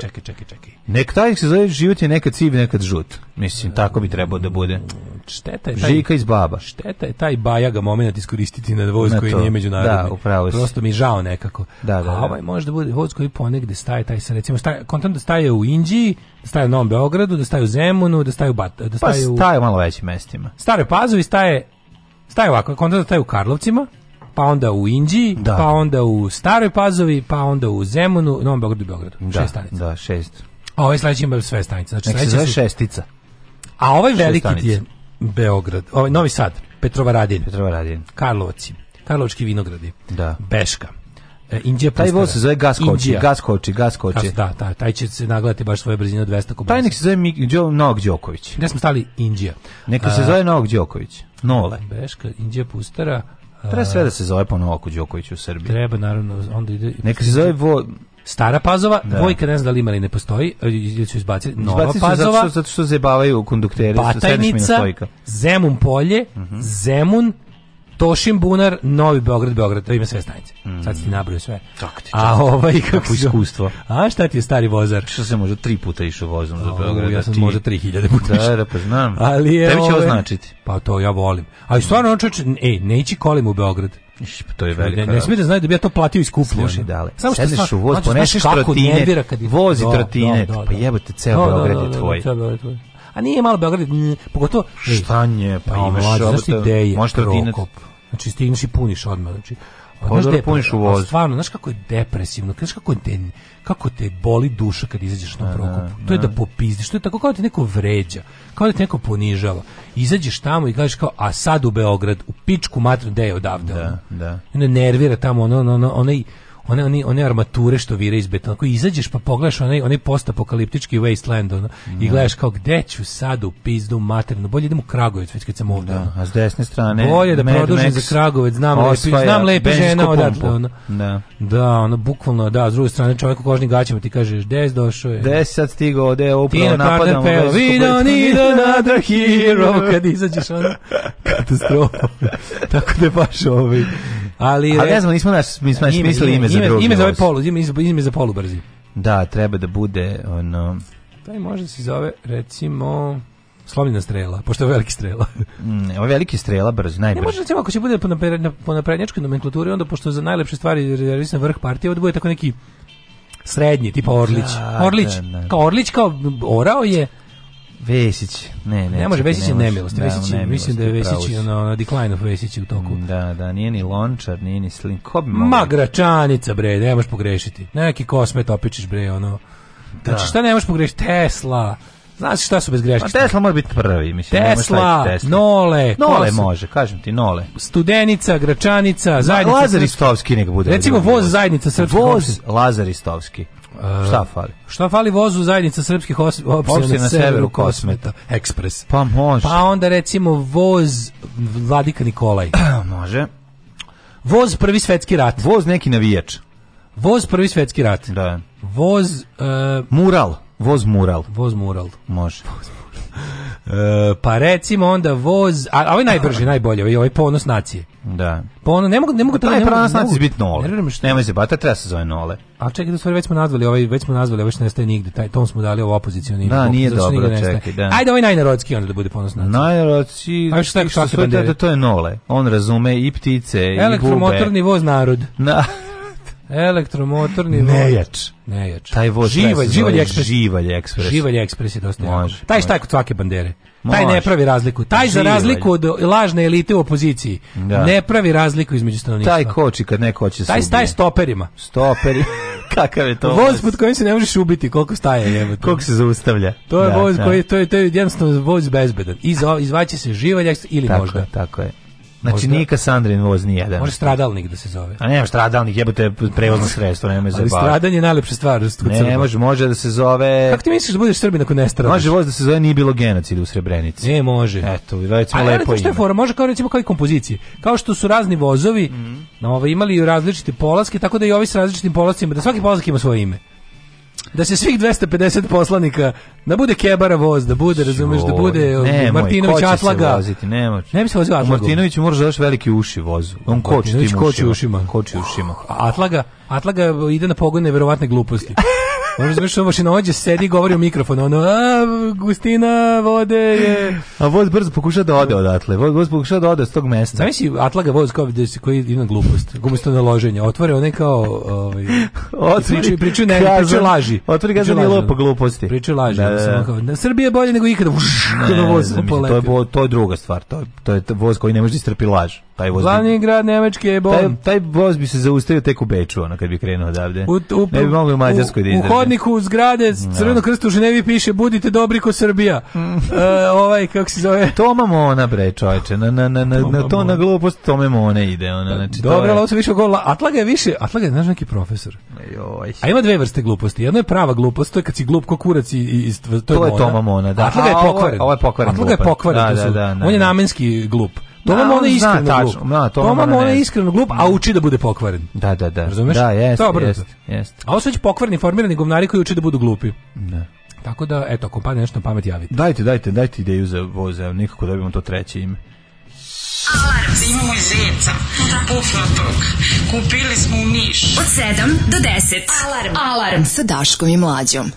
čekaj, čekaj, čekaj, Nek taj nek se zove život je nekad siv, nekad žut. Mislim, tako bi trebao da bude. Šteta je taj, Žika iz baba. Šteta je taj bajaga moment iskoristiti na voz na koji nije međunarodni. Da, upravo Prosto mi je žao nekako. Da, da, da. A ovaj može da bude voz koji ponegde da staje, taj se recimo, staje, kontam da staje u Indiji, da staje u Novom Beogradu, da staje u Zemunu, da staje u... Bat, da pa staje pa staje u malo većim mestima. Stare Pazovi staje Staje ovako, kontam da staje u Karlovcima, pa onda u Indiji, da. pa onda u Staroj Pazovi, pa onda u Zemunu, Novom Beogradu i Beogradu. Da, šest stanica. Da, šest. A ovaj sledeći ima sve stanice. Znači, Nek se zove su... šestica. A ovaj veliki ti je Beograd, ovaj, Novi Sad, Petrovaradin, Petrovaradin. Karlovac, Karlovački vinogradi, da. Beška, e, Indija Taj voz se zove gas koči, gas Da, da, taj će se nagledati baš svoje brzine od 200 kubika. Taj nek se zove Novak Đoković. Gde smo stali? Indija. Neka se zove Novak Đoković. Nole. Beška, Indija Pustara, Treba sve da se zove po Novaku Đokoviću u Srbiji. Treba, naravno. Onda ide, Neka se zove vo... Stara Pazova, da. dvojka ne znam da li ima ili ne postoji, e, ili su izbacili, Nova izbacili Pazova. Zato što, zato što zebavaju kondukteri, Batajnica, Zemun polje, uh mhm. -huh. Zemun, Tošin Bunar, Novi Beograd, Beograd, to ima sve stanice. Mm. Sad si ti nabrao sve. Tako ti A ovaj kako iskustvo. A šta ti je stari vozar? Što se možda tri puta išao vozom za Beograd. Ja sam ti... možda 3000 puta. Da, da, pa znam. Ali je Tebi će ovo ovaj- značiti. Pa to ja volim. Ali stvarno, mm. čoč, ej, neći kolim u Beograd. Pa to je velika. Ne, ne, ne smijete da znaju da bi ja to platio iz kuplja. dale. Samo što u voz, znači, ponešeš trotine, vozi trotine, pa jebote, ceo Beograd je tvoj. A nije malo Beograd, pogotovo... Šta nje, pa imaš... Znaš ideje, prokop, Znači stigneš i puniš odmah, znači pa Odmah da puniš u voz. Stvarno, znaš kako je depresivno, znaš kako te, kako te boli duša kad izađeš na da, da, prokop. Da. To je da popizdiš, to je tako kao da te neko vređa, kao da te neko ponižava. Izađeš tamo i kažeš kao, a sad u Beograd, u pičku matru, gde je odavde? Da, da. Ono nervira tamo, ono, ono, onaj, ono, one, oni one armature što vire iz betona. Ako izađeš pa pogledaš onaj, onaj postapokaliptički wasteland ono, mm. i da. gledaš kao gde ću sad u pizdu materinu. Bolje idem u Kragovic već kad sam ovdje. Da, a s desne strane... Bolje da produžim za Kragovic. Znam osvaja, lepi, znam lepe žene odatle. Ono. Da. da, ono, bukvalno, da, s druge strane čovjek u kožnim gaćama ti kažeš, des došao je. Des sad stigao, ovde je upravo napadamo. Tina Turner we don't need another hero, kad izađeš ono, katastrofa. Tako da je baš ovaj Ali, ali ne znam, nismo naš, mi smo smislili ime, ime, ime, za drugi Ime za ovaj polu, ime, ime za polu brzi. Da, treba da bude ono... Taj može da se zove, recimo... Slomljena strela, pošto je veliki strela. Mm, ovo je veliki strela, brzi, najbrži. Ne može recimo ako će bude po, na, po naprednjačkoj nomenklaturi, onda pošto za najlepše stvari rezervisan vrh partije, onda bude tako neki srednji, tipa Orlić. Da, Orlić, da, da. kao Orlić, kao orao je, Vesić, ne, ne. Ne može da, Vesić je nemilost. Da, Vesić, mislim da je Vesić na na decline of Vesić u toku. Da, da, nije ni Lončar, nije ni Slinkov. Ma Magračanica bre, da ne možeš pogrešiti. Neki kosmet opičiš bre ono. Da. Znači šta ne možeš pogrešiti? Tesla. Znaš šta su bez greške? Pa Tesla mora biti prvi, mislim. Tesla, Tesla. Nole. Nole kosa. može, kažem ti, Nole. Studenica, Gračanica, zajednica. Lazar Istovski nek bude. Recimo voz zajednica srpskih Voz Lazar Istovski. Uh, šta fali? Šta fali vozu zajednica srpskih opcija, opcija na severu Kosmeta? Ekspres. Pa može. Pa onda recimo voz Vladika Nikolaj. može. Voz prvi svetski rat. Voz neki navijač. Voz prvi svetski rat. Da. Voz... Uh, mural. Voz mural. Voz mural. Može. Voz mural. E, pa recimo onda voz, a, ovaj najbrži, najbolji, ovaj, ovaj ponos nacije. Da. Ponos, pa ne mogu, ne mogu, pa taj ponos nacije biti nole. Ne što... Nemoj se bata, treba se zove nole. A čekaj, da stvari već smo nazvali, ovaj već smo nazvali, već ovaj ne staje nigde, taj tom smo dali ovo opozicioni. Da, nije dobro, čekaj, da. Ajde ovaj najnarodski onda da bude ponos nacije. Najnarodski. A šta je, šta je, to je nole. On razume i ptice i bube. Elektromotorni voz narod. Na. Elektromotorni voz. Nejač. Nejač. Taj voz živalj, živalj ekspres. Živalj ekspres. Živalj ekspres je dosta. Može, taj može. šta kod svake bandere. Može. Taj ne pravi razliku. Taj živalj. za razliku od lažne elite u opoziciji. Da. Ne pravi razliku između stanovništva. Taj koči kad neko hoće se. Taj taj stoperima. Stoperi. Kakav je to? Voz pod kojim se ne možeš ubiti, koliko staje jebote. Koliko se zaustavlja. To je da, voz da. koji to je to je jednostavno voz bezbedan. Iz izvaće se živalj ili tako možda. Je, tako je. Znači možda, nije Kasandrin voz ni jedan. Može stradalnik da se zove. A nema stradalnik jebote prevozno sredstvo, nema za. Ali stradanje je najlepša stvar Ne, ne može, može da se zove. Kako ti misliš da budeš Srbin ako ne stradaš? Može voz da se zove nije bilo genocid u Srebrenici. Ne može. Eto, recimo lepo. A što je fora, može kao recimo kao i kompozicije. Kao što su razni vozovi, mm. -hmm. imali i različite polaske, tako da i ovi sa različitim polacima, da svaki polazak ima svoje ime da se svih 250 poslanika da bude Kebara voz, da bude, razumeš, da bude ovaj, ne, Martinović moj, Atlaga. Voziti, ne, može. ne bi se vozio Atlagu. Martinović može da daš veliki uši vozu. On koči tim ušima. Koči ušima. Koči ušima. Atlaga? Atlaga ide na pogon neverovatne gluposti. On razumeš, mašina da mašinovođe sedi i govori u mikrofon, ono, a, gustina vode je... A voz brzo pokuša da ode odatle, voz brzo pokuša da ode s tog mesta. Znaš si, Atlaga voz kao da se koji ima glupost, glupost na loženje, otvore one kao, ovaj, otvori, pričaju, pričaju, ne, gazan, pričaju laži. Otvori ga da nije lopa gluposti. Priču laži, da, da. da. Kao, na Srbije je bolje nego ikada, uš, ne, ne, voz, ne, to, je, to je druga stvar, to je, to je voz koji ne može da istrpi laž. Taj voz Glavni bi, grad Nemačke je bon. Taj, taj voz bi se zaustavio tek u Beču, ono, kad bi krenuo odavde. U, u, ne bi mogli u Mađarskoj da izdrži. U hodniku zgrade da. Crveno krsta u Ženevi piše budite dobri ko Srbija. Mm. e, ovaj, kako se zove? Toma Mona, bre, čovječe. Na, na, na, na, na to na glupost Tome Mone ide. Ona, da, znači, Dobro, ali ovo više govorila. Atlaga je više, Atlaga je, znaš, neki profesor. Joj. A ima dve vrste gluposti. Jedna je prava glupost, to je kad si glup ko kurac i, i, to je, to je Toma Mona. Da. Atlaga je pokvaren. Ovo je pokvaren. Atlaga je pokvaren. Da, da, da, da, on je namenski glup. To vam da, ona iskreno tačno, glup. to, to ona iskreno glup, a uči da bude pokvaren. Da, da, da. Razumeš? Da, jeste, jeste, jeste. A ovo su već pokvarni formirani govnari koji uči da budu glupi. Da. Tako da, eto, ako padne nešto na pamet, javite. Dajte, dajte, dajte ideju za voze, nikako dobijemo to treće ime. Alarm! Imamo i zeca, pufnatog. Kupili smo u Niš. Od 7 do 10. Alarm! Alarm sa Daškom i Mlađom.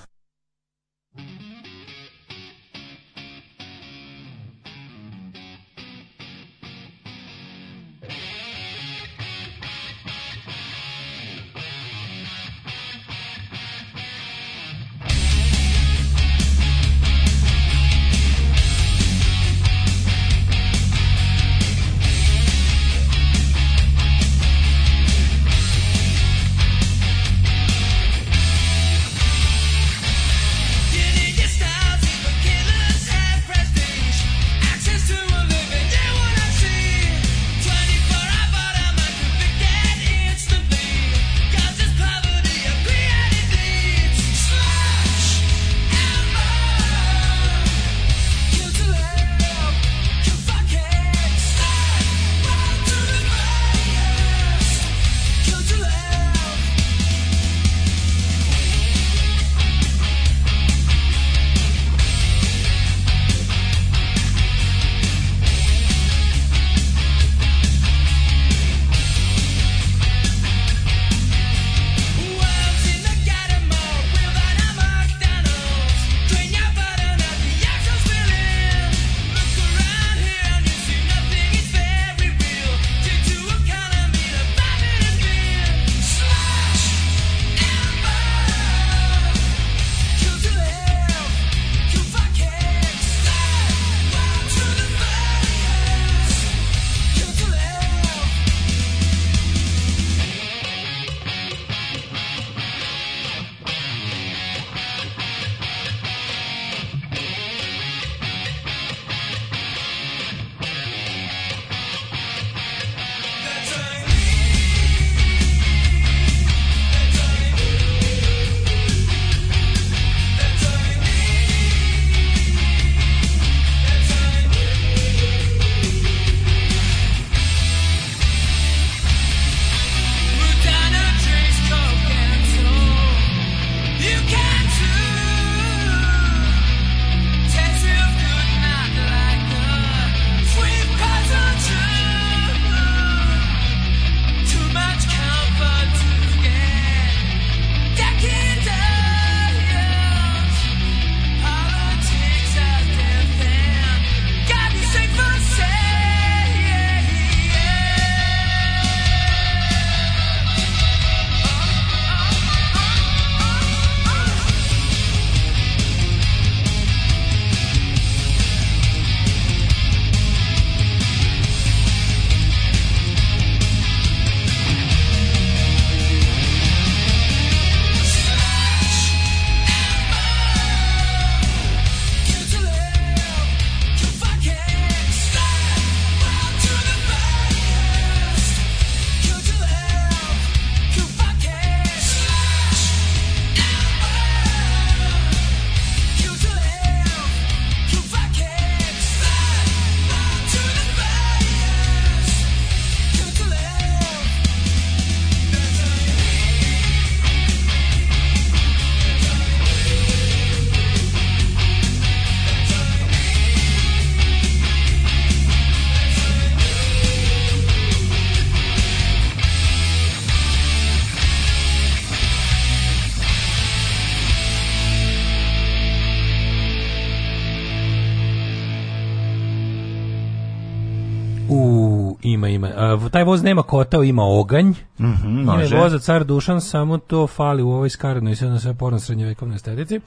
taj voz nema kotao, ima oganj. Mhm, mm može. voza car Dušan, samo to fali u ovoj skarnoj sve na sve porno srednjevekovnoj estetici.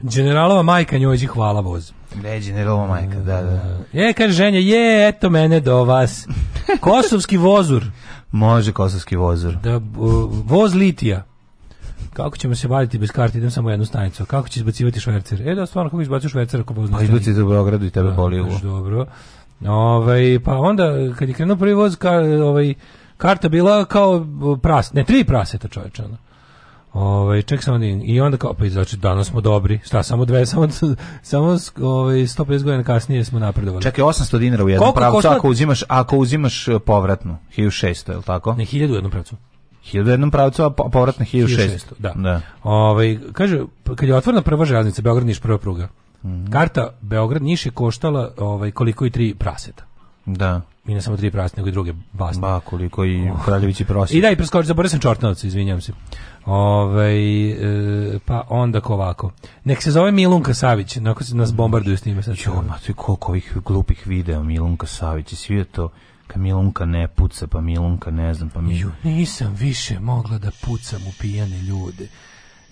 Generalova majka njoj hvala voz. Ne, generalova majka, da, da. Je, kaže ženja, je, eto mene do vas. Kosovski vozur. Može kosovski vozur. Da, voz litija. Kako ćemo se vaditi bez karte, idem samo jednu stanicu. Kako će izbacivati švercer? E da, stvarno, kako izbaciš švercer ako voz Pa izbaci u Beogradu i tebe da, boli uvo. Dobro. Ovaj, pa onda, kad je krenuo prvi voz, ka, ovaj, karta bila kao pras, ne, tri praseta čovječa. Ono. Ovaj ček sam da i onda kao pa znači danas smo dobri. Šta samo dve samo samo ovaj 150 godina kasnije smo napredovali. Čekaj 800 dinara u jednom Koliko pravcu košla... ako uzimaš ako uzimaš e, povratnu 1600, je l' tako? Ne 1000 u jednom pravcu. 1000 u jednom pravcu, a povratna 1600. 1600 da. da. Ovaj kaže kad je otvorena prva željeznica Beograd Niš prva pruga. Mhm. Karta Beograd Niš je koštala ovaj koliko i tri praseta. Da. I ne samo tri praseta, nego i druge basne. Ba, koliko i oh. Kraljevići Kraljević i prosim. I da, i preskoči, zaboravio sam Čortanovac, izvinjam se. Ove, ovaj, e, pa onda ovako. Nek se zove Milunka Savić, nakon se nas bombarduju s time. Sad jo, ma tu koliko ovih glupih videa Milunka Savić i svi je to ka Milunka ne puca, pa Milunka ne znam, pa mi... Ju, nisam više mogla da pucam u pijane ljude.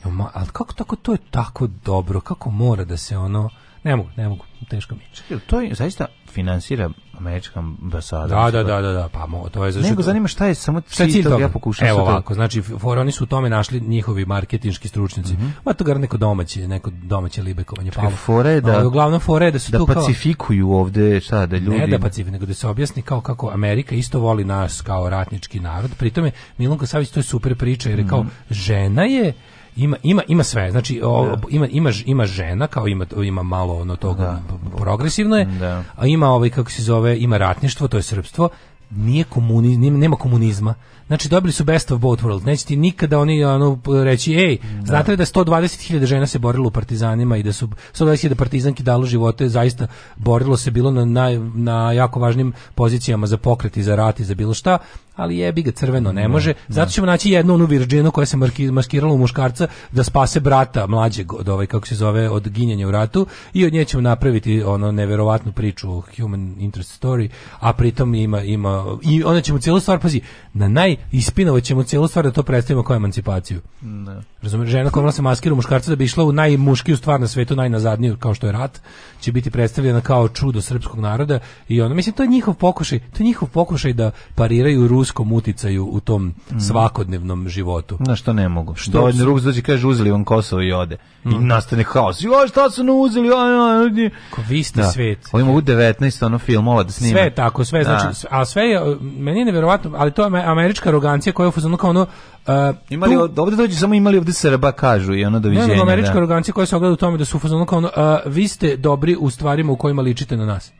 Ma, ali kako tako, to je tako dobro, kako mora da se ono, ne mogu, ne mogu, teško mi je. To je zaista finansira američka ambasada. Da, da, da, da, da, pa mo, to je zašto. Nego zanima šta je samo šta cilj toga, ja pokušam Evo ovako, znači for, oni su u tome našli njihovi marketinški stručnjaci. Mm -hmm. Ma to gar neko domaći, neko domaće libekovanje pa. Fore da, ali uglavnom fore da su da tu pacifikuju kao, ovde, šta da ljudi. Ne da pacifikuju, nego da se objasni kao kako Amerika isto voli nas kao ratnički narod. Pritome, je Savić to je super priča jer je kao mhm. žena je Ima, ima, ima sve, znači o, da. ima, ima, ima žena, kao ima, ima malo ono toga, da. progresivno je, da. a ima ovaj, kako se zove, ima ratništvo, to je srpstvo, nije komunizm, nema komunizma. Znači dobili su best of both world. Neće ti nikada oni ono reći ej, da. znate li da 120.000 žena se borilo u partizanima i da su 120.000 partizanki dalo živote, zaista borilo se bilo na, na, na jako važnim pozicijama za pokret i za rat i za bilo šta, ali je ga crveno ne da, može. Da. Zato ćemo naći jednu onu virđinu koja se maskirala u muškarca da spase brata mlađeg od ovaj kako se zove od ginjenja u ratu i od nje ćemo napraviti ono neverovatnu priču human interest story, a pritom ima ima i onda ćemo celu stvar pazi na naj ispinovat ćemo cijelu stvar da to predstavimo kao emancipaciju. Da. Razumiješ, žena koja se maskiru muškarca da bi išla u najmuškiju stvar na svetu, najnazadniju kao što je rat, će biti predstavljena kao čudo srpskog naroda i ona mislim, to je njihov pokušaj, to je njihov pokušaj da pariraju ruskom uticaju u tom mhm. svakodnevnom životu. Na što ne mogu. Što Dovoljno da ruk dođe kaže uzeli vam Kosovo i ode. Mm. I mhm. nastane haos. Jo, šta su ne uzeli? Aj, aj, Ko vi ste da. svet. Oni mogu 19 ono filmova da snima. Sve tako, sve, da. znači, a sve je, meni je neverovatno, ali to je američka neka arogancija koja je fuzonu kao ono uh, imali tu, ovde dođe samo imali ovde Srba kažu i ono doviđenja. Ne, no, da. američka da. arogancija koja se ogleda u tome da su fuzonu kao ono uh, vi ste dobri u stvarima u kojima ličite na nas.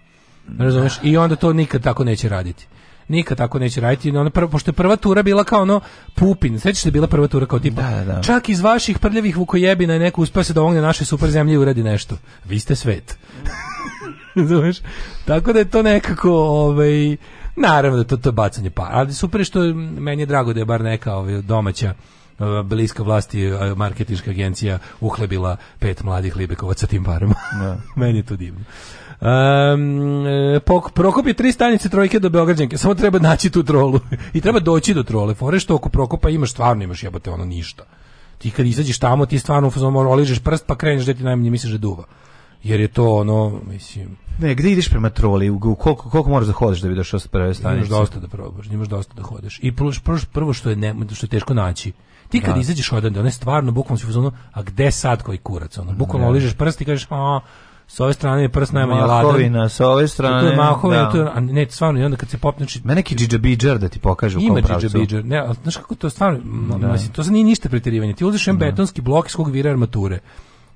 Razumeš? I onda to nikad tako neće raditi nikad tako neće raditi. Ona prva pošto je prva tura bila kao ono Pupin. Sećaš se bila prva tura kao tipa. Da, da. da. Čak iz vaših prljavih vukojebina je neko uspeo se da ogne naše super zemlje uradi nešto. Vi ste svet. Razumeš? tako da je to nekako ovaj Naravno, to, to je bacanje para. Ali super što meni je drago da je bar neka ovaj, domaća eh, bliska vlasti eh, marketinška agencija uhlebila pet mladih libekovaca tim parama. Da. meni je to divno. Um, pok, Prokop je tri stanice trojke do Beograđanke, samo treba naći tu trolu i treba doći do trole. Fore što oko Prokopa imaš, stvarno imaš jebote ono ništa. Ti kad izađeš tamo, ti stvarno oližeš prst pa kreneš da ti najmanje misliš da duva jer je to ono, mislim... Ne, gde ideš prema troli? U, koliko, koliko moraš da hodiš da bi došao s prve stanice? Imaš dosta da probaš, imaš dosta da hodeš. I prvo, prvo što je, ne, što je teško naći, ti kad da. izađeš odande, ono je stvarno, bukvalno si u a gde sad koji kurac? Ono, bukvalno da. ližeš prst i kažeš, a, s ove strane je prst najmanje ladan. Mahovina, s ove strane. To je mahovina, da. to je, a ne, stvarno, i onda kad se popneš... Znači- Mene neki džidžabidžar da ti pokaže u kom pravcu. Ima džidžabidžar, ne, ali znaš kako to je stvarno, da. mislim, to se nije ništa pretirivanje. Ti uzeš jedan betonski blok iz kog vira armature.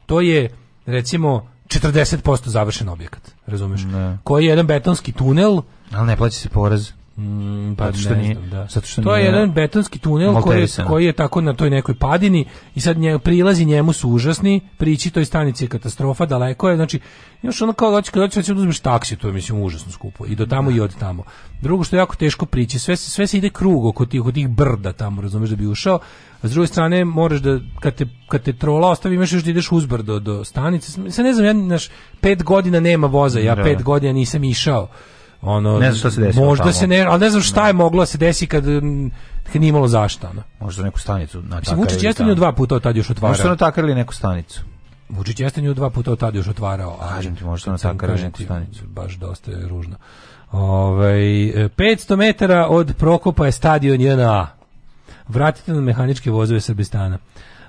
To je, recimo, 40% završen objekat, razumeš? Ne. Koji je jedan betonski tunel, ali ne plaća se porez. Mm, pa zato što ne da. Zato što to nije, je jedan betonski tunel koji, koji je tako na toj nekoj padini i sad nje, prilazi njemu su užasni, prići toj stanici je katastrofa, daleko je, znači još ono kao doći kada ćeš da uzmeš taksi, to je mislim užasno skupo i do tamo da. i od tamo. Drugo što je jako teško prići, sve se sve se ide krug oko tih oko tih brda tamo, razumeš da bi ušao. A s druge strane moraš da kad te kad te trola ostavi imaš još da ideš uzbrdo do stanice. Sad ne znam, ja naš 5 godina nema voza, ja 5 da. godina nisam išao ono ne znam šta se desilo možda tamo. se ne al ne znam šta je moglo da se desi kad kad nije imalo zašto ono možda neku stanicu na tako Vučić jeste nju dva puta od tad još otvarao možda natakarili neku stanicu Vučić jeste nju dva puta od tad još otvarao a kažem ti možda natakarili neku stanicu baš dosta je ružno ovaj 500 e, metara od Prokopa je stadion JNA vratite nam mehaničke vozove Srbistana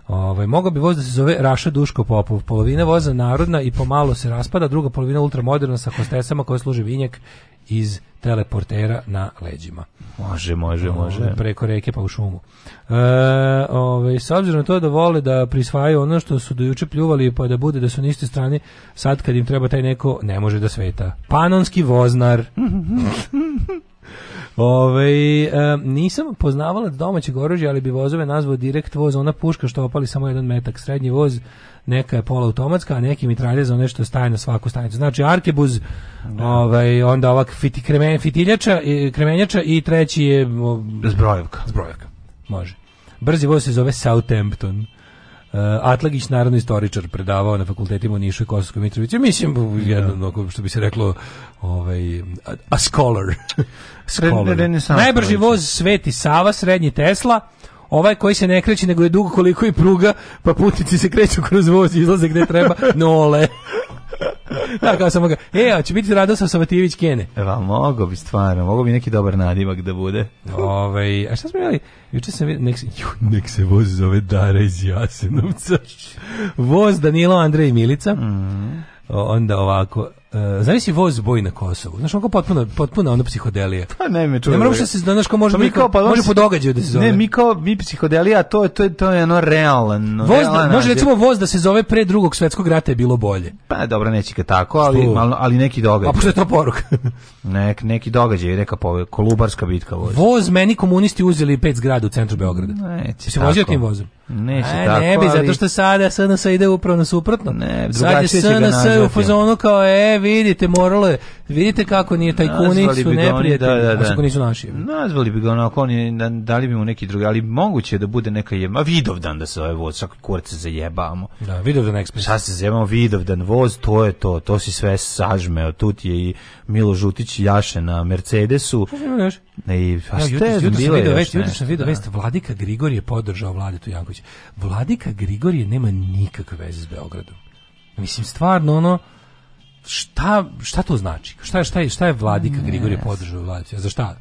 Ovaj mogao bi voz da se zove Raša Duško Popov. Polovina voza narodna i pomalo se raspada, druga polovina ultramoderna sa hostesama koje služi vinjak iz teleportera na leđima. Može, može, ovaj, može. Preko reke pa u šumu. E, ove, ovaj, s obzirom na to da vole da prisvajaju ono što su dojuče pljuvali pa da bude da su na istoj strani, sad kad im treba taj neko ne može da sveta. Panonski voznar. Ove, e, nisam poznavala domaćeg oružja, ali bi vozove nazvao direkt voz, ona puška što opali samo jedan metak, srednji voz, neka je polautomatska, a neki mitralje za nešto staje na svaku stanicu. Znači arkebuz, da. ovaj, onda ovak fiti, kremen, fitiljača, kremenjača i treći je... Zbrojevka. Zbrojevka. Može. Brzi voz se zove Southampton. Eh, Atlagić, narodni istoričar, predavao na fakultetima u Nišu i Kosovskoj Mitrovici. Mislim, da. jedno, što bi se reklo, ovaj, a, scholar. scholar. Najbrži voz Sveti Sava, srednji Tesla, Ovaj koji se ne kreće nego je dugo koliko i pruga, pa putnici se kreću kroz voz i izlaze gde treba. Nole. da, kao sam ga, e, a će biti Radoslav Savatijević Kene. Eva, mogo bi stvarno, mogo bi neki dobar nadimak da bude. Ove, ovaj, a šta smo imali? Juče sam vidio, nek, se, nek se voz zove Dara iz Jasenovca. Voz Danilo, Andrej i Milica. Mm. Onda ovako, Uh, zavisi voz boj na Kosovu. Znaš, onako potpuno, potpuno ono psihodelije. Pa ne, me čuje. Ne moram što da se znaš ko može, pa mi kao, pa, može po događaju da se zove. Ne, mi kao, mi psihodelija, to, to, to je ono realan. Voz, realan da, može nađe. recimo voz da se zove pre drugog svetskog rata je bilo bolje. Pa dobro, neće ga tako, ali, malo, ali neki događaj. A pošto je to poruka? Nek, neki događaj, neka pove, kolubarska bitka voz. Voz meni komunisti uzeli pet zgrada u centru Beograda. Neće se vozio tim vozom. Neće Aj, e, tako, ne bi, ali... zato što sada SNS ide upravo suprotno. Ne, sad je SNS da u fazonu kao, e, vidite, moralo je, vidite kako nije, tajkuni Nazvali su da, neprijatelji, da, da, da. nisu naši. Nazvali bi ga onako, oni da, dali bi mu neki drugi, ali moguće je da bude neka jema, Vidovdan da se ovaj voz, svaki kurac se zajebamo. Da, Vidovdan ekspres. Sad se zajebamo, Vidovdan voz, to je to, to si sve sažmeo, tu je i Milo Žutić jaše na Mercedesu. Što I pa ja, šta bilo video vest, jutro sam video da. vest Vladika Grigorije podržao Vladetu Janković. Vladika Grigorije nema nikakve veze s Beogradom. Mislim stvarno ono šta, šta to znači? Šta je šta je šta je Vladika ne, Grigorije podržao Vladetu? Za šta?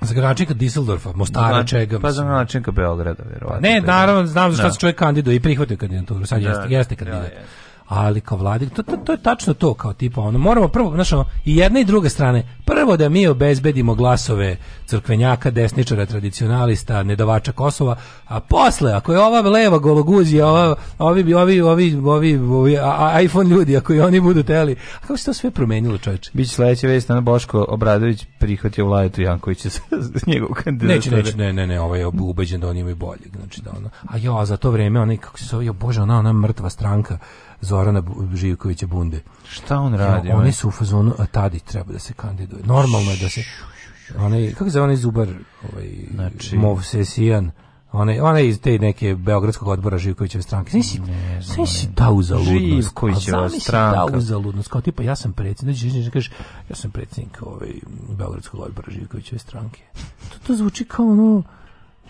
Za gradonačelnika Düsseldorfa, Mostara, Zna, čega? Pa za gradonačelnika Beograda, verovatno. Ne, naravno, znam za šta da. se čovjek kandiduje i prihvatio kandidaturu. Sad da, jeste, jeste da, kandidat. Da, jeste ali kao vladik to, to, to, je tačno to, kao tipa, ono, moramo prvo, znaš, i jedne i druge strane, prvo da mi obezbedimo glasove crkvenjaka, desničara, tradicionalista, nedavača Kosova, a posle, ako je ova leva gologuzija, ova, ovi, ovi, ovi, ovi, ovi a, a, iPhone ljudi, ako i oni budu teli, a kako se to sve promenilo, čovječe? Biće sledeća vest, na Boško Obradović prihvatio Vlajetu Jankovića za njegovu kandidatu. Neće, neće, ne, ne, ne, ovaj je ubeđen da oni imaju boljeg, znači da ono, a jo, za to vreme, onaj, kako se zove, bože, ona, ona mrtva stranka, Zorana Živkovića Bunde. Šta on radi? Ja, oni su u fazonu, a tadi treba da se kandiduje. Normalno je da se... Onaj, kako se onaj zubar, ovaj, znači... mov sesijan, Ona ona iz te neke beogradskog odbora Živkovićeve stranke. Znaš si, znaš si ta uzaludnost. Živkovićeva stranka. Ta uzaludnost, kao tipa ja sam predsednik, znači kažeš ja sam predsednik ovaj beogradskog odbora Živkovićeve stranke. To to zvuči kao ono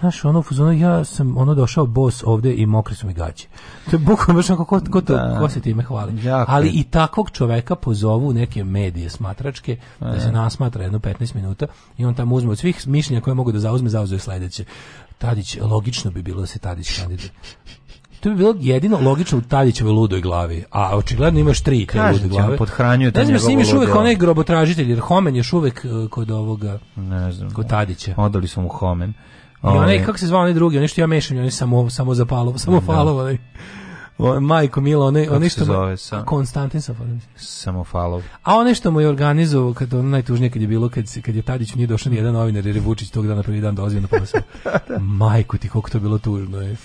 Znaš, ono, ono, ja sam ono došao bos ovde i mokri su mi gaće. To je bukvalno baš ko, ko, to, da, ko se time hvali. Jako. Ali i takvog čoveka pozovu neke medije smatračke da, da se nasmatra jedno 15 minuta i on tamo uzme od svih mišljenja koje mogu da zauzme, zauzuje sledeće. Tadić, logično bi bilo da se Tadić kandiduje. To bi bilo jedino logično u Tadićevoj ludoj glavi. A očigledno imaš tri te Kažete, lude glave. Podhranjuje ne znam, snimaš uvek onaj grobotražitelj, jer Homen još uvek e, kod ovoga, ne znam, kod Tadića. Odali su mu Homen. I onaj, ovaj. kako se zvao onaj drugi, onaj što ja mešam, onaj samo, samo zapalovo, samo falovo, da. onaj. O, majko Milo, onaj, onaj što zove, sa... Konstantin Safarović. Samo falov. A onaj što mu je organizovao, kad ono najtužnije kad je bilo, kad, kad je Tadić nije došao ni jedan novinar, jer je Vučić tog dana prvi dan dolazio na posao. majko ti, koliko to bilo tužno je.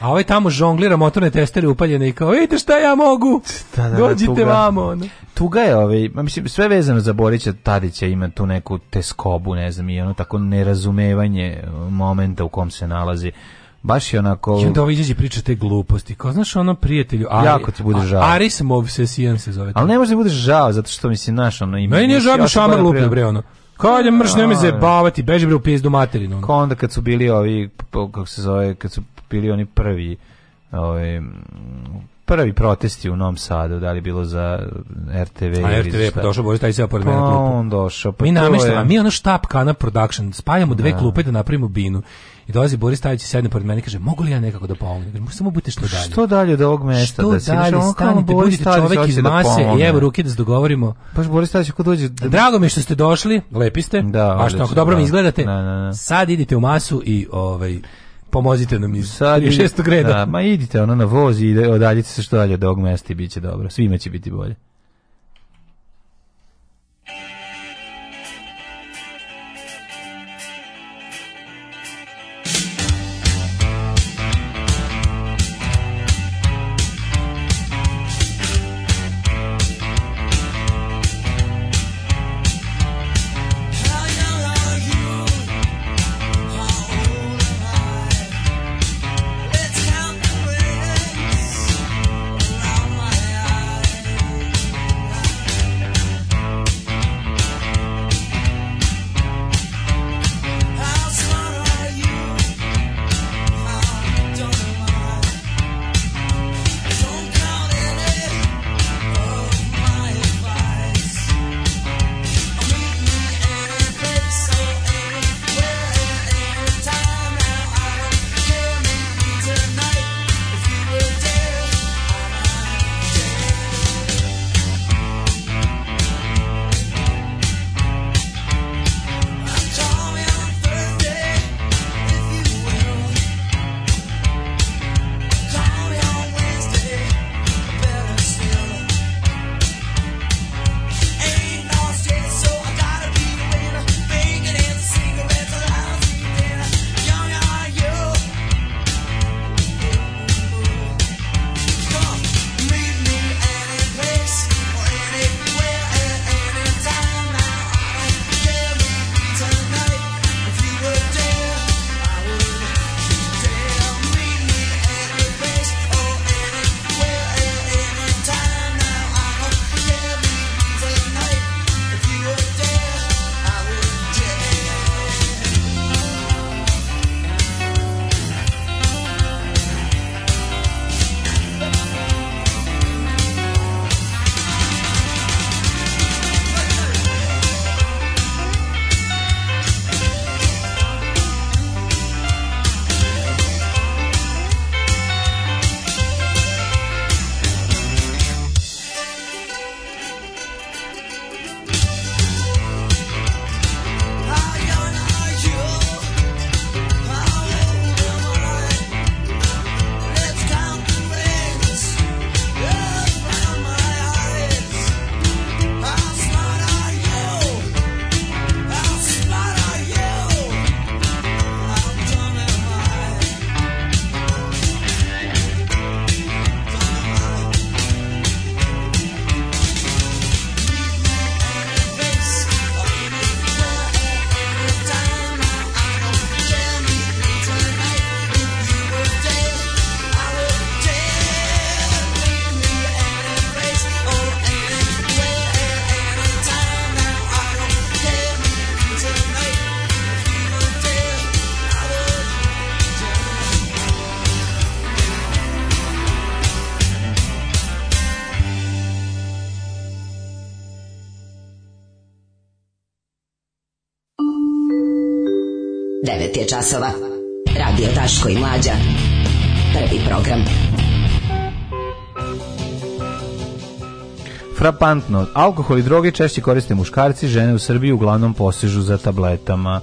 A ovaj tamo žonglira motorne testere upaljene i kao, vidite šta ja mogu, da, da, da, dođite tuga. vamo. Ono. Tuga je, ovaj, mislim, sve vezano za Borića Tadića ima tu neku teskobu, ne znam, i ono tako nerazumevanje momenta u kom se nalazi baš je onako I onda ovo izađe priča te gluposti kao znaš ono prijatelju Ari, jako ti bude žao Aris Mov se sijan se zove ali ne može da budeš žao zato što mislim, se naš ono ima meni je žao da šamar da lupne bre ono Kao da mrš, nemoj se bavati, beži bre u pizdu materinu. Kao onda kad su bili ovi, kako se zove, kad su bili oni prvi ovaj prvi protesti u Novom Sadu, da li bilo za RTV ili pa šta. A RTV pa došao Boris Tajić pored mene pa klupu. on došao. Pa mi namještamo, je... mi ono štap Kana Production, spajamo dve da. klupe da napravimo binu. I dolazi Boris Tajić i sedne pored mene i kaže, mogu li ja nekako da pomognem? Kažem, samo budite što dalje. Što dalje do ovog mesta? Što da si, dalje, ono stanite, budite čovek iz da mase da i evo ruke da se dogovorimo. Baš Boris Tajić ako dođe... Da... Drago mi je što ste došli, lepi ste, da, a što ako dobro mi da. izgledate, sad idite u masu i ovaj, pomozite nam iz Sad, šestog reda. Da, ma idite ono na voz i odaljite se što dalje od ovog mesta i bit će dobro. Svima će biti bolje. 9 je časova. Radio Taško i Mlađa. Prvi program. Frapantno, alkohol i droge češće koriste muškarci, žene u Srbiji uglavnom posežu za tabletama.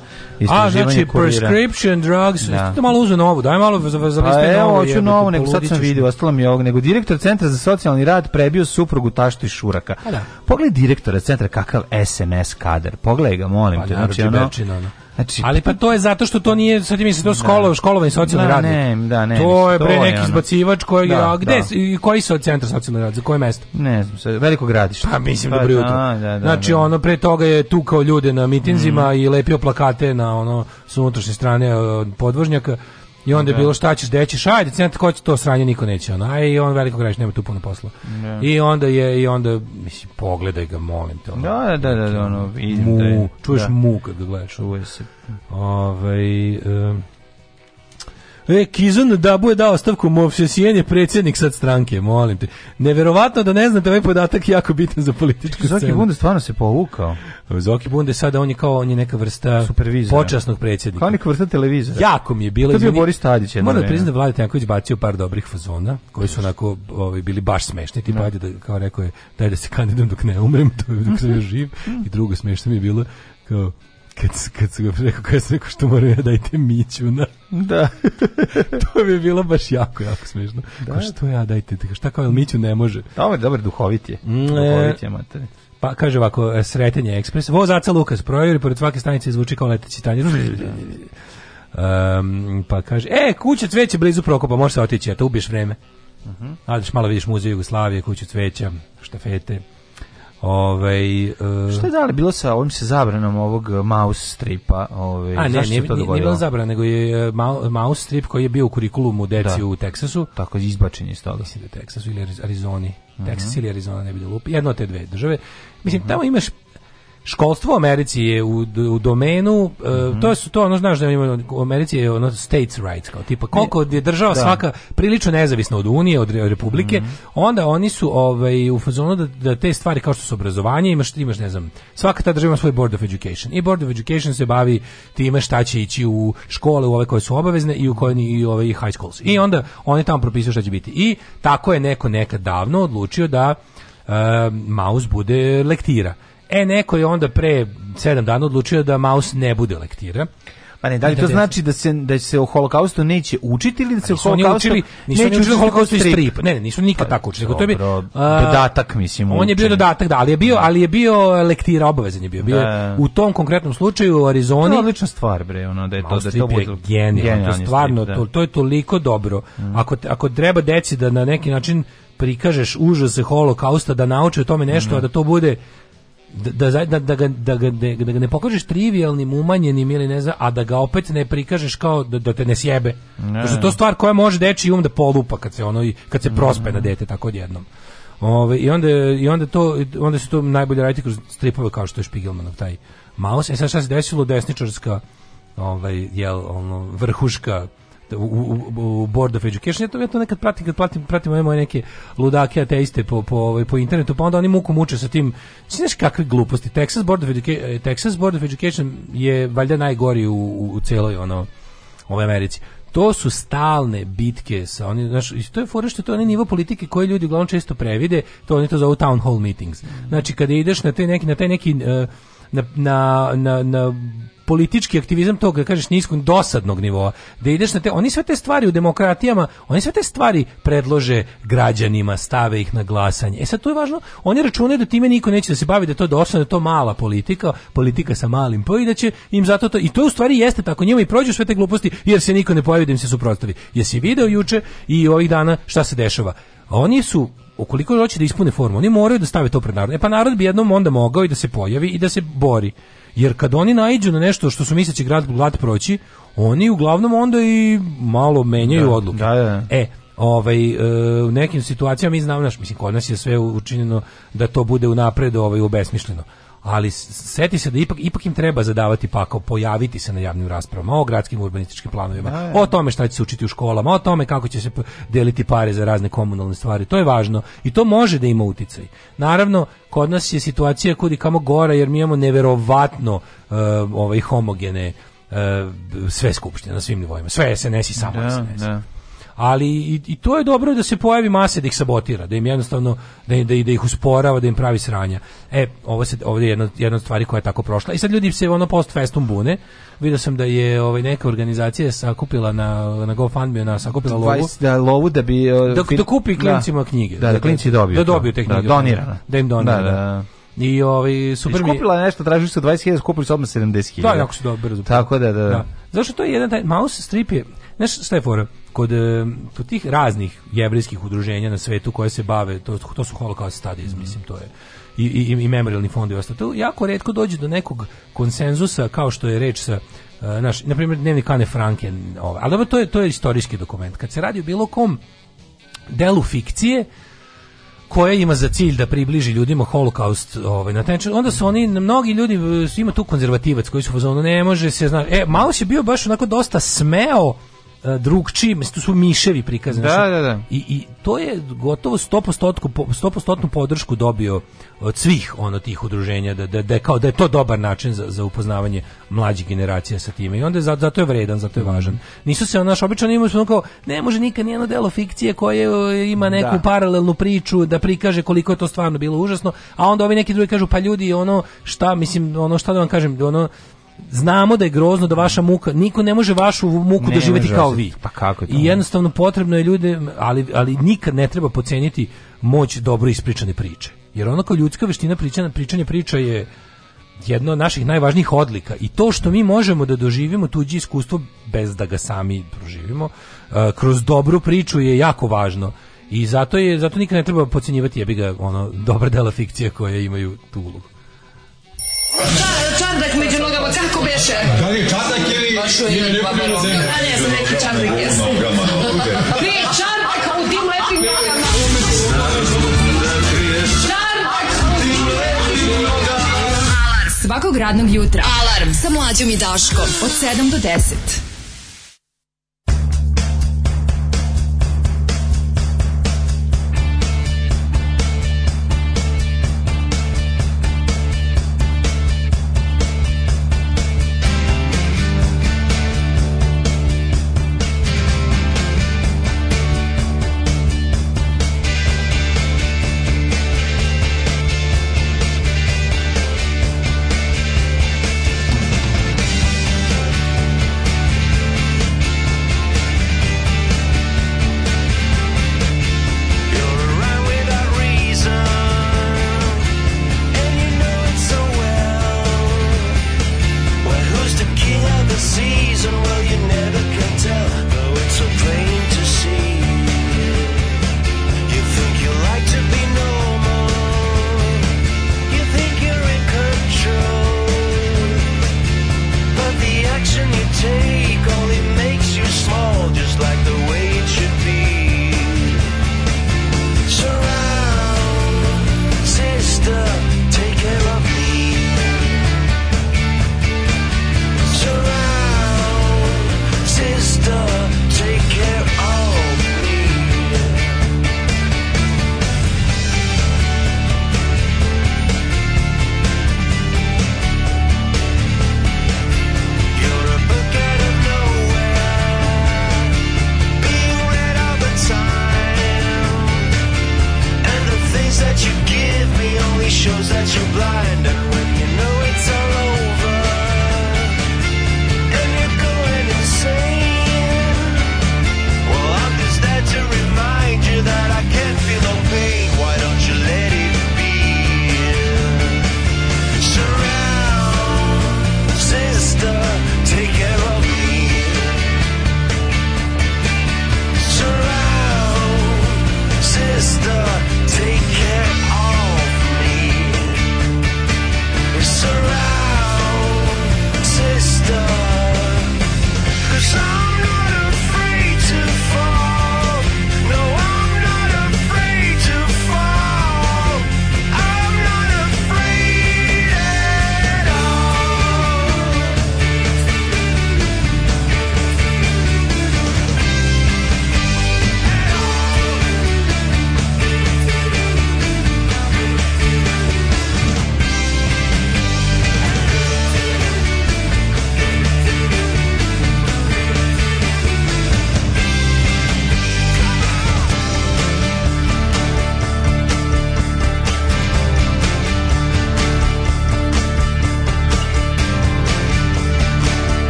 A, znači, kurira. prescription drugs, da. to malo uzu novu, daj malo za, za pa evo, hoću novu, nego sad sam vidio, ostalo mi je ovog, nego direktor Centra za socijalni rad prebio suprugu taštu i šuraka. A pa da. Pogledaj direktora centra, kakav SNS kader, pogledaj ga, molim pa, te. Znači, ono, Znači, ali pa to je zato što to nije, sad mi se to da. školo, školovani da, socijalni da, radnik. Ne, da, ne, to je bre neki izbacivač koji da, a gde da. i koji su centra socijalnog rada, za koje mesto? Ne znam, velikog gradište. Pa mislim pa, dobro da, da, da, Znači ono pre toga je tu kao ljude na mitinzima mm. i lepio plakate na ono sa unutrašnje strane eh, podvožnjaka I onda je bilo šta ćeš, gde ćeš, ajde, centar ko će to sranje, niko neće, ona, i on veliko greš, nema tu puno posla. Ne. I onda je, i onda, mislim, pogledaj ga, molim te. Ono, da, da, da, da, ono, vidim mu, da je. Čuješ da. mu kad ga gledaš. Čuje se. Ove, um, E, Kizun Dabu je dao ostavku, mu je predsjednik sad stranke, molim te. Neverovatno da ne znate, ovaj podatak jako bitan za političku scenu. Zoki Bunde stvarno se povukao. Zoki Bunde sada on je kao on je neka vrsta počasnog predsjednika. Kao neka vrsta televizora. Jako mi je bilo. To je bio Boris Tadić. Moram da priznam da Vlada Tanković bacio par dobrih fazona, koji su onako ovaj, bili baš smešni. Tipa, no. Da. da, kao rekao je, daj da se kandidujem dok ne umrem, dok sam još živ. I drugo smešno mi je bilo, kao, kad, kad su ga rekao, kad su rekao što moraju da dajte Mićuna. Da. to bi bilo baš jako, jako smiješno. Da. Kao što ja dajte, šta kao, jel Miću ne može? Dobar, dobar, duhovit je. Mm, duhovit je, mater. Pa kaže ovako, e, sretenje ekspres. Vozaca Lukas projeri, pored svake stanice zvuči kao leteći tanjer. Um, pa kaže, e, kuća cveće blizu Prokopa, možeš se otići, a to ubiješ vreme. Uh mhm. -huh. Adiš malo vidiš muzej Jugoslavije, kuću cveća, štafete. Ove, ovaj, uh, Šta je da dalje bilo sa ovim se zabranom ovog mouse stripa, Ove, ovaj, A ne, nije, nije, bilo zabrana, nego je uh, mouse strip koji je bio u kurikulumu deci da. u Teksasu, tako izbačen iz toga, mislim da Teksasu ili Arizoni. Mhm. Texas uh -huh. ili Arizona ne bi da lupi, jedno od te dve države. Mislim, uh mhm. -huh. tamo imaš školstvo u Americi je u, u domenu, mm -hmm. to su to, ono, znaš da ima, u Americi je ono states rights, kao tipa koliko je država da. svaka prilično nezavisna od Unije, od Republike, mm -hmm. onda oni su ovaj, u fazonu da, da, te stvari kao što su obrazovanje, imaš, imaš ne znam, svaka ta država ima svoj board of education i board of education se bavi time šta će ići u škole, u ove koje su obavezne i u koje i ove high schools. I onda oni tamo propisuju šta će biti. I tako je neko nekad davno odlučio da Uh, Maus bude lektira. E, neko je onda pre 7 dana odlučio da Maus ne bude lektira. Pa ne, da li to da znači da se da se o holokaustu neće učiti ili da se o holokaustu učili, nisu neće o holokaustu strip. strip. Ne, ne, nisu nikad pa, tako učili. Dobro, to je bio dodatak, mislim. On učen. je bio dodatak, da, ali je bio, da. ali je bio lektira obavezan je bio. bio da. U tom konkretnom slučaju u Arizoni. To je odlična stvar, bre, ono da je to da to bude genijalno, stvarno strip, da. to, to je toliko dobro. Mm. Ako ako treba deci da na neki način prikažeš užase holokausta da nauče o tome nešto, mm. a da to bude da, da, da, da, ga, da, ga, da ga ne pokažeš trivijalnim umanjenim ili ne znam, a da ga opet ne prikažeš kao da, da te ne sjebe. Ne. je to stvar koja može deči um da polupa kad se ono kad se prospe na dete tako odjednom. Ove, i, onda, i onda, to, onda se to najbolje raditi kroz stripove kao što je Špigelmanov taj Maus. E sad šta se desilo? Desničarska ovaj, jel, ono, vrhuška u, u, u Board of Education. Ja to, ja to nekad pratim, kad pratim, pratim ove moje neke ludake ateiste po, po, ovaj, po internetu, pa onda oni muku muče sa tim. Znači, znaš kakve gluposti. Texas Board of, Educa eh, Texas Board of Education je valjda najgori u, u, u celoj ono, ovoj Americi to su stalne bitke sa oni znači, to je fora što to je onaj nivo politike koji ljudi uglavnom često previde to oni to zovu town hall meetings znači kada ideš na taj neki na taj neki eh, na, na, na, na politički aktivizam tog, kažeš, niskog, dosadnog nivoa, da ideš na te, oni sve te stvari u demokratijama, oni sve te stvari predlože građanima, stave ih na glasanje. E sad, to je važno, oni računaju da time niko neće da se bavi, da to dosadno, da to mala politika, politika sa malim P i da će im zato to, i to u stvari jeste tako, njima i prođu sve te gluposti, jer se niko ne pojavi da im se suprotstavi. Jesi video juče i ovih dana šta se dešava? Oni su ukoliko hoće da ispune formu, oni moraju da stave to pred narod. E pa narod bi jednom onda mogao i da se pojavi i da se bori. Jer kad oni naiđu na nešto što su misleći grad glad proći, oni uglavnom onda i malo menjaju da, odluke. Da, da. E, ovaj e, u nekim situacijama mi znam naš mislim kod nas je sve učinjeno da to bude unapred ovaj obesmišljeno ali seti se da ipak ipak im treba zadavati pakao, pojaviti se na javnim raspravama o gradskim urbanističkim planovima, da, da. o tome šta će se učiti u školama, o tome kako će se deliti pare za razne komunalne stvari. To je važno i to može da ima uticaj. Naravno, kod nas je situacija kudi kamo gora jer mi imamo neverovatno uh, ovaj homogene uh, sve skupštine na svim nivoima. Sve SNS i samo da, SNS. Da ali i, i, to je dobro da se pojavi mase da ih sabotira, da im jednostavno da, da, da ih usporava, da im pravi sranja. E, ovo se ovdje je jedna, jedna od stvari koja je tako prošla. I sad ljudi se ono post festum bune. Vidio sam da je ovaj neka organizacija sakupila na na GoFundMe na sakupila lovu. Da lovu da bi uh, da, da kupi da. klincima da, knjige. Da, da, da klinci dobiju. Da dobiju te da, knjige. Da, da. donirana. Da im donira. Da, da. I ovaj super mi. Skupila nešto, tražili su 20.000, kupili su odmah 70.000. Da, jako su dobro. Tako da, da. da. Zašto to je jedan taj mouse strip je Znaš šta je fora? Kod, e, kod tih raznih jevrijskih udruženja na svetu koje se bave, to, to su holokaust studies, mm. mislim, to je i, i, i memorialni fond i ostalo. jako redko dođe do nekog konsenzusa kao što je reč sa e, naš, na primjer, dnevnik Ane Franke, ovaj. ali dobro, to je, to je istorijski dokument. Kad se radi o bilo kom delu fikcije, koja ima za cilj da približi ljudima holokaust ovaj na taj onda su oni mnogi ljudi e, ima tu konzervativac koji su fazonu ne može se znaš e malo se bio baš onako dosta smeo Eh, drugčiji, tu su miševi prikazani. Da, znači, da, da. I, I to je gotovo 100%, 100 podršku dobio od svih ono tih udruženja da da da kao da je to dobar način za, za upoznavanje mlađih generacija sa time. I onda je, zato je vredan, zato je važan. Mhm. Nisu se naš obično imamo ono kao ne može nikad nijedno delo fikcije koje e, ima da. neku da. paralelnu priču da prikaže koliko je to stvarno bilo užasno, a onda ovi neki drugi kažu pa ljudi ono šta mislim ono šta da vam kažem ono znamo da je grozno da vaša muka niko ne može vašu muku doživeti kao vi pa kako je to i jednostavno potrebno je ljude ali ali nikad ne treba podceniti moć dobro ispričane priče jer ono kao ljudska veština pričanja pričanje priča je jedno od naših najvažnijih odlika i to što mi možemo da doživimo tuđe iskustvo bez da ga sami proživimo eh, kroz dobru priču je jako važno i zato je zato nikad ne treba podcjenjivati jebi ga ono dobra dela fikcije koje imaju tu ulogu više. Da li je čatak ili... Baš u ili babarom. A ne, sam neki čatak jesu. Ne, čatak u tim lepim nogama. Čatak u tim lepim nogama. Alarm svakog radnog jutra. Alarm sa mlađom i Daškom od 7 do 10.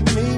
with me.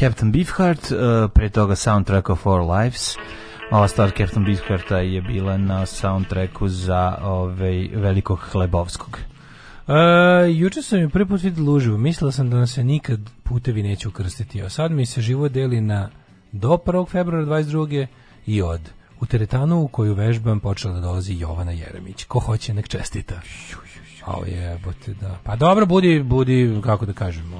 Captain Beefheart, uh, pre toga soundtrack of Four Lives. Ova stvar Captain Beefhearta je bila na soundtracku za ovaj, velikog Hlebovskog. Uh, juče sam je prvi put vidio luživu. Mislila sam da nam se nikad putevi neće ukrstiti. A sad mi se živo deli na do 1. februara 22. i od. U teretanu u koju vežbam počela da dolazi Jovana Jeremić. Ko hoće nek čestita. A jebote, da. Pa dobro, budi, budi kako da kažemo,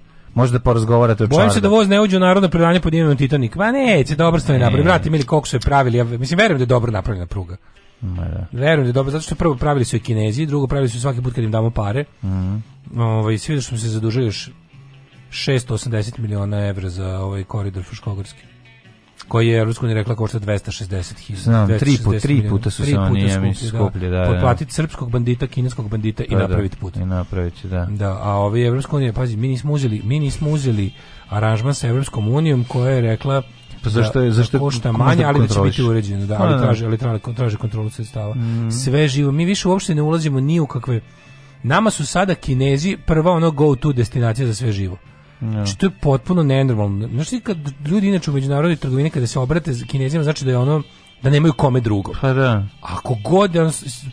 možda porazgovarate o čaru. Bojim se da voz ne uđe u narodno predanje pod imenom Titanik. Ma neće, dobro ste napravili. Brate, mili, koliko su je pravili. Ja, mislim, verujem da je dobro napravljena pruga. Ma da. Verujem da je dobro, zato što prvo pravili su i Kinezi, drugo pravili su svaki put kad im damo pare. Mm. Ovaj, svi da smo se zadužili još 680 miliona evra za ovaj koridor Fruškogorski koji je Evropska unija rekla košta 260.000. hiljada. Tri, put, tri puta su se oni skuplji, skuplji, da. da, da. Potplatiti srpskog bandita, kineskog bandita i pa da, napraviti put. I napraviti, da. Da, a ovi Evropska unija, pazi, mi nismo uzeli, mi nismo uzeli aranžman sa Evropskom unijom koja je rekla pa zašto da- je zašto košta manje, ali da će biti uređeno, da, pa ali traže, ali traže kontrolu sredstava. Mm. Sve živo, mi više uopšte ne ulazimo ni u kakve Nama su sada Kinezi prva ono go to destinacija za sve živo. No. Da. Što je potpuno nenormalno. Znači kad ljudi inače u međunarodnoj trgovini kada se obrate za Kinezima znači da je ono da nemaju kome drugog. Pa da. Ako god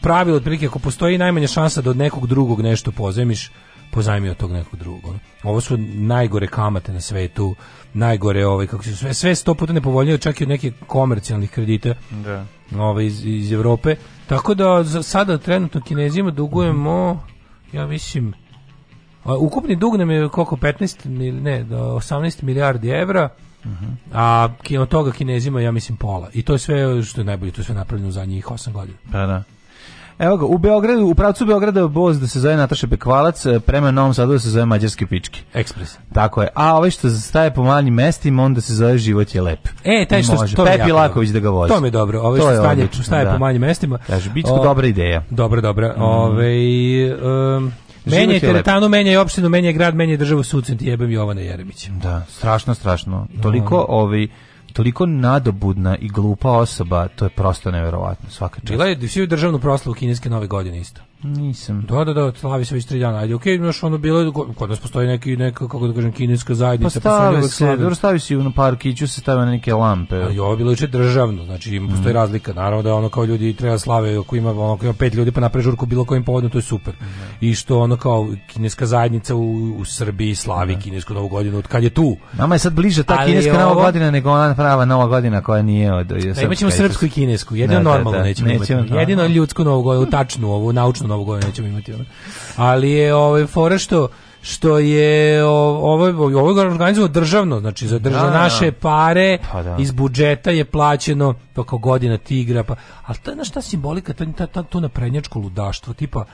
pravilo otprilike ako postoji najmanja šansa da od nekog drugog nešto pozajmiš, pozajmi od tog nekog drugog. Ovo su najgore kamate na svetu, najgore ovaj kako se sve sve sto puta nepovoljnije čak i od nekih komercijalnih kredita. Da. Ovaj iz, iz Evrope. Tako da za sada trenutno Kinezima dugujemo ja mislim Ukupni dug nam je koliko 15 ne, 18 milijardi evra. Uh -huh. A ki, od toga Kinezima ja mislim pola. I to je sve što je najbolje, to je sve napravljeno za njih 8 godina. Pa da. Evo ga, u Beogradu, u pravcu Beograda je voz da se zove Nataša Bekvalac, e, prema Novom Sadu da se zove Mađarski pički. Ekspres. Tako je. A ovaj što staje po manjim mestima, onda se zove Život je lep. E, taj što Može. je Pepi Laković da ga vozi. To mi je dobro. Ovaj što stanje, staje da. po manjim mestima. Kaže bićko dobra ideja. Dobro, dobro. Mm. Ovaj um, Menjaj teretanu, menjaj opštinu, menjaj grad, menjaj državu, sucem ti jebem Jovana Jeremića. Da, strašno, strašno. Toliko ovi toliko nadobudna i glupa osoba, to je prosto neverovatno, svaka čast. Bila je u državnu proslavu kineske nove godine isto. Nisam. Da, da, da, slavi se već tri dana. Ajde, okej, okay, imaš ono bilo, kod nas postoji neki, neka, kako da kažem, kineska zajednica. Pa, pa stave pa se, dobro stavi se u parkiću, se stave na neke lampe. A, I bilo je državno, znači im mhm. postoji mm. razlika. Naravno da ono kao ljudi treba slave, ako ima, ono, ako ima pet ljudi pa napravi žurku bilo kojim povodom, to je super. Mm. I što ono kao kineska zajednica u, u Srbiji slavi mm. kinesku novu godinu, od kad je tu. Nama je sad bliže ta Ali kineska ovo... nova godina nego ona prava nova godina koja nije od... Da, imaćemo srpsku i kinesku, jedino da, da normalno da, da, nećemo, nećemo imati. Jedino ljudsku novu godinu, tačnu ovu, naučnu tu novu godinu nećemo imati. Ono. Ali je ovaj fora što što je ovo ovo je državno, znači za drža, da, da, naše pare pa da. iz budžeta je plaćeno toko godina tigra pa al to je na šta simbolika to to, to, to na prednjačko ludaštvo tipa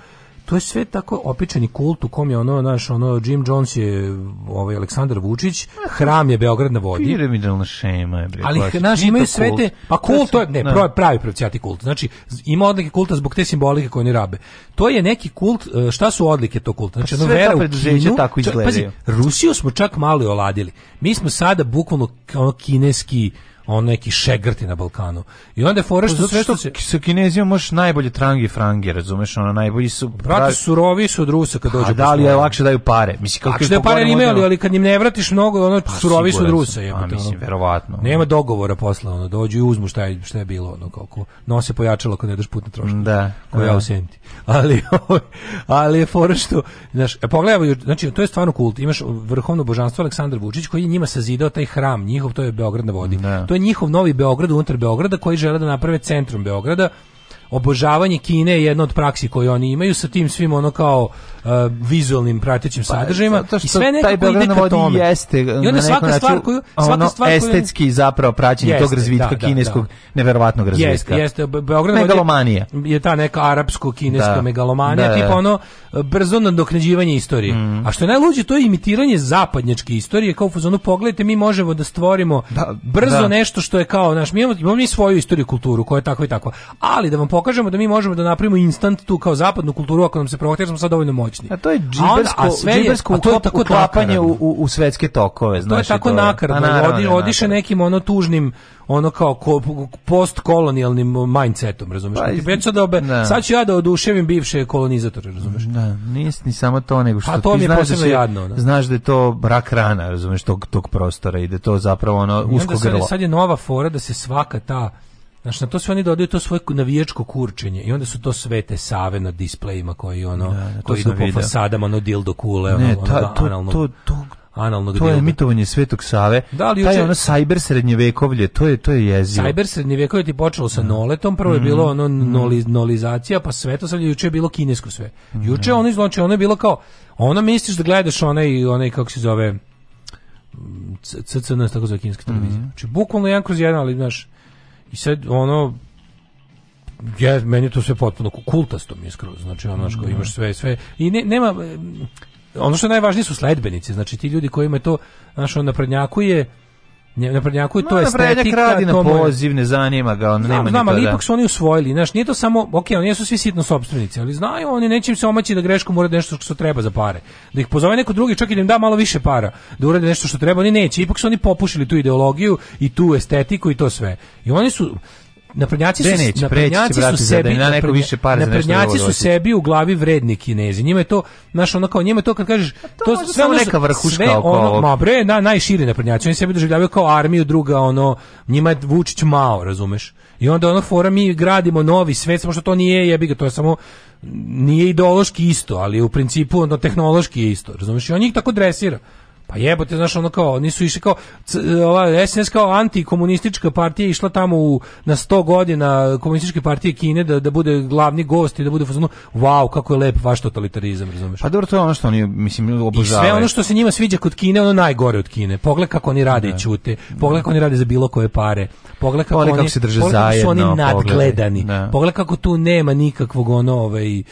to je sve tako opičani kult u kom je ono naš ono Jim Jones je ovaj Aleksandar Vučić e, hram je Beograd na vodi piramidalna šema je bre ali naš imaju sve te pa kult to je ne, ne. Da. pravi pravcijati kult znači ima odlike kulta zbog te simbolike koje oni rabe to je neki kult e, šta su odlike tog kulta znači pa ono vera u kinu tako izgledaju pazi Rusiju smo čak malo oladili mi smo sada bukvalno ono kineski on neki šegrti na Balkanu. I onda je fora što pa sve što se sa Kinezijom možeš najbolje trangi frangi, razumeš, ono najbolji su brate pravi... surovi su od Rusa kad pa dođu. A da li je lakše daju pare? Mislim kako lakše da pare imaju, ali, kad im ne vratiš mnogo, ono pa, surovi su od Rusa, je pa, mislim, verovatno. Nema dogovora posla, ono dođu i uzmu šta je šta je bilo, ono kako nose pojačalo kad ne daš putne troškove. Da, koja da. ja u Senti. Ali ali je fora što, znaš, e, pogledaj, znači to je stvarno kult. Imaš vrhovno božanstvo Aleksandar Vučić koji je njima sazidao taj hram, njihov to je Beograd na vodi. Da je njihov novi Beograd unutar Beograda koji žele da naprave centrum Beograda obožavanje Kine je jedna od praksi koju oni imaju sa tim svim ono kao uh, vizualnim pratećim pa, sadržajima pa, i sve nekako taj Beograd ide ka tome. Jeste, I onda svaka način, stvar koju svaka ono stvar koju estetski zapravo praćenje jeste, tog razvitka da, da, da. kineskog da, neverovatnog razvitka. Jeste, jeste Beograd megalomanija. Je ta neka arapsko kineska da, megalomanija, da, tipa da. ono brzo nadoknađivanje istorije. Mm. A što je najluđe to je imitiranje zapadnjačke istorije kao fuzonu pogledajte mi možemo da stvorimo brzo nešto što je kao naš mi imamo, imamo mi svoju istoriju kulturu koja je tako i tako. Ali da vam pokažemo da mi možemo da napravimo instant tu kao zapadnu kulturu ako nam se prohtje, smo sad dovoljno moćni. A to je džibersko, a, to je tako uklapanje u, u, svetske tokove, znači. To je tako nakaradno, pa odi, odiše nekim ono tužnim ono kao postkolonijalnim mindsetom, razumeš? Pa, iz... sad, da obe, sad ću ja da oduševim bivše kolonizatore, razumeš? Da, nis, ni samo to, nego što a pa to ti mi je znaš, da jadno, ne? znaš da je to rak rana, razumeš, tog, tog prostora i da je to zapravo ono usko grlo. Sad, sad je nova fora da se svaka ta Znaš, na to sve oni dodaju to svoje navijačko kurčenje i onda su to svete save na displejima koji ono da, da, koji idu po video. fasadama ono dildo kule ono, ne, ta, ono, to, analno, to, to, analnog to je mitovanje Svetog Save. Da ali juče, uče... ono cyber srednjevekovlje, to je to je jezivo. Cyber srednjevekovlje ti počelo sa da. noletom, prvo je mm. bilo ono mm. noli, nolizacija, pa svetosavlje, juče je bilo kinesko sve. Mm, juče mm. Da. ono izvlači, ono je bilo kao ono misliš da gledaš onaj onaj kako se zove CCNS, tako zove kineska televizija. Mm. Znači bukvalno jedan kroz jedan, ali znaš I sad, ono, ja, meni to sve potpuno kultasto mi je skroz, znači ono što imaš sve, sve, i ne, nema, ono što najvažnije su sledbenici, znači ti ljudi koji imaju to, znaš, on naprednjakuje, Naprednjaku je to je estetika, radi na poziv, ne zanima ga, on znam, nema znam, ali da- ipak su oni usvojili, znaš, nije to samo, ok, oni nisu svi sitno sobstvenici, ali znaju, oni neće se omaći da greškom mora da nešto što treba za pare. Da ih pozove neko drugi, čak i da im da malo više para, da urade nešto što treba, oni neće, ipak su oni popušili tu ideologiju i tu estetiku i to sve. I oni su, naprednjaci su neće, naprednjaci su sebi na da da neko više para naprednjaci da su sebi u glavi vredni Kinezi. Njima je to naš onako, njima je to kad kažeš pa to, to sve ono, neka vrhuška sve oko ono, ma bre, na najširi naprednjaci, oni sebi doživljavaju kao armiju druga ono njima je Vučić mao, razumeš? I onda ono fora mi gradimo novi svet, samo što to nije jebi ga, to je samo nije ideološki isto, ali u principu ono tehnološki je isto, razumeš? I on njih tako dresira. Pa jebote, znaš, ono kao, nisu išli kao, ova SNS kao antikomunistička partija išla tamo u, na 100 godina komunističke partije Kine da, da bude glavni gost i da bude fazonu, wow, kako je lep vaš totalitarizam, razumeš? Pa dobro, to je ono što oni, mislim, obožavaju. I sve ono što se njima sviđa kod Kine, ono najgore od Kine. Pogled kako oni rade i da. ćute, pogled kako oni rade za bilo koje pare, pogled kako, pogled kako oni, se drže pogled zajedno, su oni nadgledani, da. pogled kako tu nema nikakvog ono, ovaj,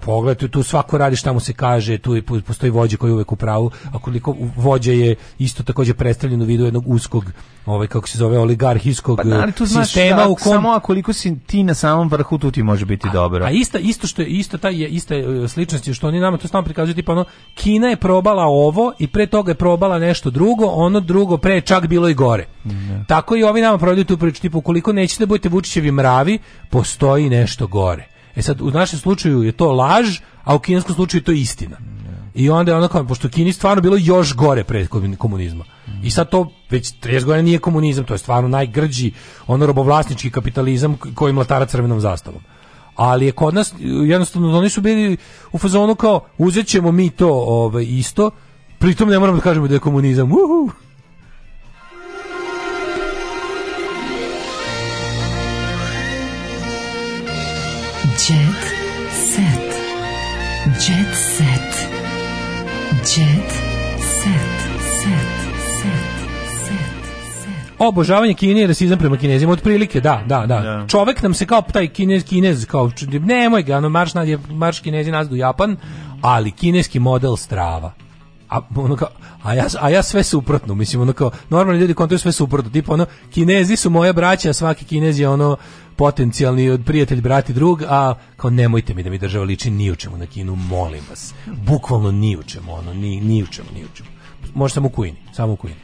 Pogledajte, tu svako radi šta mu se kaže, tu i postoji vođa koji je uvek u pravu, a koliko vođa je isto takođe predstavljen u vidu jednog uskog, ovaj, kako se zove, oligarhijskog pa, da, tu znaš sistema da, u kom... Samo koliko si ti na samom vrhu, tu ti može biti a, dobro. A isto, isto što je, isto taj je, ista e, sličnost je što oni nama to stalno prikazuju, tipa ono, Kina je probala ovo i pre toga je probala nešto drugo, ono drugo pre čak bilo i gore. Ne. Da. Tako i ovi nama prodaju tu priču, tipa, koliko nećete da budete Vučićevi mravi, postoji nešto gore. E sad, u našem slučaju je to laž, a u kineskom slučaju to je istina. I onda je ono kao, pošto Kini stvarno bilo još gore pre komunizma. I sad to već 30 godina nije komunizam, to je stvarno najgrđi ono robovlasnički kapitalizam koji mlatara crvenom zastavom. Ali je kod nas, jednostavno, oni su bili u fazonu kao, uzet ćemo mi to ovaj, isto, pritom ne moramo da kažemo da je komunizam. Uhu! Jet set. Jet set. Jet set. Set. Set. Set. set. Obožavanje Kine i rasizam prema Kinezima, otprilike, da, da, da. Yeah. Da. Čovek nam se kao taj Kinez, Kinez, kao, nemoj ga, ono, marš, nad, marš Kinezi nazad u Japan, ali kineski model strava a, ono kao, a, ja, a ja sve suprotno, mislim, ono kao, normalni ljudi kontuju sve suprotno, tipa ono, kinezi su moje braće, svaki kinez je ono, potencijalni od prijatelj, brat i drug, a kao nemojte mi da mi država liči ni u čemu na Kinu, molim vas. Bukvalno ni u čemu, ono, ni, ni u čemu, ni u čemu. Možda samo u Kujini, samo u Kujini.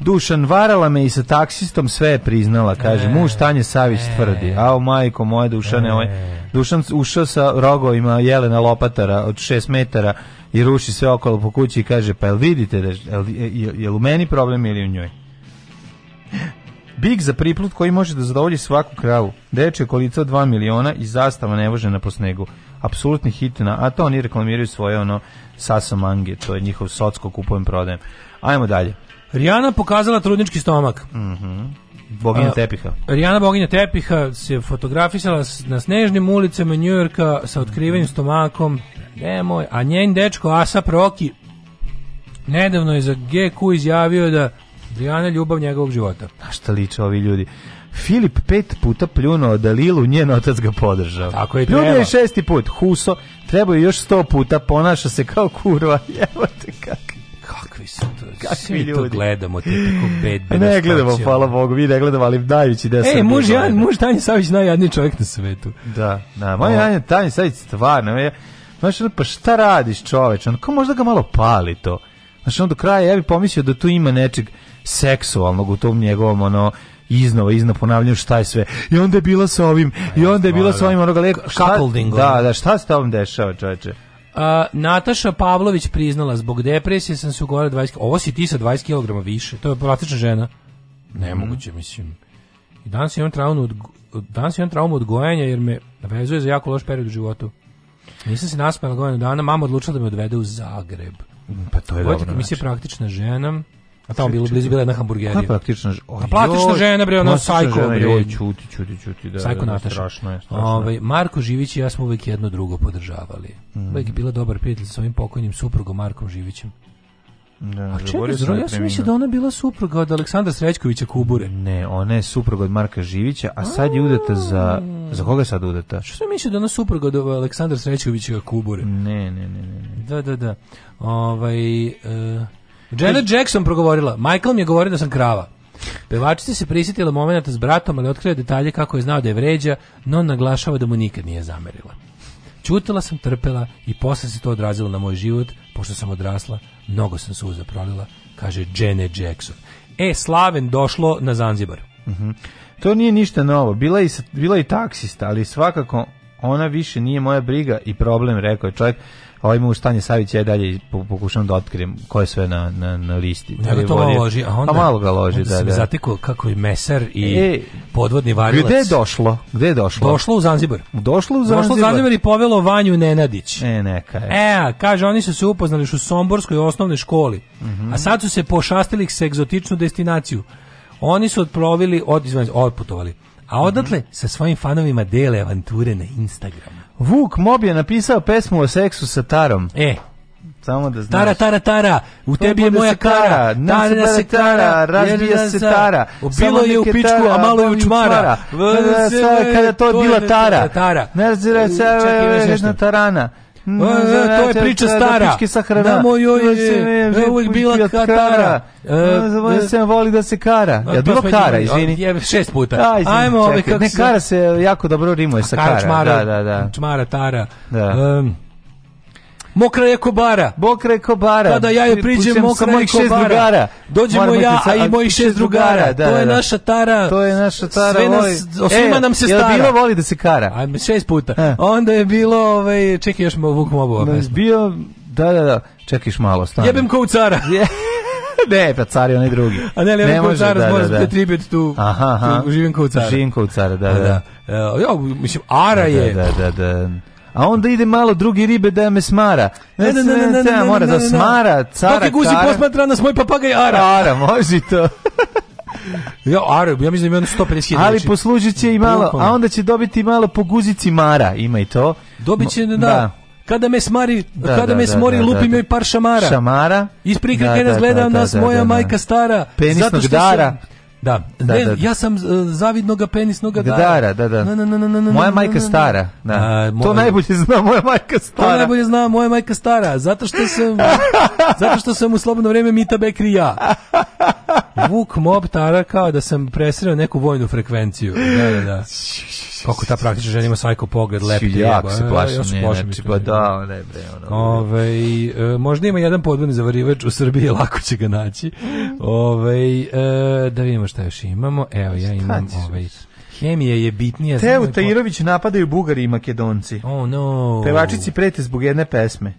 Dušan varala me i sa taksistom sve je priznala, kaže, e, muž Tanje Savić e, tvrdi, ao majko moje Dušane, e, ovaj, Dušan ušao sa rogovima Jelena Lopatara od 6 metara i ruši sve okolo po kući i kaže, pa jel vidite, da, jel, jel, jel u meni problem ili u njoj? Big za priplut koji može da zadovolji svaku kravu. Dečje kolica od 2 miliona i zastava nevožena po snegu. Apsolutni hit na, a to oni reklamiraju svoje ono Sasa Mange, to je njihov socko kupujem prodajem. Ajmo dalje. Rijana pokazala trudnički stomak. Mhm. Mm Boginja tepiha. Rijana Boginja tepiha se fotografisala na snežnim ulicama Njujorka sa otkrivenim stomakom. Nemoj. A njen dečko Asa Proki nedavno je za GQ izjavio da Brijana ljubav njegovog života. A šta liče ovi ljudi? Filip pet puta pljunuo Dalilu, njen otac ga podržao. Tako je Pljunuo je šesti put, Huso, treba je još sto puta, ponaša se kao kurva, evo te kak. Kakvi su to, kakvi svi ljudi. to gledamo, te tako bedbena Ne gledamo, stacija. hvala Bogu, vi ne gledamo, ali najveći deo Ej, muž, ja, muž Tanja Savić najjadniji čovjek na svetu. Da, da, moj Tanja, Tanja Savić stvarno, ja, znaš, pa šta radiš čoveč, on, kao možda ga malo pali to. Znaš, on do kraja, ja bih pomislio da tu ima nečeg, seksualnog u tom njegovom ono iznova izno ponavljam šta je sve i onda je bila sa ovim i onda je bila sa ovim onoga leko da da šta se tamo dešava čoveče Uh, Nataša Pavlović priznala zbog depresije sam se ugovorila 20 kg. ovo si ti sa 20 kg više to je praktično žena nemoguće mm. mislim i danas imam traumu od, danas imam traumu od gojenja jer me vezuje za jako loš period u životu nisam se naspala godinu dana mama odlučila da me odvede u Zagreb pa to je Ovo, dobro. Mi se znači. praktična žena. A tamo bilo blizu bila jedna hamburgerija. Koja praktična žena? A platična žena, bre, ona sajko, bre. Joj, čuti, čuti, čuti, da, sajko da, da strašno je. Strašno. Ove, ovaj, Marko Živić i ja smo uvek jedno drugo podržavali. Mm. Uvek je bila dobar prijatelj sa ovim pokojnim suprugom Markom Živićem. Da, A čekaj, zro, ja sam da mislio da ona bila supruga od Aleksandra Srećkovića Kubure. Ne, ona je supruga od Marka Živića, a sad je udata za... Za koga je sad udata? Što sam mislio da ona supruga od ovaj, Aleksandra Srećkovića Kubure? Ne, ne, ne, ne. Da, da, da. Ovaj... Uh, Janet Jackson progovorila, Michael mi je govorio da sam krava. Pevačica se prisjetila momenata s bratom, ali otkrila detalje kako je znao da je vređa, no naglašava da mu nikad nije zamerila. Čutila sam, trpela i posle se to odrazilo na moj život, pošto sam odrasla, mnogo sam suza prolila, kaže Janet Jackson. E, Slaven došlo na Zanzibar. Uh mhm. -huh. To nije ništa novo, bila je, bila je taksista, ali svakako ona više nije moja briga i problem, rekao je čovjek ovaj mu Stanje Savić je dalje pokušam da otkrijem ko je sve na, na, na listi. Ja ga da to malo loži, a pa onda, a malo ga loži, onda da, sam da. zatekao kako i mesar i e, podvodni varilac. Gde je došlo? Gde je došlo? Došlo u Zanzibar. Došlo u Zanzibar. Došlo u Zanzibar i povelo Vanju Nenadić. E, neka je. E, kaže, oni su se upoznali u Somborskoj osnovnoj školi, mm -hmm. a sad su se pošastili sa egzotičnu destinaciju. Oni su odplovili, od, izvan, odputovali. A mhm. odatle mm -hmm. sa svojim fanovima dele avanture na Instagramu. Vuk Mob je napisao pesmu o seksu sa Tarom. E, samo da znaš. Tara, tara, tara, u tebi je da moja kara, tara se kara, razbija se tara. Bilo je u pičku, a malo je u čmara. Kada to je bila tara. Ne razira e, se jedna tarana. Hmm, e, e, to je priča da- da stara. Da joj e, je uvek bila katara. Se voli da se kara. Ja bilo kara, izvini? Šest puta. Ajmo, ovaj, ne kara se jako dobro rimuje sa kara. Čmara, da, da, da. Čmara, tara. Da. Mokra je kobara. Mokra je kobara. Kada ja joj priđem, mokra je kobara. Dođemo da ja, a i moji šest drugara. Da, to je da. naša tara. To je naša tara. Sve nas, o svima e, nam se stara. Jel bilo voli da se kara? Ajme, šest puta. E. Onda je bilo, ovaj, čekaj, još mu Vuk Mobova. Bio, da, da, da. Čekiš malo, stani. Jebem ko u cara. ne, pa car je onaj drugi. A ne, ali ne može, cara, da, da, da. tribut tu, aha, aha. tu živim kao cara. Živim kao cara, da, da. da. da. mislim, Ara da, je... da, da. da a onda ide malo drugi ribe da me smara. Ne, ne, ne, ne, ne, mora da smara, cara, Kako guzi posmatra nas moj papagaj ara. Ara, može to. Ja, ara, ja mislim da ima 150 Ali znači, poslužit će i malo, a onda će dobiti malo po guzici Mara, ima i to. Dobit će, da, da. Kada me smari, da, kada da, me da, smori, da, da lupim joj da. par šamara. Šamara. Iz prikrike nas gleda nas moja majka stara. Penisnog zato što dara. Su, Da, da, ne, da, da. ja sam e, zavidnog penisnoga da. dara. Da, da, da. Na, na, na, moja majka stara. Da. A, moja, to najbolje zna moja majka stara. To najbolje zna moja majka stara, zato što sam zato što sam u slobodno vreme Mita Bekri ja. Vuk Mob tara kao da sam presreo neku vojnu frekvenciju. Da, da, da. Kako ta praktična žena ima sajko pogled, lep Jako se e, plaši, ne, znači, pa da, ne bre. Ono, Ove, e, možda ima jedan podvodni zavarivač u Srbiji, lako će ga naći. Ove, e, da vidimo šta još imamo. Evo, ja imam ovaj... Hemija je bitnija. Teo Tajirović napadaju Bugari i Makedonci. Oh no. Pevačici prete zbog jedne pesme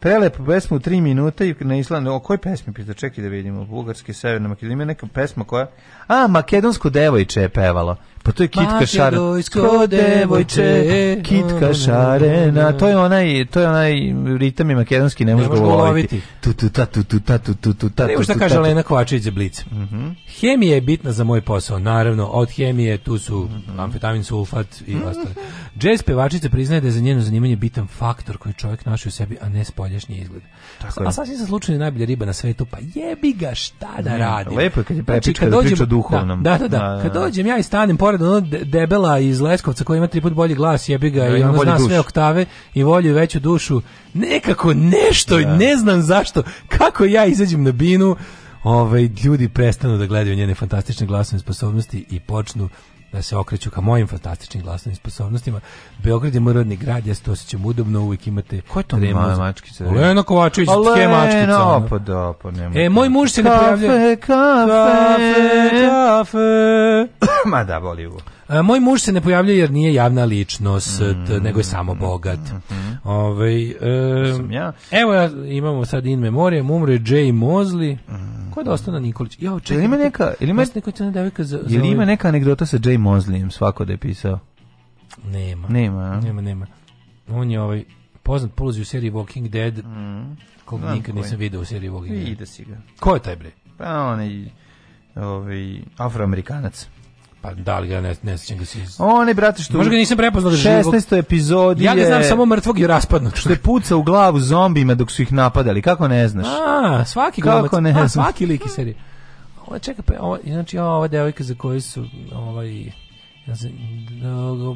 prelepu pesmu 3 minuta i na Islandu. O kojoj pesmi pita? Čekaj da vidimo. Bugarski, Severna Makedonija. Ima neka pesma koja... A, makedonsku devojče je pevalo. Pa to je Kitka Šarena. Makedojsko devojče, Kitka Šarena. To je onaj, to je onaj ritam i makedonski, ne možeš ga uloviti. Tu, tu, ta, tu, tu, ta, tu, tu, tu, ta, tu, šta da kaže Lena Kovačević za Blic. Mm -hmm. Hemija je bitna za moj posao, naravno. Od hemije tu su mm -hmm. amfetamin, sulfat i mm -hmm. ostalo. Jazz pevačica priznaje da je za njeno zanimanje bitan faktor koji čovjek naši u sebi, a ne spoljašnji izgled. Tako je. A sasvim se slučajno najbolja riba na svetu, pa jebi ga šta da mhm. radi. Lepo je kad je prepička znači, kad da priča duhovnom. Da, da, da. da, da. Kad da. dođem ja i stanem pored ono debela iz Leskovca koja ima tri put bolji glas, jebi ga, da, i ona zna duš. sve oktave i volju veću dušu. Nekako nešto, da. ne znam zašto, kako ja izađem na binu, ovaj, ljudi prestanu da gledaju njene fantastične glasne sposobnosti i počnu da se okreću ka mojim fantastičnim glasnim sposobnostima. Beograd je moj rodni grad, ja se to osjećam udobno, uvijek imate... Ko je to nema mačkica? Lena Kovačević, pa tke mačkica. Opa, da, opa, nema. E, moj da- muž se ne pojavlja... Kafe, kafe, kafe. Ma da, boli uvo. E, moj muž se ne pojavljuje jer nije javna ličnost, mm. nego je samo mm, bogat. Mm -hmm. Ovaj e, ja. Evo ja imamo sad in memoriam, umre Jay Mosley. Mm. Ko je dosta na Nikolić? Ja, čekaj. Ili ima neka, ili ima neka devojka za, za ili ima neka anegdota sa Jay Mosleym, svako da je pisao. Nema. Nema, a? nema, nema. On je ovaj poznat polozi u seriji Walking Dead. Mm. Koliko Znam nikad koji. nisam video u seriji Walking Dead. Ide si ga. Ko je taj bre? Pa on je ovaj afroamerikanac. Pa da li ga ne, ne sećam ga se. One brate što Možda ga nisam prepoznao da 16. epizodi Ja ga znam samo mrtvog i raspadnog. Što je puca u glavu zombijima dok su ih napadali. Kako ne znaš? A, svaki kako glamac, ne a, svaki lik iz serije. Ovo čeka pa ovo, znači ova devojka za koju su ovaj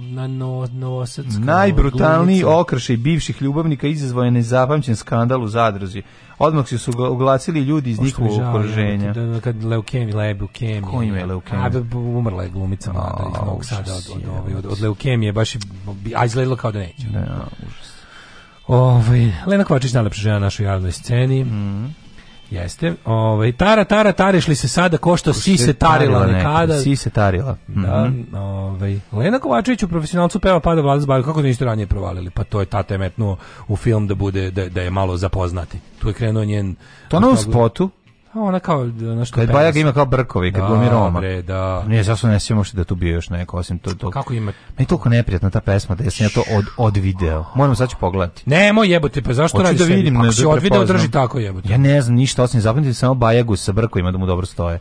na no, Novosadsko... Najbrutalniji glumica. okršaj bivših ljubavnika izazvao je nezapamćen skandal u zadruzi. Odmah su uglasili ljudi iz njihovog okruženja. Da, da, kad leukemi, leukemija. Ko ima je leukemija? A, umrla je glumica mlada iz Novog Sada od, od, od, od, leukemije, baš je, a izgledalo kao da neće. Da, užas. Ovaj, Lena Kovačić najlepša žena na našoj javnoj sceni. Mm Jeste. Ovaj tara tara tareš li se sada ko što si se tarila nekada? Si se tarila. Da, mhm. ovaj Lena Kovačević u profesionalcu peva pada vlaz bar kako da niste ranije provalili. Pa to je tata metnuo u film da bude da, da je malo zapoznati. Tu je krenuo njen To na spotu ona kao da ono što Kad Bajaga ima kao brkovi, kad glumi Roma. Dobre, da. Nije sasvim ne sjećam da tu bio još neko osim to to. Kako ima? Meni je toliko neprijatna ta pesma da sam ja to od od video. Moram sad ću pogledati. Ne, moj jebote, pa zašto Hoću radiš? Da vidim, ne, se da od video drži tako jebote. Ja ne znam ništa osim zapamtiti samo Bajagu sa brkovima da mu dobro stoje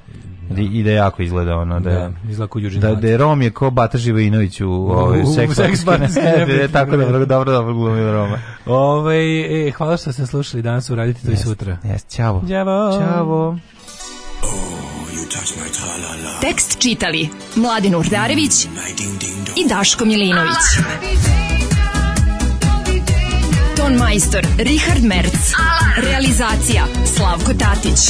da. i da jako izgleda ono da da, da, da je Rom je ko Bata Živinović u ovoj seks e, e, tako da dobro dobro dobro glumi Roma. Ovaj e, hvala što ste slušali danas uradite to i sutra. Jes, ćao. Ćao. Ćao. Tekst čitali Mladin Urdarević i Daško Milinović. Ton Meister, Richard Merc. Realizacija Slavko Tatić